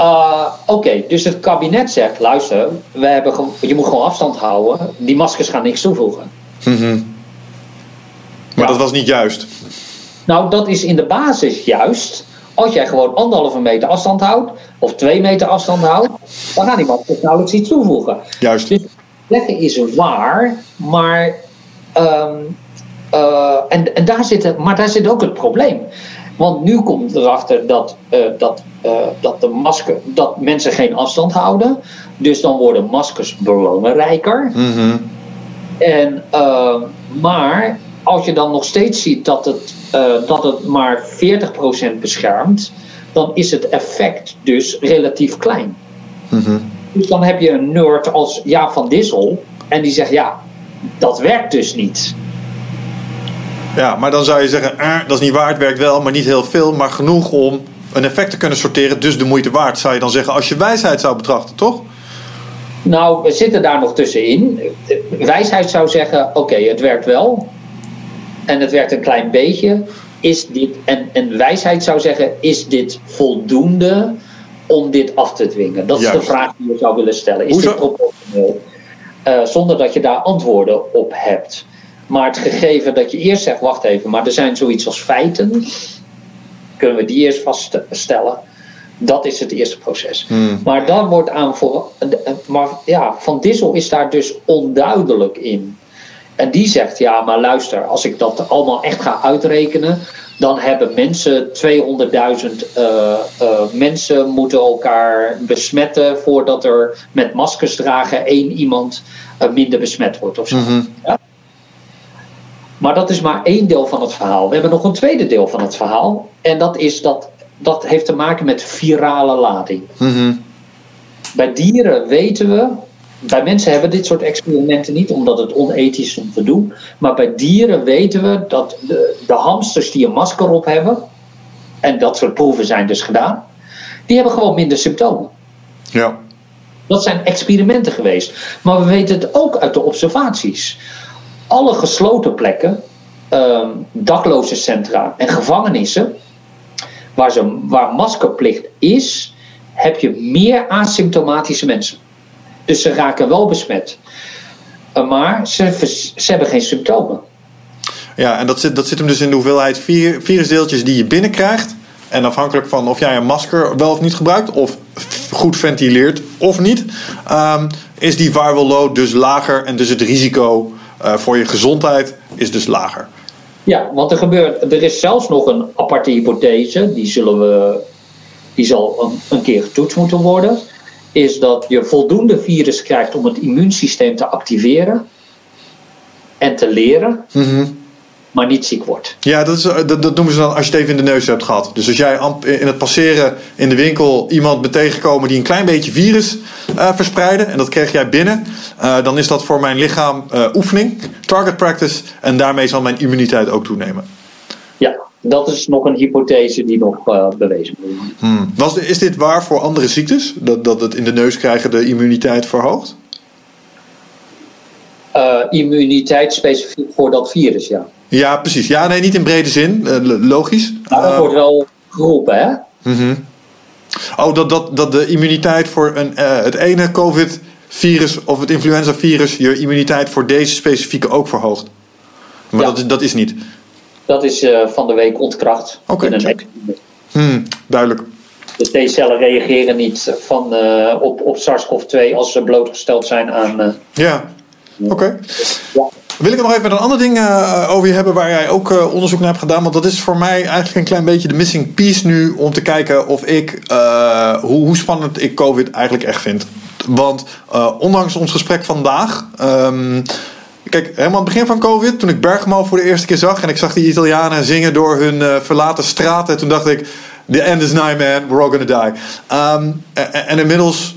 uh, oké, dus het kabinet zegt: luister, we hebben gewoon- je moet gewoon afstand houden. Die maskers gaan niks toevoegen. Mhm. Maar Ja. dat was niet juist. Nou, dat is in de basis juist. Als jij gewoon anderhalve meter afstand houdt, of twee meter afstand houdt, dan gaan die maskers nauwelijks iets toevoegen. Juist. Dus leggen is waar, maar. ehm, eh, en, en daar zit het, maar daar zit ook het probleem. Want nu komt erachter dat, eh, dat, eh, dat, de masker, dat mensen geen afstand houden. Dus dan worden maskers belangrijker. Mhm. En, maar als je dan nog steeds ziet dat het, dat het maar 40% beschermt, dan is het effect dus relatief klein. Mhm. Dus dan heb je een nerd als Jaap van Dissel en die zegt ja, dat werkt dus niet. Ja, maar dan zou je zeggen, eh, dat is niet waar, het werkt wel, maar niet heel veel, maar genoeg om een effect te kunnen sorteren, dus de moeite waard, zou je dan zeggen, als je wijsheid zou betrachten, toch? Nou, we zitten daar nog tussenin. Wijsheid zou zeggen: oké, het werkt wel. En het werkt een klein beetje. Is dit, en, en wijsheid zou zeggen: is dit voldoende om dit af te dwingen? Dat is Juist. de vraag die je zou willen stellen. Is Hoezo? dit proportioneel? Eh, zonder dat je daar antwoorden op hebt. Maar het gegeven dat je eerst zegt: wacht even, maar er zijn zoiets als feiten. Kunnen we die eerst vaststellen? Dat is het eerste proces. Hmm. Maar dan wordt aan voor. Maar ja, Van Dissel is daar dus onduidelijk in. En die zegt: ja, maar luister, als ik dat allemaal echt ga uitrekenen. dan hebben mensen 200.000 eh, eh, mensen moeten elkaar besmetten. voordat er met maskers dragen één iemand eh, minder besmet wordt of zo. Mhm. Ja? Maar dat is maar één deel van het verhaal. We hebben nog een tweede deel van het verhaal. En dat is dat. Dat heeft te maken met virale lading. Mhm. Bij dieren weten we, bij mensen hebben we dit soort experimenten niet, omdat het onethisch is om te doen. Maar bij dieren weten we dat de, de hamsters die een masker op hebben, en dat soort proeven zijn dus gedaan, die hebben gewoon minder symptomen. Ja. Dat zijn experimenten geweest. Maar we weten het ook uit de observaties. Alle gesloten plekken, ehm dakloze centra en gevangenissen, waar, ze, waar maskerplicht is, heb je meer asymptomatische mensen. Dus ze raken wel besmet. Eh, Maar ze, hebben geen symptomen. Ja, en dat zit, dat zit hem dus in de hoeveelheid vir- virusdeeltjes die je binnenkrijgt. En afhankelijk van of jij een masker wel of niet gebruikt, of goed ventileert of niet, ehm, is die viral load dus lager en dus het risico voor je gezondheid is dus lager. Ja, want er, gebeurt, er is zelfs nog een aparte hypothese, die, zullen we, die zal een, een keer getoetst moeten worden. Is dat je voldoende virus krijgt om het immuunsysteem te activeren en te leren, maar niet ziek wordt. Ja, dat, is, eh, dat, dat noemen ze dan als je het even in de neus hebt gehad. Dus als jij in het passeren in de winkel iemand bent tegengekomen die een klein beetje virus eh verspreidde, en dat kreeg jij binnen, eh, dan is dat voor mijn lichaam oefening, target practice, en daarmee zal mijn immuniteit ook toenemen. Ja, dat is nog een hypothese die nog bewezen moet worden. Hmm. Was, is dit waar voor andere ziektes? Dat, dat het in de neus krijgen de immuniteit verhoogt? Immuniteit specifiek voor dat virus, ja. Ja, precies. Ja, nee, niet in brede zin. eh, lo- logisch. Maar dat Eh, wordt wel geroepen, hè? Oh, dat, dat, dat de immuniteit voor een, eh, het ene COVID-virus of het influenza-virus je immuniteit voor deze specifieke ook verhoogt. Maar Ja. dat, is, dat is niet. Dat is van de week ontkracht. Oké, experiment. Hmm, duidelijk. De T-cellen reageren niet van, op, op SARS-CoV-2 als ze blootgesteld zijn aan. Ja, oké. ja. Wil ik nog even een ander ding uh, over je hebben waar jij ook uh, onderzoek naar hebt gedaan. Want dat is voor mij eigenlijk een klein beetje de missing piece nu om te kijken of ik, uh, hoe, hoe, spannend ik COVID eigenlijk echt vind. Want ondanks ons gesprek vandaag. Um, Kijk, helemaal aan het begin van COVID, toen ik Bergamo voor de eerste keer zag en ik zag die Italianen zingen door hun verlaten straten, toen dacht ik: The end is nigh, man, we're all gonna die. En, en inmiddels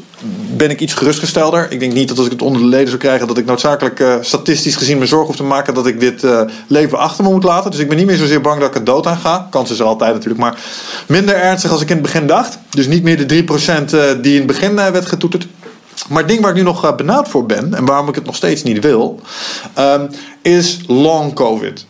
ben ik iets gerustgestelder. Ik denk niet dat als ik het onder de leden zou krijgen, dat ik noodzakelijk uh, statistisch gezien me zorgen hoef te maken dat ik dit uh, leven achter me moet laten. Dus ik ben niet meer zozeer bang dat ik er dood aan ga. Kans is er altijd natuurlijk, maar minder ernstig als ik in het begin dacht. Dus niet meer de 3% uh, die in het begin werd getoeterd. Maar het ding waar ik nu nog benauwd voor ben, en waarom ik het nog steeds niet wil, um, is long COVID.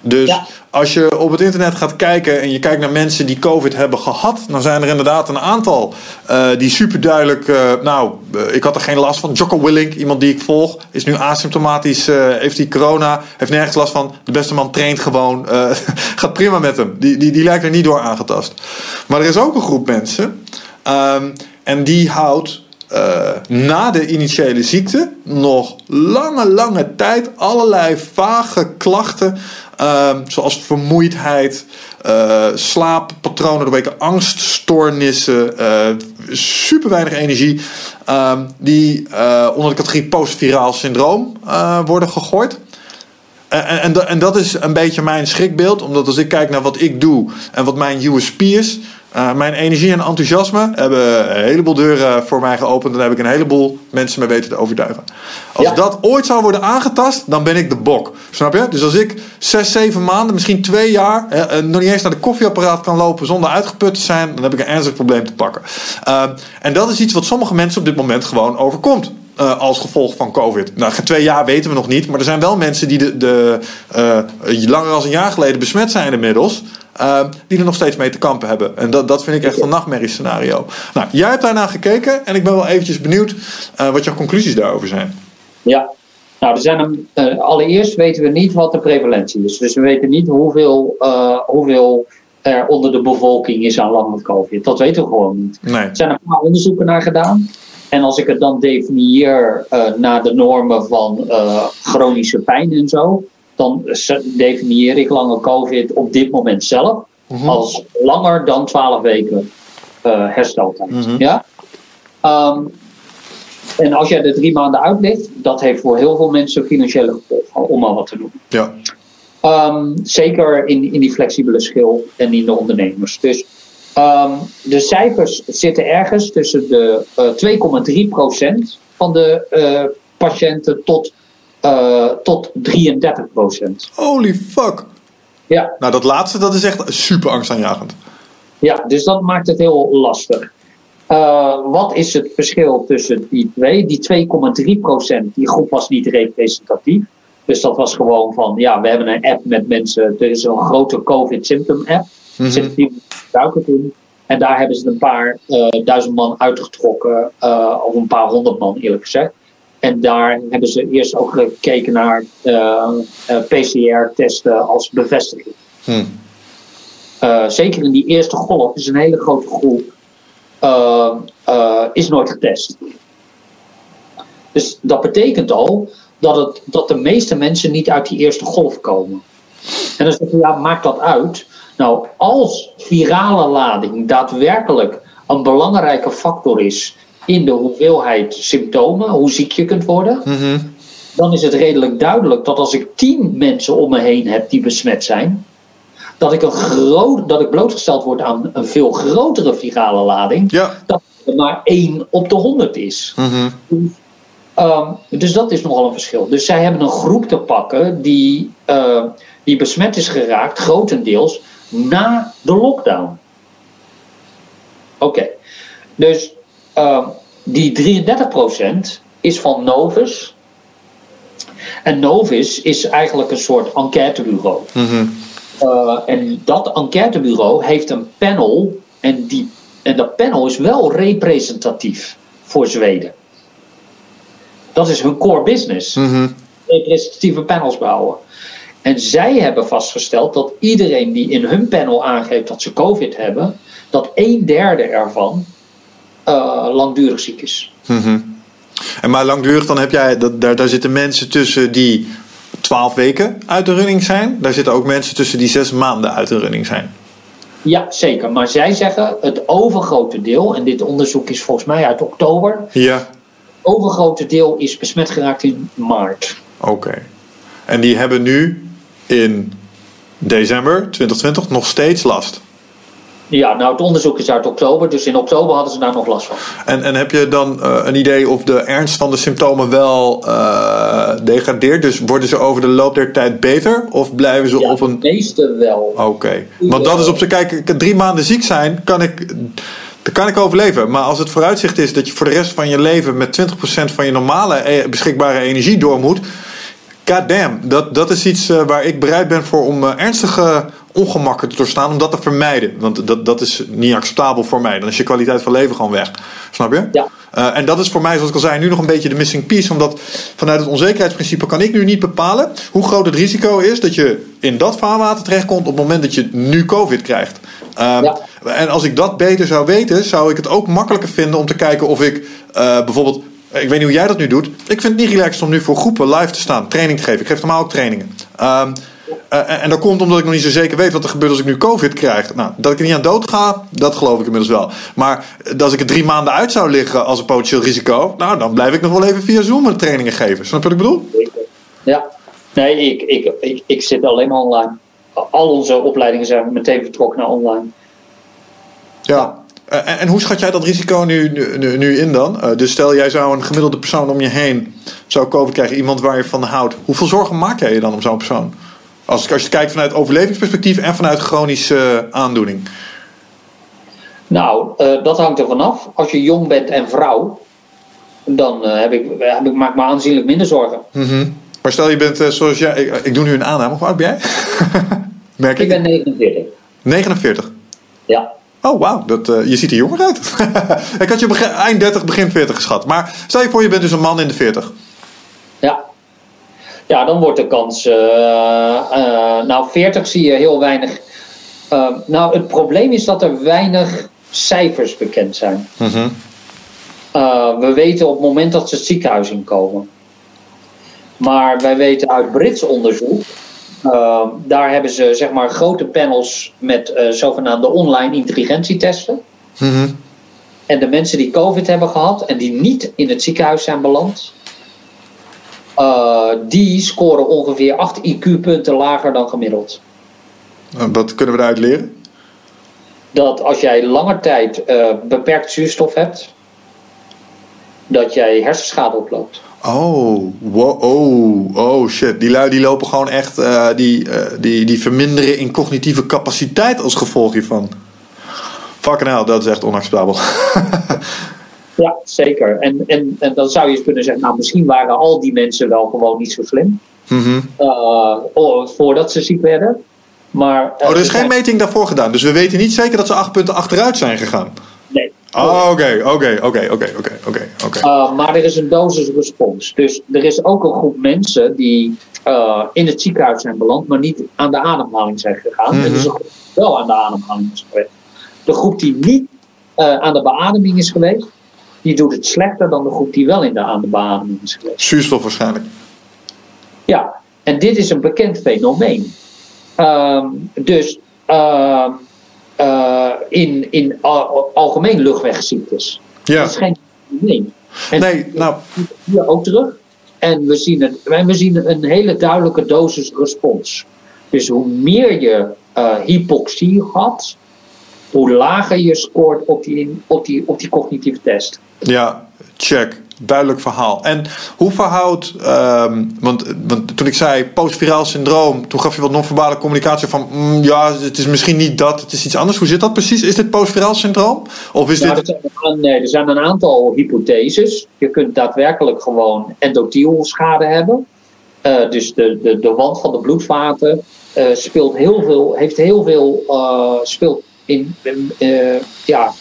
Dus ja. als je op het internet gaat kijken en je kijkt naar mensen die COVID hebben gehad, dan zijn er inderdaad een aantal uh, die super duidelijk. Uh, nou, uh, ik had er geen last van. Jocko Willink, iemand die ik volg, is nu asymptomatisch, heeft die corona, heeft nergens last van. De beste man traint gewoon, gaat prima met hem. Die, die, die lijkt er niet door aangetast. Maar er is ook een groep mensen um, en die houdt uh, na de initiële ziekte nog lange, lange tijd allerlei vage klachten, uh, zoals vermoeidheid, uh, slaappatronen doorweken, angststoornissen, uh, super weinig energie, ehm, die onder de categorie postviraal syndroom worden gegooid. En, en, en, dat is een beetje mijn schrikbeeld, omdat als ik kijk naar wat ik doe en wat mijn USP is, uh, mijn energie en enthousiasme hebben een heleboel deuren voor mij geopend. En daar heb ik een heleboel mensen mee weten te overtuigen. Als ja. dat ooit zou worden aangetast, dan ben ik de bok. Snap je? Dus als ik zes, zeven maanden, misschien twee jaar, eh, nog niet eens naar de koffieapparaat kan lopen zonder uitgeput te zijn, dan heb ik een ernstig probleem te pakken. Uh, en dat is iets wat sommige mensen op dit moment gewoon overkomt. Uh, als gevolg van COVID. Nou, twee jaar weten we nog niet, maar er zijn wel mensen die de, de uh, langer dan een jaar geleden besmet zijn inmiddels. Uh, die er nog steeds mee te kampen hebben. En dat, dat vind ik echt een nachtmerriescenario. Nou, jij hebt daarna gekeken en ik ben wel eventjes benieuwd uh, wat jouw conclusies daarover zijn. Ja, nou, er zijn een, uh, allereerst weten we niet wat de prevalentie is. Dus we weten niet hoeveel, hoeveel er onder de bevolking is aan landelijk COVID. Dat weten we gewoon niet. Nee. Er zijn een paar onderzoeken naar gedaan. En als ik het dan definieer naar de normen van chronische pijn en zo, dan definieer ik lange COVID op dit moment zelf mm-hmm. als langer dan 12 weken uh, hersteltijd. Mm-hmm. Ja? Um, en als jij de drie maanden uitlegt, dat heeft voor heel veel mensen financiële gevolgen, om al wat te doen. Ja. Um, zeker in, in die flexibele schil en in de ondernemers. Dus um, de cijfers zitten ergens tussen de uh, 2,3% van de uh, patiënten tot uh, tot 33 procent. Holy fuck. Ja. Nou, dat laatste dat is echt super angstaanjagend. Ja, dus dat maakt het heel lastig. Uh, wat is het verschil tussen die twee? Die 2,3 procent, die groep was niet representatief. Dus dat was gewoon van, ja, we hebben een app met mensen. Er is een grote COVID-symptom-app. Mm -hmm. duiken. En daar hebben ze een paar uh, duizend man uitgetrokken. Uh, of een paar honderd man, eerlijk gezegd. En daar hebben ze eerst ook gekeken naar uh, uh, PCR-testen als bevestiging. Hmm. Uh, zeker in die eerste golf is een hele grote groep is nooit getest. Dus dat betekent al dat, het, dat de meeste mensen niet uit die eerste golf komen. En dan zeg je, ja, maakt dat uit? Nou, als virale lading daadwerkelijk een belangrijke factor is in de hoeveelheid symptomen, hoe ziek je kunt worden, mm-hmm. dan is het redelijk duidelijk dat als ik tien mensen om me heen heb die besmet zijn, dat ik, een groot, dat ik blootgesteld word aan een veel grotere virale lading, ja. dat er maar één op de honderd is. Um, dus dat is nogal een verschil. Dus zij hebben een groep te pakken die, uh, die besmet is geraakt, grotendeels, na de lockdown. Oké, dus uh, die 33% is van Novus. En Novus is eigenlijk een soort enquêtebureau. Mm-hmm. Uh, en dat enquêtebureau heeft een panel. En, die, en dat panel is wel representatief voor Zweden. Dat is hun core business. Mm-hmm. Representatieve panels bouwen. En zij hebben vastgesteld dat iedereen die in hun panel aangeeft dat ze COVID hebben, dat een derde ervan uh, langdurig ziek is. Mm-hmm. En maar langdurig, dan heb jij, dat, daar, daar zitten mensen tussen die 12 weken uit de running zijn. Daar zitten ook mensen tussen die zes maanden uit de running zijn. Ja, zeker. Maar zij zeggen het overgrote deel, en dit onderzoek is volgens mij uit oktober. Ja. Het overgrote deel is besmet geraakt in maart. Oké. En die hebben nu in december 2020 nog steeds last. Ja, nou het onderzoek is uit oktober, dus in oktober hadden ze daar nog last van. En, en heb je dan uh, een idee of de ernst van de symptomen wel uh, degradeert? Dus worden ze over de loop der tijd beter? Of blijven ze ja, op een. Meeste wel. Oké. Okay. Want dat is op zijn. Kijk, drie maanden ziek zijn, kan ik. Dat kan ik overleven. Maar als het vooruitzicht is dat je voor de rest van je leven met 20% van je normale beschikbare energie door moet. God damn, dat, dat is iets uh, waar ik bereid ben voor om ernstige ongemakken te doorstaan om dat te vermijden. Want dat, dat is niet acceptabel voor mij. Dan is je kwaliteit van leven gewoon weg. Snap je? Ja. Uh, en dat is voor mij, zoals ik al zei, nu nog een beetje de missing piece. Omdat vanuit het onzekerheidsprincipe kan ik nu niet bepalen hoe groot het risico is dat je in dat vaarwater terechtkomt op het moment dat je nu COVID krijgt. Uh, Ja. En als ik dat beter zou weten, zou ik het ook makkelijker vinden om te kijken of ik uh, bijvoorbeeld. Ik weet niet hoe jij dat nu doet. Ik vind het niet relaxed om nu voor groepen live te staan, training te geven. Ik geef normaal ook trainingen. Um, uh, en dat komt omdat ik nog niet zo zeker weet wat er gebeurt als ik nu COVID krijg. Nou, dat ik er niet aan dood ga, dat geloof ik inmiddels wel. Maar als ik er drie maanden uit zou liggen als een potentieel risico, nou, dan blijf ik nog wel even via Zoom trainingen geven. Snap je wat ik bedoel? Ja, nee, ik, ik, ik, ik zit alleen maar online. Al onze opleidingen zijn meteen vertrokken naar online. Ja. Uh, en, en, hoe schat jij dat risico nu, nu, nu in dan? Uh, dus stel jij zou een gemiddelde persoon om je heen zou COVID krijgen, iemand waar je van houdt. Hoeveel zorgen maak jij je dan om zo'n persoon? Als, als je kijkt vanuit overlevingsperspectief en vanuit chronische aandoening. Nou, uh, dat hangt er vanaf. Als je jong bent en vrouw, dan uh, heb ik, heb ik, maak ik me aanzienlijk minder zorgen. Mm -hmm. Maar stel je bent uh, zoals jij, ik, ik, doe nu een aanname. Hoe oud ben jij? Merk ik ben 49. 49? Ja. Oh, wauw. Uh, je ziet er jonger uit. ik had je begin, eind 30, begin 40 geschat. Maar stel je voor, je bent dus een man in de 40. Ja. Ja, dan wordt de kans. Uh, uh, nou, 40 zie je heel weinig. Uh, nou, het probleem is dat er weinig cijfers bekend zijn. -hmm. we weten op het moment dat ze het ziekenhuis inkomen. Maar wij weten uit Brits onderzoek. daar hebben ze zeg maar grote panels met zogenaamde online intelligentietesten. Mm -hmm. En de mensen die COVID hebben gehad en die niet in het ziekenhuis zijn beland, uh, die scoren ongeveer 8 IQ-punten lager dan gemiddeld. Wat kunnen we daaruit leren? Dat als jij langer tijd uh, beperkt zuurstof hebt, dat jij hersenschade oploopt. Oh, wow, oh, oh shit. Die lui die lopen gewoon echt, uh, die, die, die verminderen in cognitieve capaciteit als gevolg hiervan. Fucking hell, dat is echt onacceptabel. Ja, zeker. En, en, en dan zou je kunnen zeggen, nou misschien waren al die mensen wel gewoon niet zo slim. Mm -hmm. uh, oh, voordat ze ziek werden. Maar, uh, oh, er is geen meting daarvoor gedaan. Dus we weten niet zeker dat ze acht punten achteruit zijn gegaan. Nee. Oh, oké, oké, oké, oké, oké, oké. Uh, Maar er is een dosisrespons. Dus er is ook een groep mensen die in het ziekenhuis zijn beland, maar niet aan de ademhaling zijn gegaan. Mm -hmm. Er is een groep die wel aan de ademhaling is geweest. De groep die niet aan de beademing is geweest, die doet het slechter dan de groep die wel in de, aan de beademing is geweest. Zuurstof waarschijnlijk. Ja, en dit is een bekend fenomeen. Um, dus uh, uh, in, in al, algemeen luchtwegziektes. Ja. Dat is geen fenomeen. En nee, nou. Hier ook terug. En we zien, het, we zien een hele duidelijke dosis respons. Dus hoe meer je uh, hypoxie had, hoe lager je scoort op die, op die, op die cognitieve test. Ja, check. Duidelijk verhaal. En hoe verhoudt, um, want, want toen ik zei postviraal syndroom, toen gaf je wat non-verbale communicatie van, mm, ja, het is misschien niet dat, het is iets anders. Hoe zit dat precies? Is dit postviraal syndroom? Of is nou, dit... er, zijn, nee, er zijn een aantal hypotheses. Je kunt daadwerkelijk gewoon endothielschade hebben. Uh, dus de, de, de wand van de bloedvaten uh, speelt heel veel, heeft heel veel, uh, speelt in, uh, ja,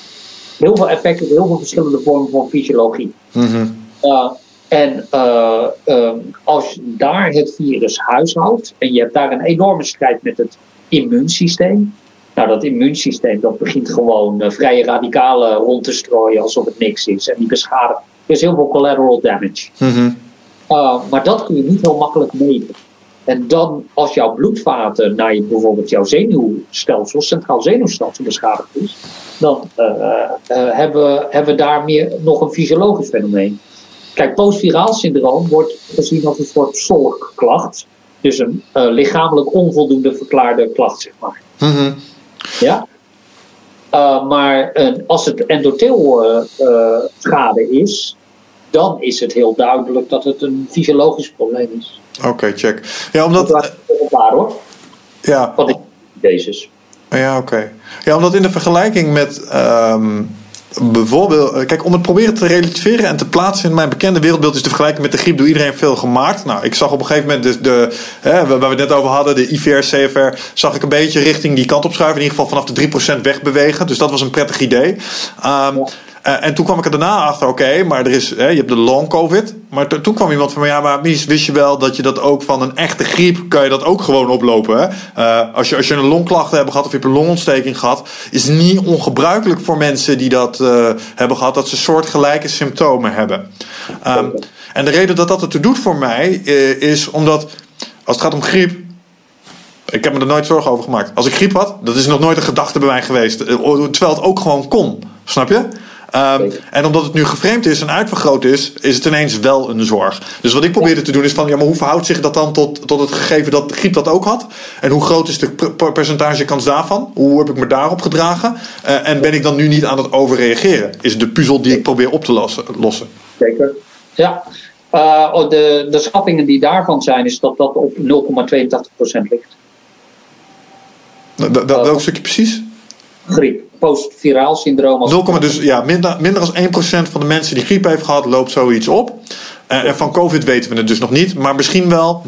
heel veel effecten, heel veel verschillende vormen van fysiologie. Mm -hmm. uh, en uh, um, als je daar het virus huishoudt en je hebt daar een enorme strijd met het immuunsysteem. Nou, dat immuunsysteem dat begint gewoon vrije radicalen rond te strooien alsof het niks is. En die beschadigen. Er is heel veel collateral damage. Mm -hmm. maar dat kun je niet heel makkelijk meten. En dan, als jouw bloedvaten naar je, bijvoorbeeld jouw zenuwstelsel, centraal zenuwstelsel beschadigd is, dan uh, uh, hebben, hebben we daar meer nog een fysiologisch fenomeen. Kijk, postviraal syndroom wordt gezien als een soort zorgklacht. Dus een uh, lichamelijk onvoldoende verklaarde klacht, zeg maar. Mm -hmm. Ja? Maar als het endotheelschade is, dan is het heel duidelijk dat het een fysiologisch probleem is. Oké, okay, check. Ja, omdat. Dat hoor. Ja. Wat ik. Ja, oké. Okay. Ja, omdat in de vergelijking met. Um, bijvoorbeeld, kijk, om het proberen te relativeren en te plaatsen in mijn bekende wereldbeeld is de vergelijking met de griep door iedereen veel gemaakt. Nou, ik zag op een gegeven moment de, de hè, waar we het net over hadden, de IVR, CFR, zag ik een beetje richting die kant op schuiven. In ieder geval vanaf de 3% wegbewegen. Dus dat was een prettig idee. Um, ja. Uh, en toen kwam ik er daarna achter, oké, maar er is, hè, je hebt de long covid. Maar toen kwam iemand van ja, maar Mies, wist je wel dat je dat ook van een echte griep, kan je dat ook gewoon oplopen. Uh, als, je, als je een longklachten hebt gehad of je hebt een longontsteking gehad, is het niet ongebruikelijk voor mensen die dat uh, hebben gehad, dat ze soortgelijke symptomen hebben. Um, en de reden dat dat ertoe doet voor mij, is omdat, als het gaat om griep, ik heb me er nooit zorgen over gemaakt. Als ik griep had, dat is nog nooit een gedachte bij mij geweest. Terwijl het ook gewoon kon. Snap je? Um, en omdat het nu geframed is en uitvergroot is, is het ineens wel een zorg. Dus wat ik probeerde te doen is van, ja, maar hoe verhoudt zich dat dan tot, tot het gegeven dat griep dat ook had? En hoe groot is de percentage kans daarvan? Hoe heb ik me daarop gedragen? Uh, en ben ik dan nu niet aan het overreageren? Is de puzzel die ik probeer op te lossen. lossen. Zeker. Ja. Uh, de, de schattingen die daarvan zijn, is dat dat op 0,82% ligt. Dat, dat, welk stukje precies? Griep postviraal syndroom. 0, dus ja, minder, minder dan 1% van de mensen die griep heeft gehad, loopt zoiets op. Uh, en van COVID weten we het dus nog niet, maar misschien wel 33%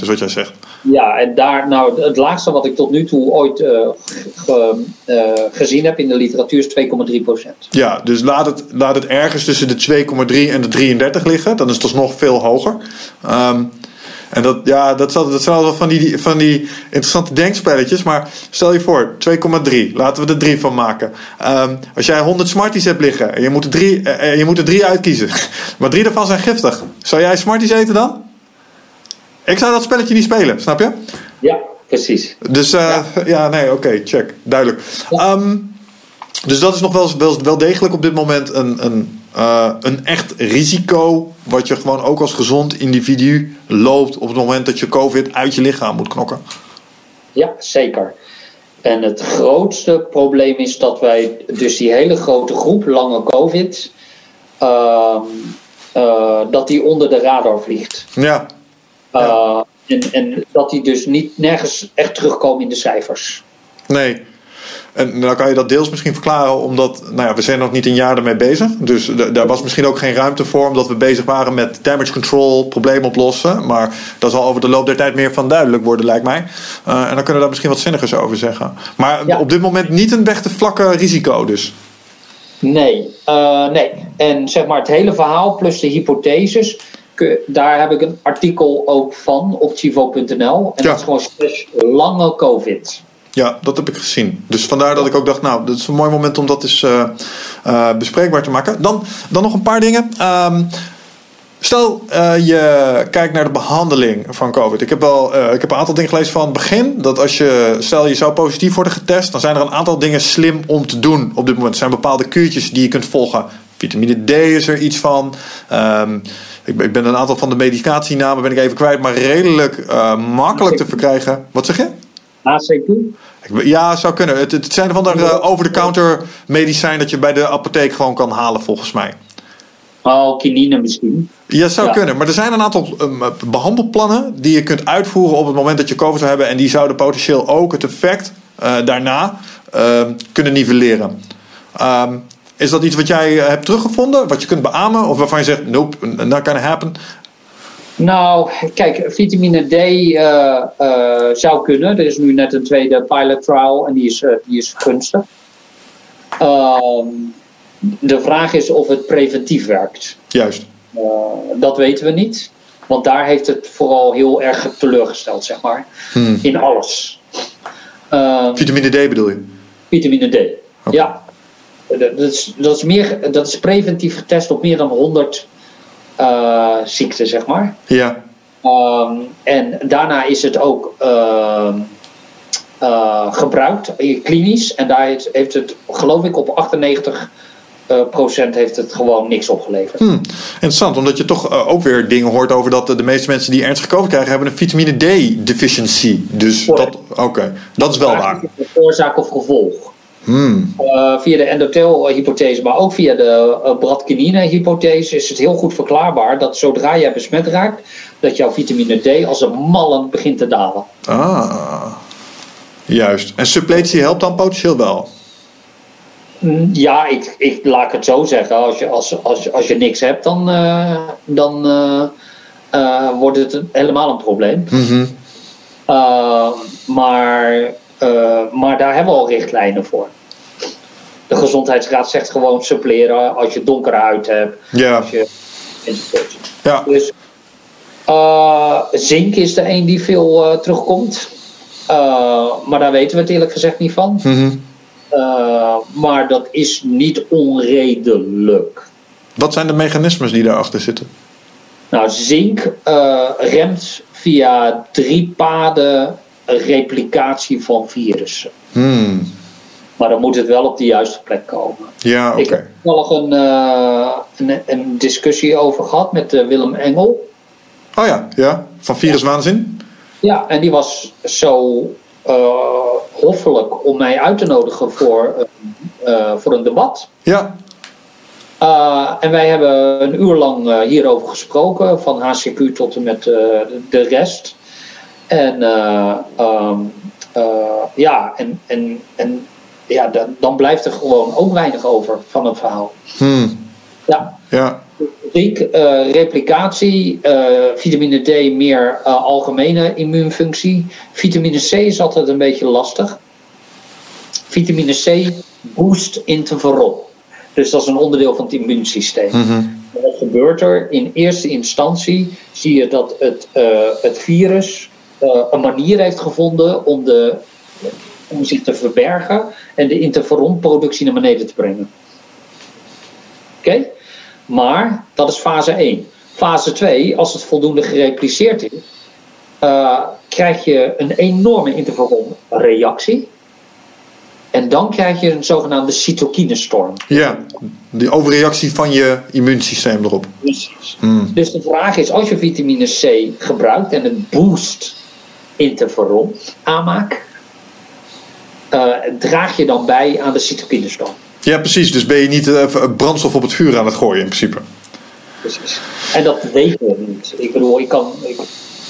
is wat jij zegt. Ja, en daar, nou, het laagste wat ik tot nu toe ooit uh, ge, uh, gezien heb in de literatuur is 2,3%. Ja, dus laat het, laat het ergens tussen de 2,3 en de 33 liggen, dan is het nog veel hoger. Um, en dat, ja, dat, zal, dat zijn wel van die, van die interessante denkspelletjes. Maar stel je voor, 2,3. Laten we er 3 van maken. Um, als jij 100 Smarties hebt liggen en je moet er drie, uh, je moet er drie uitkiezen. maar drie daarvan zijn giftig. Zou jij Smarties eten dan? Ik zou dat spelletje niet spelen, snap je? Ja, precies. Dus uh, ja. ja. nee, oké, okay, check. Duidelijk. Ja. Um, dus dat is nog wel, wel, wel degelijk op dit moment een, een, uh, een echt risico. Wat je gewoon ook als gezond individu loopt op het moment dat je COVID uit je lichaam moet knokken. Ja, zeker. En het grootste probleem is dat wij dus die hele grote groep lange COVID. Uh, uh, dat die onder de radar vliegt. Ja. ja. En, en dat die dus niet nergens echt terugkomen in de cijfers. Nee. En dan kan je dat deels misschien verklaren, omdat nou ja, we zijn nog niet een jaar ermee bezig. Dus daar was misschien ook geen ruimte voor, omdat we bezig waren met damage control, probleem oplossen. Maar dat zal over de loop der tijd meer van duidelijk worden, lijkt mij. Uh, en dan kunnen we daar misschien wat zinnigers over zeggen. Maar ja. op dit moment niet een weg te vlakke risico, dus. Nee, uh, nee. En zeg maar het hele verhaal plus de hypotheses. Daar heb ik een artikel ook van op chivo.nl. En ja. dat is gewoon slash lange COVID. Ja, dat heb ik gezien. Dus vandaar dat ik ook dacht, nou, dat is een mooi moment om dat eens uh, uh, bespreekbaar te maken. Dan, dan nog een paar dingen. Um, stel, uh, je kijkt naar de behandeling van COVID. Ik heb, wel, ik heb een aantal dingen gelezen van het begin. Dat als je, stel je zou positief worden getest, dan zijn er een aantal dingen slim om te doen op dit moment. Er zijn bepaalde kuurtjes die je kunt volgen. Vitamine D is er iets van. Um, ik, ik ben een aantal van de medicatienamen ben ik even kwijt, maar redelijk makkelijk te verkrijgen. Wat zeg je? ACQ? Ja, zou kunnen. Het, het zijn van de over-the-counter medicijn dat je bij de apotheek gewoon kan halen, volgens mij. Oh, kinine misschien. Ja, zou ja. kunnen. Maar er zijn een aantal um, behandelplannen die je kunt uitvoeren op het moment dat je COVID zou hebben. En die zouden potentieel ook het effect uh, daarna uh, kunnen nivelleren. Um, is dat iets wat jij hebt teruggevonden, wat je kunt beamen? Of waarvan je zegt, nope, not gonna happen? Nou, kijk, vitamine D uh, uh, zou kunnen. Er is nu net een tweede pilot trial en die is, uh, die is gunstig. de vraag is of het preventief werkt. Juist. dat weten we niet. Want daar heeft het vooral heel erg teleurgesteld, zeg maar. Hmm. In alles. vitamine D bedoel je? Vitamine D, okay. ja. Dat is, dat, is meer, dat is preventief getest op meer dan 100 uh, ziekte, zeg maar. Ja. Ehm, en daarna is het ook ehm, eh, gebruikt eh, klinisch. En daar heeft, heeft het, geloof ik, op 98 eh, procent heeft het gewoon niks opgeleverd. Hmm. Interessant, omdat je toch eh, ook weer dingen hoort over dat de meeste mensen die ernstig COVID krijgen, hebben een vitamine D deficiency. Dus Correct. dat, oké, dat is wel waar. Oorzaak of gevolg. Hmm. Eh, via de endothel-hypothese, maar ook via de uh, bradykinin-hypothese is het heel goed verklaarbaar dat zodra jij besmet raakt, dat jouw vitamine D als een mallen begint te dalen. Ah, juist. En suppletie helpt dan potentieel wel. Mm, Ja, ik, ik laat ik het zo zeggen. Als je, als, als, als je niks hebt, dan, eh, dan wordt het helemaal een probleem. Mhm. Maar, maar daar hebben we al richtlijnen voor. De gezondheidsraad zegt gewoon suppleren als je donkere huid hebt. Ja. Als je, enzovoort. Ja. Dus uh, zink is de een die veel terugkomt. maar daar weten we het eerlijk gezegd niet van. Mhm. maar dat is niet onredelijk. Wat zijn de mechanismes die daarachter zitten? Nou, zink remt via drie paden replicatie van virussen. Hmm. Maar dan moet het wel op de juiste plek komen. Ja. Ik heb er nog een, uh, een, een, discussie over gehad met uh, Willem Engel. Oh ja, ja. van viruswaanzin? Ja, en die was zo uh, hoffelijk om mij uit te nodigen voor, voor een debat. Ja. En wij hebben een uur lang hierover gesproken, van HCQ tot en met de rest. En um, ja, en, en, en ja, dan, dan, blijft er gewoon ook weinig over van een verhaal. Hmm. Ja. ja. Ziek, replicatie, vitamine D meer algemene immuunfunctie. Vitamine C is altijd een beetje lastig. Vitamine C boost interferon. Dus dat is een onderdeel van het immuunsysteem. Mm -hmm. Wat gebeurt er? In eerste instantie zie je dat het, het virus uh, een manier heeft gevonden om, de, om zich te verbergen en de interferonproductie naar beneden te brengen. Oké? Okay? Maar dat is fase 1. Fase 2, als het voldoende gerepliceerd is, uh, krijg je een enorme interferonreactie. En dan krijg je een zogenaamde cytokinestorm. Ja, die overreactie van je immuunsysteem erop. Precies. Hmm. Dus de vraag is, als je vitamine C gebruikt en het boost interferon aanmaak, uh, draag je dan bij aan de cytokinestorm. Ja, precies. Dus ben je niet uh, brandstof op het vuur aan het gooien in principe. Precies. En dat weten we niet. Ik bedoel, ik kan, ik,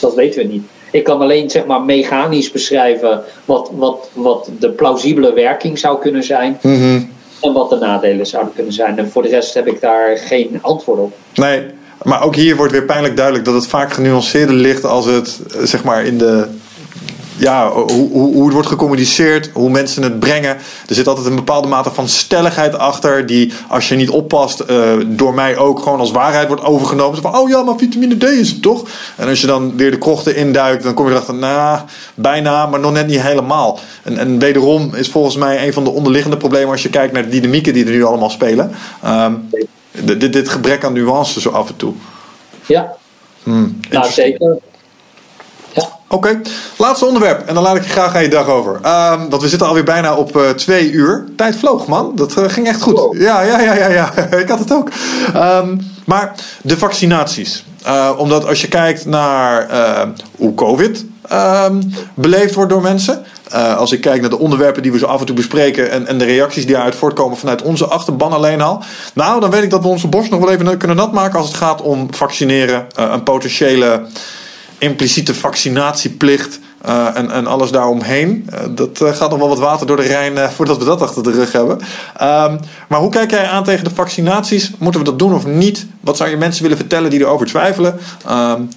dat weten we niet. Ik kan alleen zeg maar mechanisch beschrijven wat, wat, wat de plausibele werking zou kunnen zijn. Mm -hmm. En wat de nadelen zouden kunnen zijn. En voor de rest heb ik daar geen antwoord op. Nee, maar ook hier wordt weer pijnlijk duidelijk dat het vaak genuanceerder ligt als het zeg maar in de. Ja, hoe, hoe, hoe het wordt gecommuniceerd, hoe mensen het brengen. Er zit altijd een bepaalde mate van stelligheid achter, die als je niet oppast, uh, door mij ook gewoon als waarheid wordt overgenomen. Van, oh ja, maar vitamine D is het toch? En als je dan weer de krochten induikt, dan kom je erachter, nou, bijna, maar nog net niet helemaal. En, en wederom is volgens mij een van de onderliggende problemen als je kijkt naar de dynamieken die er nu allemaal spelen. Um, dit, dit gebrek aan nuance zo af en toe. Ja, hmm, nou zeker. Oké, okay. laatste onderwerp. En dan laat ik je graag aan je dag over. Um, want we zitten alweer bijna op uh, twee uur. Tijd vloog, man. Dat uh, ging echt goed. Wow. Ja, ja, ja, ja, ja. ik had het ook. Um, maar de vaccinaties. Uh, omdat als je kijkt naar hoe COVID beleefd wordt door mensen. Als ik kijk naar de onderwerpen die we zo af en toe bespreken. En, en de reacties die daaruit voortkomen vanuit onze achterban alleen al. Nou, dan weet ik dat we onze borst nog wel even kunnen nat maken als het gaat om vaccineren. Een potentiële impliciete vaccinatieplicht. Uh, en, en alles daaromheen. dat gaat nog wel wat water door de Rijn voordat we dat achter de rug hebben. Um, maar hoe kijk jij aan tegen de vaccinaties? Moeten we dat doen of niet? Wat zou je mensen willen vertellen die erover twijfelen? Um,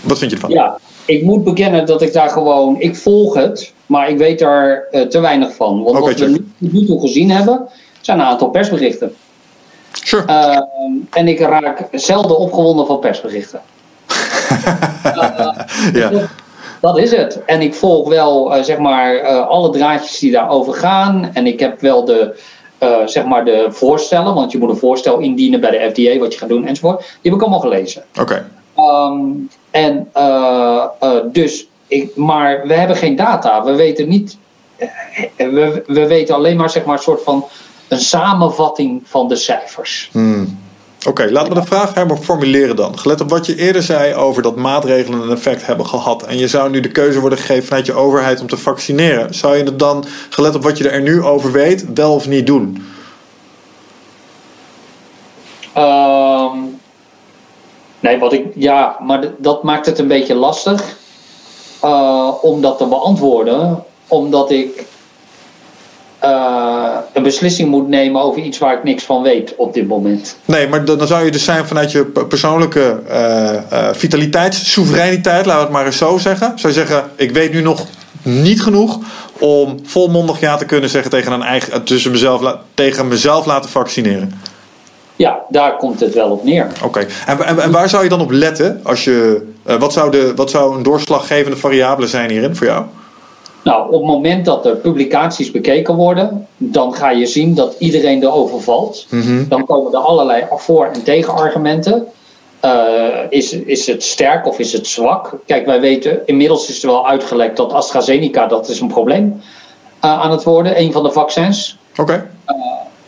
wat vind je ervan? Ja, ik moet bekennen dat ik daar gewoon. Ik volg het, maar ik weet daar te weinig van. Want okay, wat we nu, nu toe gezien hebben, zijn een aantal persberichten. Sure. Uh, en ik raak zelden opgewonden van persberichten. ja. dat, is het. En ik volg wel, uh, zeg maar, alle draadjes die daarover gaan. En ik heb wel de. zeg maar de voorstellen, want je moet een voorstel indienen bij de FDA, wat je gaat doen enzovoort. Die heb ik allemaal gelezen. Oké. Ehm, en dus, ik, maar we hebben geen data. We weten niet. We, we weten alleen maar, zeg maar, een soort van een samenvatting van de cijfers. Hmm. Oké, laten we de vraag helemaal formuleren dan. Gelet op wat je eerder zei over dat maatregelen een effect hebben gehad. En je zou nu de keuze worden gegeven vanuit je overheid om te vaccineren. Zou je het dan, gelet op wat je er nu over weet, wel of niet doen? Um, nee, wat ik. Ja, maar dat maakt het een beetje lastig. Uh, om dat te beantwoorden. Omdat ik uh, een beslissing moet nemen over iets waar ik niks van weet op dit moment. Nee, maar dan zou je dus zijn vanuit je persoonlijke uh, vitaliteit, soevereiniteit, laten we het maar eens zo zeggen. Zou je zeggen, ik weet nu nog niet genoeg om volmondig ja te kunnen zeggen tegen, een eigen, tussen mezelf, tegen mezelf laten vaccineren. Ja, daar komt het wel op neer. Oké, en, en, en, waar zou je dan op letten? Als je, wat, zou de, wat zou een doorslaggevende variabele zijn hierin voor jou? Nou, op het moment dat er publicaties bekeken worden, dan ga je zien dat iedereen erover valt. Mm-hmm. Dan komen er allerlei voor- en tegenargumenten. Uh, is, is het sterk of is het zwak? Kijk, wij weten, inmiddels is er wel uitgelekt dat AstraZeneca, dat is een probleem uh, aan het worden, een van de vaccins. Oké. Okay.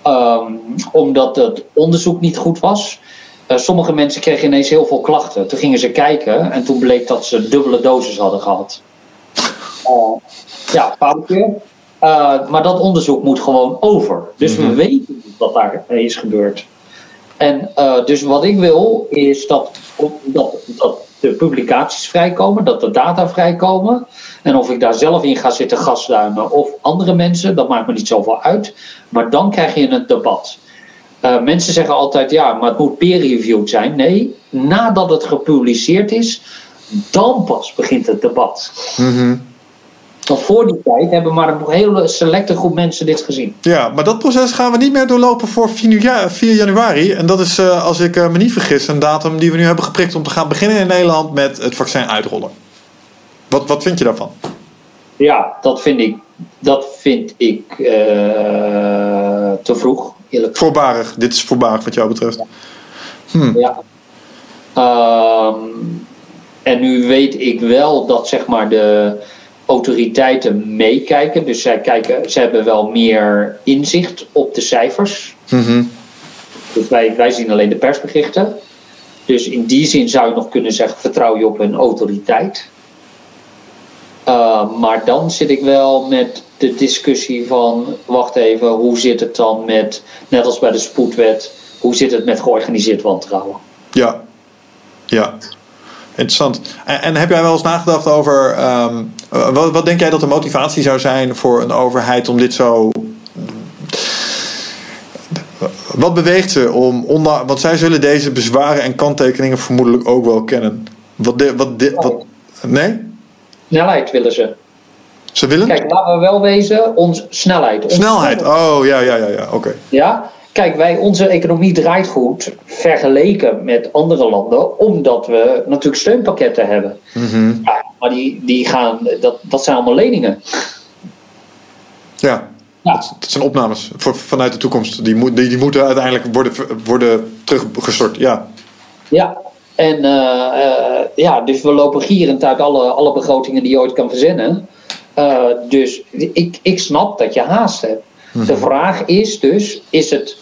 Uh, um, omdat het onderzoek niet goed was. Sommige mensen kregen ineens heel veel klachten. Toen gingen ze kijken en toen bleek dat ze dubbele doses hadden gehad. Ja, foutje. Uh, maar dat onderzoek moet gewoon over. Dus we weten wat daar is gebeurd. En uh, dus wat ik wil is dat, dat, dat de publicaties vrijkomen, dat de data vrijkomen. En of ik daar zelf in ga zitten gasduimen of andere mensen, dat maakt me niet zoveel uit. Maar dan krijg je een debat. Uh, mensen zeggen altijd ja, maar het moet peer-reviewed zijn. Nee, nadat het gepubliceerd is, dan pas begint het debat. Mm-hmm. Want voor die tijd hebben maar een hele selecte groep mensen dit gezien. Ja, maar dat proces gaan we niet meer doorlopen voor 4 januari. En dat is, uh, als ik uh, me niet vergis, een datum die we nu hebben geprikt om te gaan beginnen in Nederland met het vaccin uitrollen. Wat, wat vind je daarvan? Ja, dat vind ik, dat vind ik uh, te vroeg. Eerlijk. Voorbarig, dit is voorbarig wat jou betreft. Hm. Ja. Um, en nu weet ik wel dat zeg maar de autoriteiten meekijken. Dus zij kijken, ze hebben wel meer inzicht op de cijfers. Mm-hmm. Dus wij, wij zien alleen de persberichten. Dus in die zin zou je nog kunnen zeggen: vertrouw je op hun autoriteit. Uh, maar dan zit ik wel met de discussie van: wacht even, hoe zit het dan met, net als bij de spoedwet, hoe zit het met georganiseerd wantrouwen? Ja, ja. Interessant. En, en, heb jij wel eens nagedacht over. Um, wat, wat, denk jij dat de motivatie zou zijn voor een overheid om dit zo. Wat beweegt ze om. Onder, want zij zullen deze bezwaren en kanttekeningen vermoedelijk ook wel kennen. Wat. De, wat, de, wat nee? Snelheid willen ze. Ze willen? Kijk, laten we wel wezen, ons snelheid. Ons snelheid, oh ja, ja, ja, ja. oké. Okay. Ja, Kijk, wij, onze economie draait goed vergeleken met andere landen, omdat we natuurlijk steunpakketten hebben. Mm-hmm. Ja, maar die, die gaan, dat, dat zijn allemaal leningen. Ja, ja. Dat, zijn opnames voor, vanuit de toekomst. Die, moet, die, die moeten uiteindelijk worden, worden teruggestort. Ja, ja. En uh, uh, ja, dus we lopen gierend uit alle, alle begrotingen die je ooit kan verzinnen. Uh, dus ik, ik snap dat je haast hebt. Mhm. De vraag is dus: is het,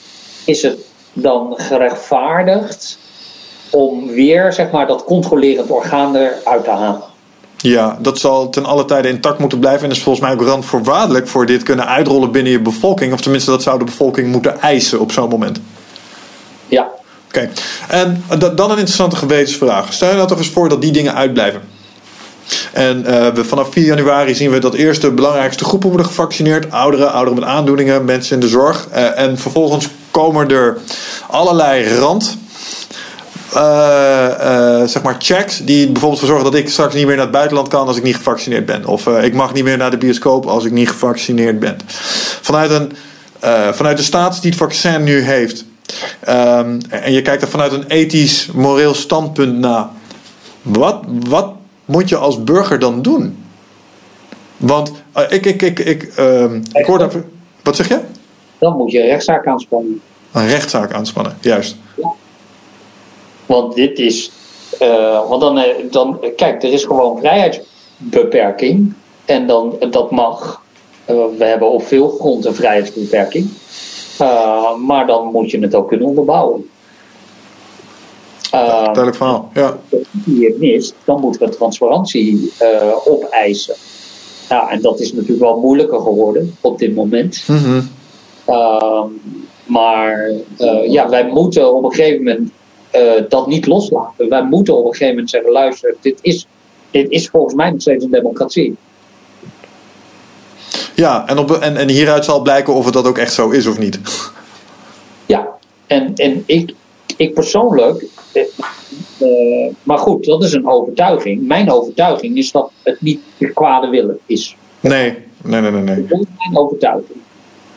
is het dan gerechtvaardigd om weer zeg maar, dat controlerend orgaan eruit te halen? Ja, dat zal ten alle tijde intact moeten blijven. En is volgens mij ook randvoorwaardelijk voor dit kunnen uitrollen binnen je bevolking. Of tenminste, dat zou de bevolking moeten eisen op zo'n moment. Ja. Oké. Okay. En dan een interessante gewetensvraag. Stel je nou toch eens voor dat die dingen uitblijven. En uh, we, vanaf 4 januari zien we dat eerst de belangrijkste groepen worden gevaccineerd. Ouderen, ouderen met aandoeningen, mensen in de zorg. Uh, en vervolgens komen er allerlei rand... Uh, zeg maar checks die bijvoorbeeld voor zorgen dat ik straks niet meer naar het buitenland kan als ik niet gevaccineerd ben. Of ik mag niet meer naar de bioscoop als ik niet gevaccineerd ben. Vanuit, een, vanuit de staat die het vaccin nu heeft. Um, en je kijkt er vanuit een ethisch, moreel standpunt naar. Wat, wat moet je als burger dan doen? Want ik, ik, ik, ik, uh, ik hoor dat. Wat zeg je? Dan moet je een rechtszaak aanspannen. Een rechtszaak aanspannen, juist. Ja. Want dit is. want dan, dan, kijk, er is gewoon vrijheidsbeperking. En dan, dat mag. we hebben op veel grond een vrijheidsbeperking. maar dan moet je het ook kunnen onderbouwen. Duidelijk verhaal, ja. Als je het mist, dan moeten we transparantie opeisen. Ja, en dat is natuurlijk wel moeilijker geworden op dit moment. Mhm. Ehm, maar uh, ja, wij moeten op een gegeven moment uh, dat niet loslaten. Wij moeten op een gegeven moment zeggen: luister, dit is, dit is volgens mij nog steeds een democratie. Ja, en, op, en, en hieruit zal blijken of het dat ook echt zo is of niet. Ja, en, en ik, ik persoonlijk. Uh, maar goed, dat is een overtuiging. Mijn overtuiging is dat het niet de kwade willen is. Nee, nee, nee, nee. nee. Dat is mijn overtuiging.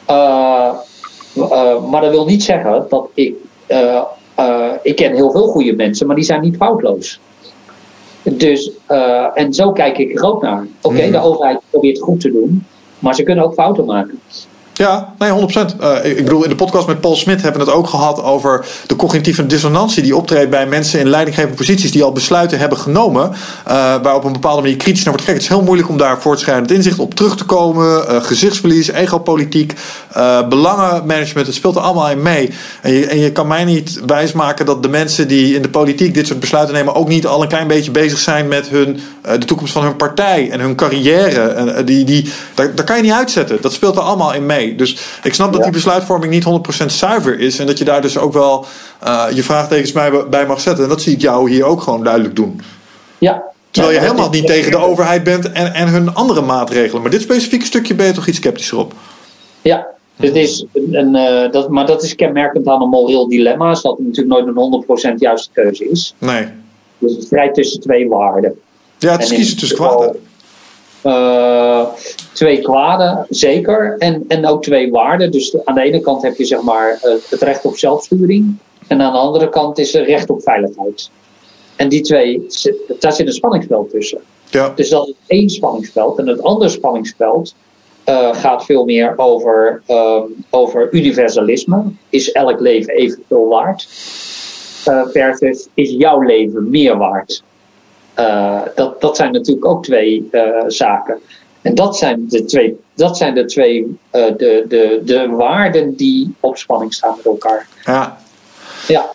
Uh, uh, maar dat wil niet zeggen dat ik. Uh, ik ken heel veel goede mensen, maar die zijn niet foutloos. Dus, en zo kijk ik er ook naar. Oké, mm. de overheid probeert goed te doen, maar ze kunnen ook fouten maken. Ja, nee, 100%. Uh, ik bedoel, in de podcast met Paul Smit hebben we het ook gehad over de cognitieve dissonantie die optreedt bij mensen in leidinggevende posities die al besluiten hebben genomen, uh, waar op een bepaalde manier kritisch naar wordt gekeken. Het is heel moeilijk om daar voortschrijdend inzicht op terug te komen. Uh, gezichtsverlies, egopolitiek, belangenmanagement, het speelt er allemaal in mee. En je, en je kan mij niet wijsmaken dat de mensen die in de politiek dit soort besluiten nemen ook niet al een klein beetje bezig zijn met hun, de toekomst van hun partij en hun carrière. En, die, die, daar kan je niet uitzetten. Dat speelt er allemaal in mee. Dus ik snap dat die besluitvorming niet 100% zuiver is. En dat je daar dus ook wel uh, je vraagtekens bij, bij mag zetten. En dat zie ik jou hier ook gewoon duidelijk doen. Ja. Terwijl je helemaal niet tegen de overheid bent en, en hun andere maatregelen. Maar dit specifieke stukje ben je toch iets sceptischer op? Ja, het is een, uh, dat, maar dat is kenmerkend aan een moreel dilemma. Is dat het natuurlijk nooit een 100% juiste keuze is. Nee. Dus het strijd tussen twee waarden. Ja, het is kiezen tussen kwaad. Uh, twee kwaden, zeker. En, en ook twee waarden. Dus aan de ene kant heb je zeg maar uh, het recht op zelfsturing. En aan de andere kant is er recht op veiligheid. En die twee, daar zit een spanningsveld tussen. Ja. Dus dat is één spanningsveld. En het andere spanningsveld uh, gaat veel meer over, over universalisme. Is elk leven evenveel waard? versus is jouw leven meer waard? Uh, dat, dat zijn natuurlijk ook twee uh, zaken. En dat zijn de twee, dat zijn de, twee uh, de, de, de waarden die op spanning staan met elkaar. Ja. ja.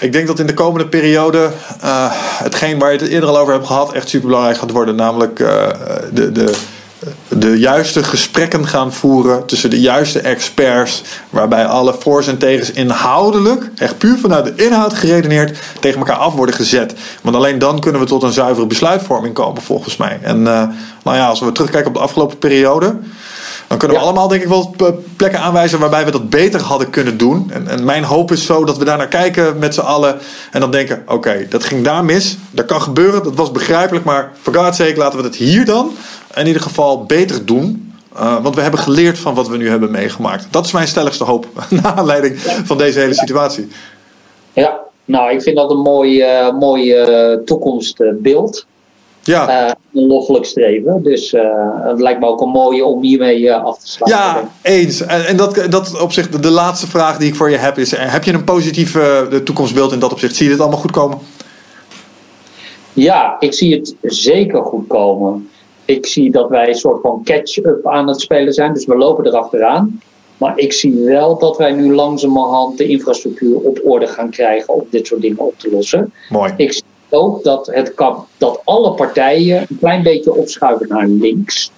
Ik denk dat in de komende periode hetgeen waar je het eerder al over hebt gehad echt super belangrijk gaat worden. Namelijk de, de, de juiste gesprekken gaan voeren tussen de juiste experts, waarbij alle voor's en tegens inhoudelijk, echt puur vanuit de inhoud geredeneerd, tegen elkaar af worden gezet. Want alleen dan kunnen we tot een zuivere besluitvorming komen, volgens mij. En uh, nou ja, als we terugkijken op de afgelopen periode, dan kunnen we allemaal denk ik wel plekken aanwijzen waarbij we dat beter hadden kunnen doen. En, en mijn hoop is zo dat we daar naar kijken met z'n allen. En dan denken, oké, dat ging daar mis. Dat kan gebeuren, dat was begrijpelijk. Maar voor God's sake laten we het hier dan in ieder geval beter doen. Uh, want we hebben geleerd van wat we nu hebben meegemaakt. Dat is mijn stelligste hoop. Naar aanleiding van deze hele situatie. Ja, nou, ik vind dat een mooi, uh, mooi uh, toekomstbeeld. Ja. een loffelijk streven. Dus het lijkt me ook een mooie om hiermee af te sluiten. Ja, eens. En, en dat, dat opzicht, de laatste vraag die ik voor je heb is: heb je een positief toekomstbeeld in dat opzicht? Zie je dit allemaal goed komen? Ja, ik zie het zeker goed komen ik zie dat wij een soort van catch-up aan het spelen zijn. Dus we lopen erachteraan. Maar ik zie wel dat wij nu langzamerhand de infrastructuur op orde gaan krijgen om dit soort dingen op te lossen. Mooi. Ik zie ook dat, het kan, dat alle partijen een klein beetje opschuiven naar links.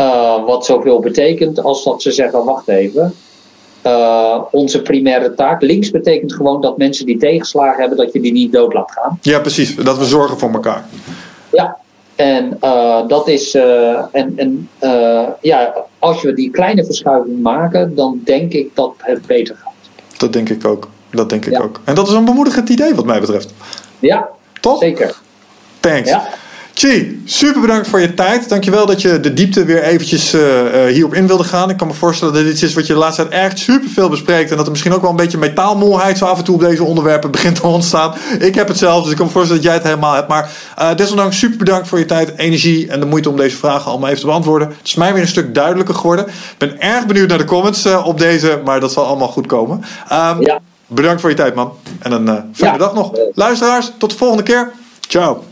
Uh, wat zoveel betekent als dat ze zeggen: wacht even. Uh, onze primaire taak. Links betekent gewoon dat mensen die tegenslagen hebben, dat je die niet dood laat gaan. Ja, precies. Dat we zorgen voor elkaar. Ja, en uh, dat is. En en ja, als we die kleine verschuiving maken, dan denk ik dat het beter gaat. Dat denk ik ook. Dat denk ik ja. ook. En dat is een bemoedigend idee, wat mij betreft. Ja, toch? Zeker. Thanks. Ja. Chi, super bedankt voor je tijd. Dankjewel dat je de diepte weer eventjes uh, hierop in wilde gaan. Ik kan me voorstellen dat dit iets is wat je de laatste tijd echt super veel bespreekt. En dat er misschien ook wel een beetje metaalmolheid zo af en toe op deze onderwerpen begint te ontstaan. Ik heb het zelf, dus ik kan me voorstellen dat jij het helemaal hebt. Maar uh, desondanks super bedankt voor je tijd, energie en de moeite om deze vragen allemaal even te beantwoorden. Het is mij weer een stuk duidelijker geworden. Ik ben erg benieuwd naar de comments uh, op deze, maar dat zal allemaal goed komen. Um, ja. Bedankt voor je tijd man. En een uh, fijne Ja. dag nog. Luisteraars, tot de volgende keer. Ciao.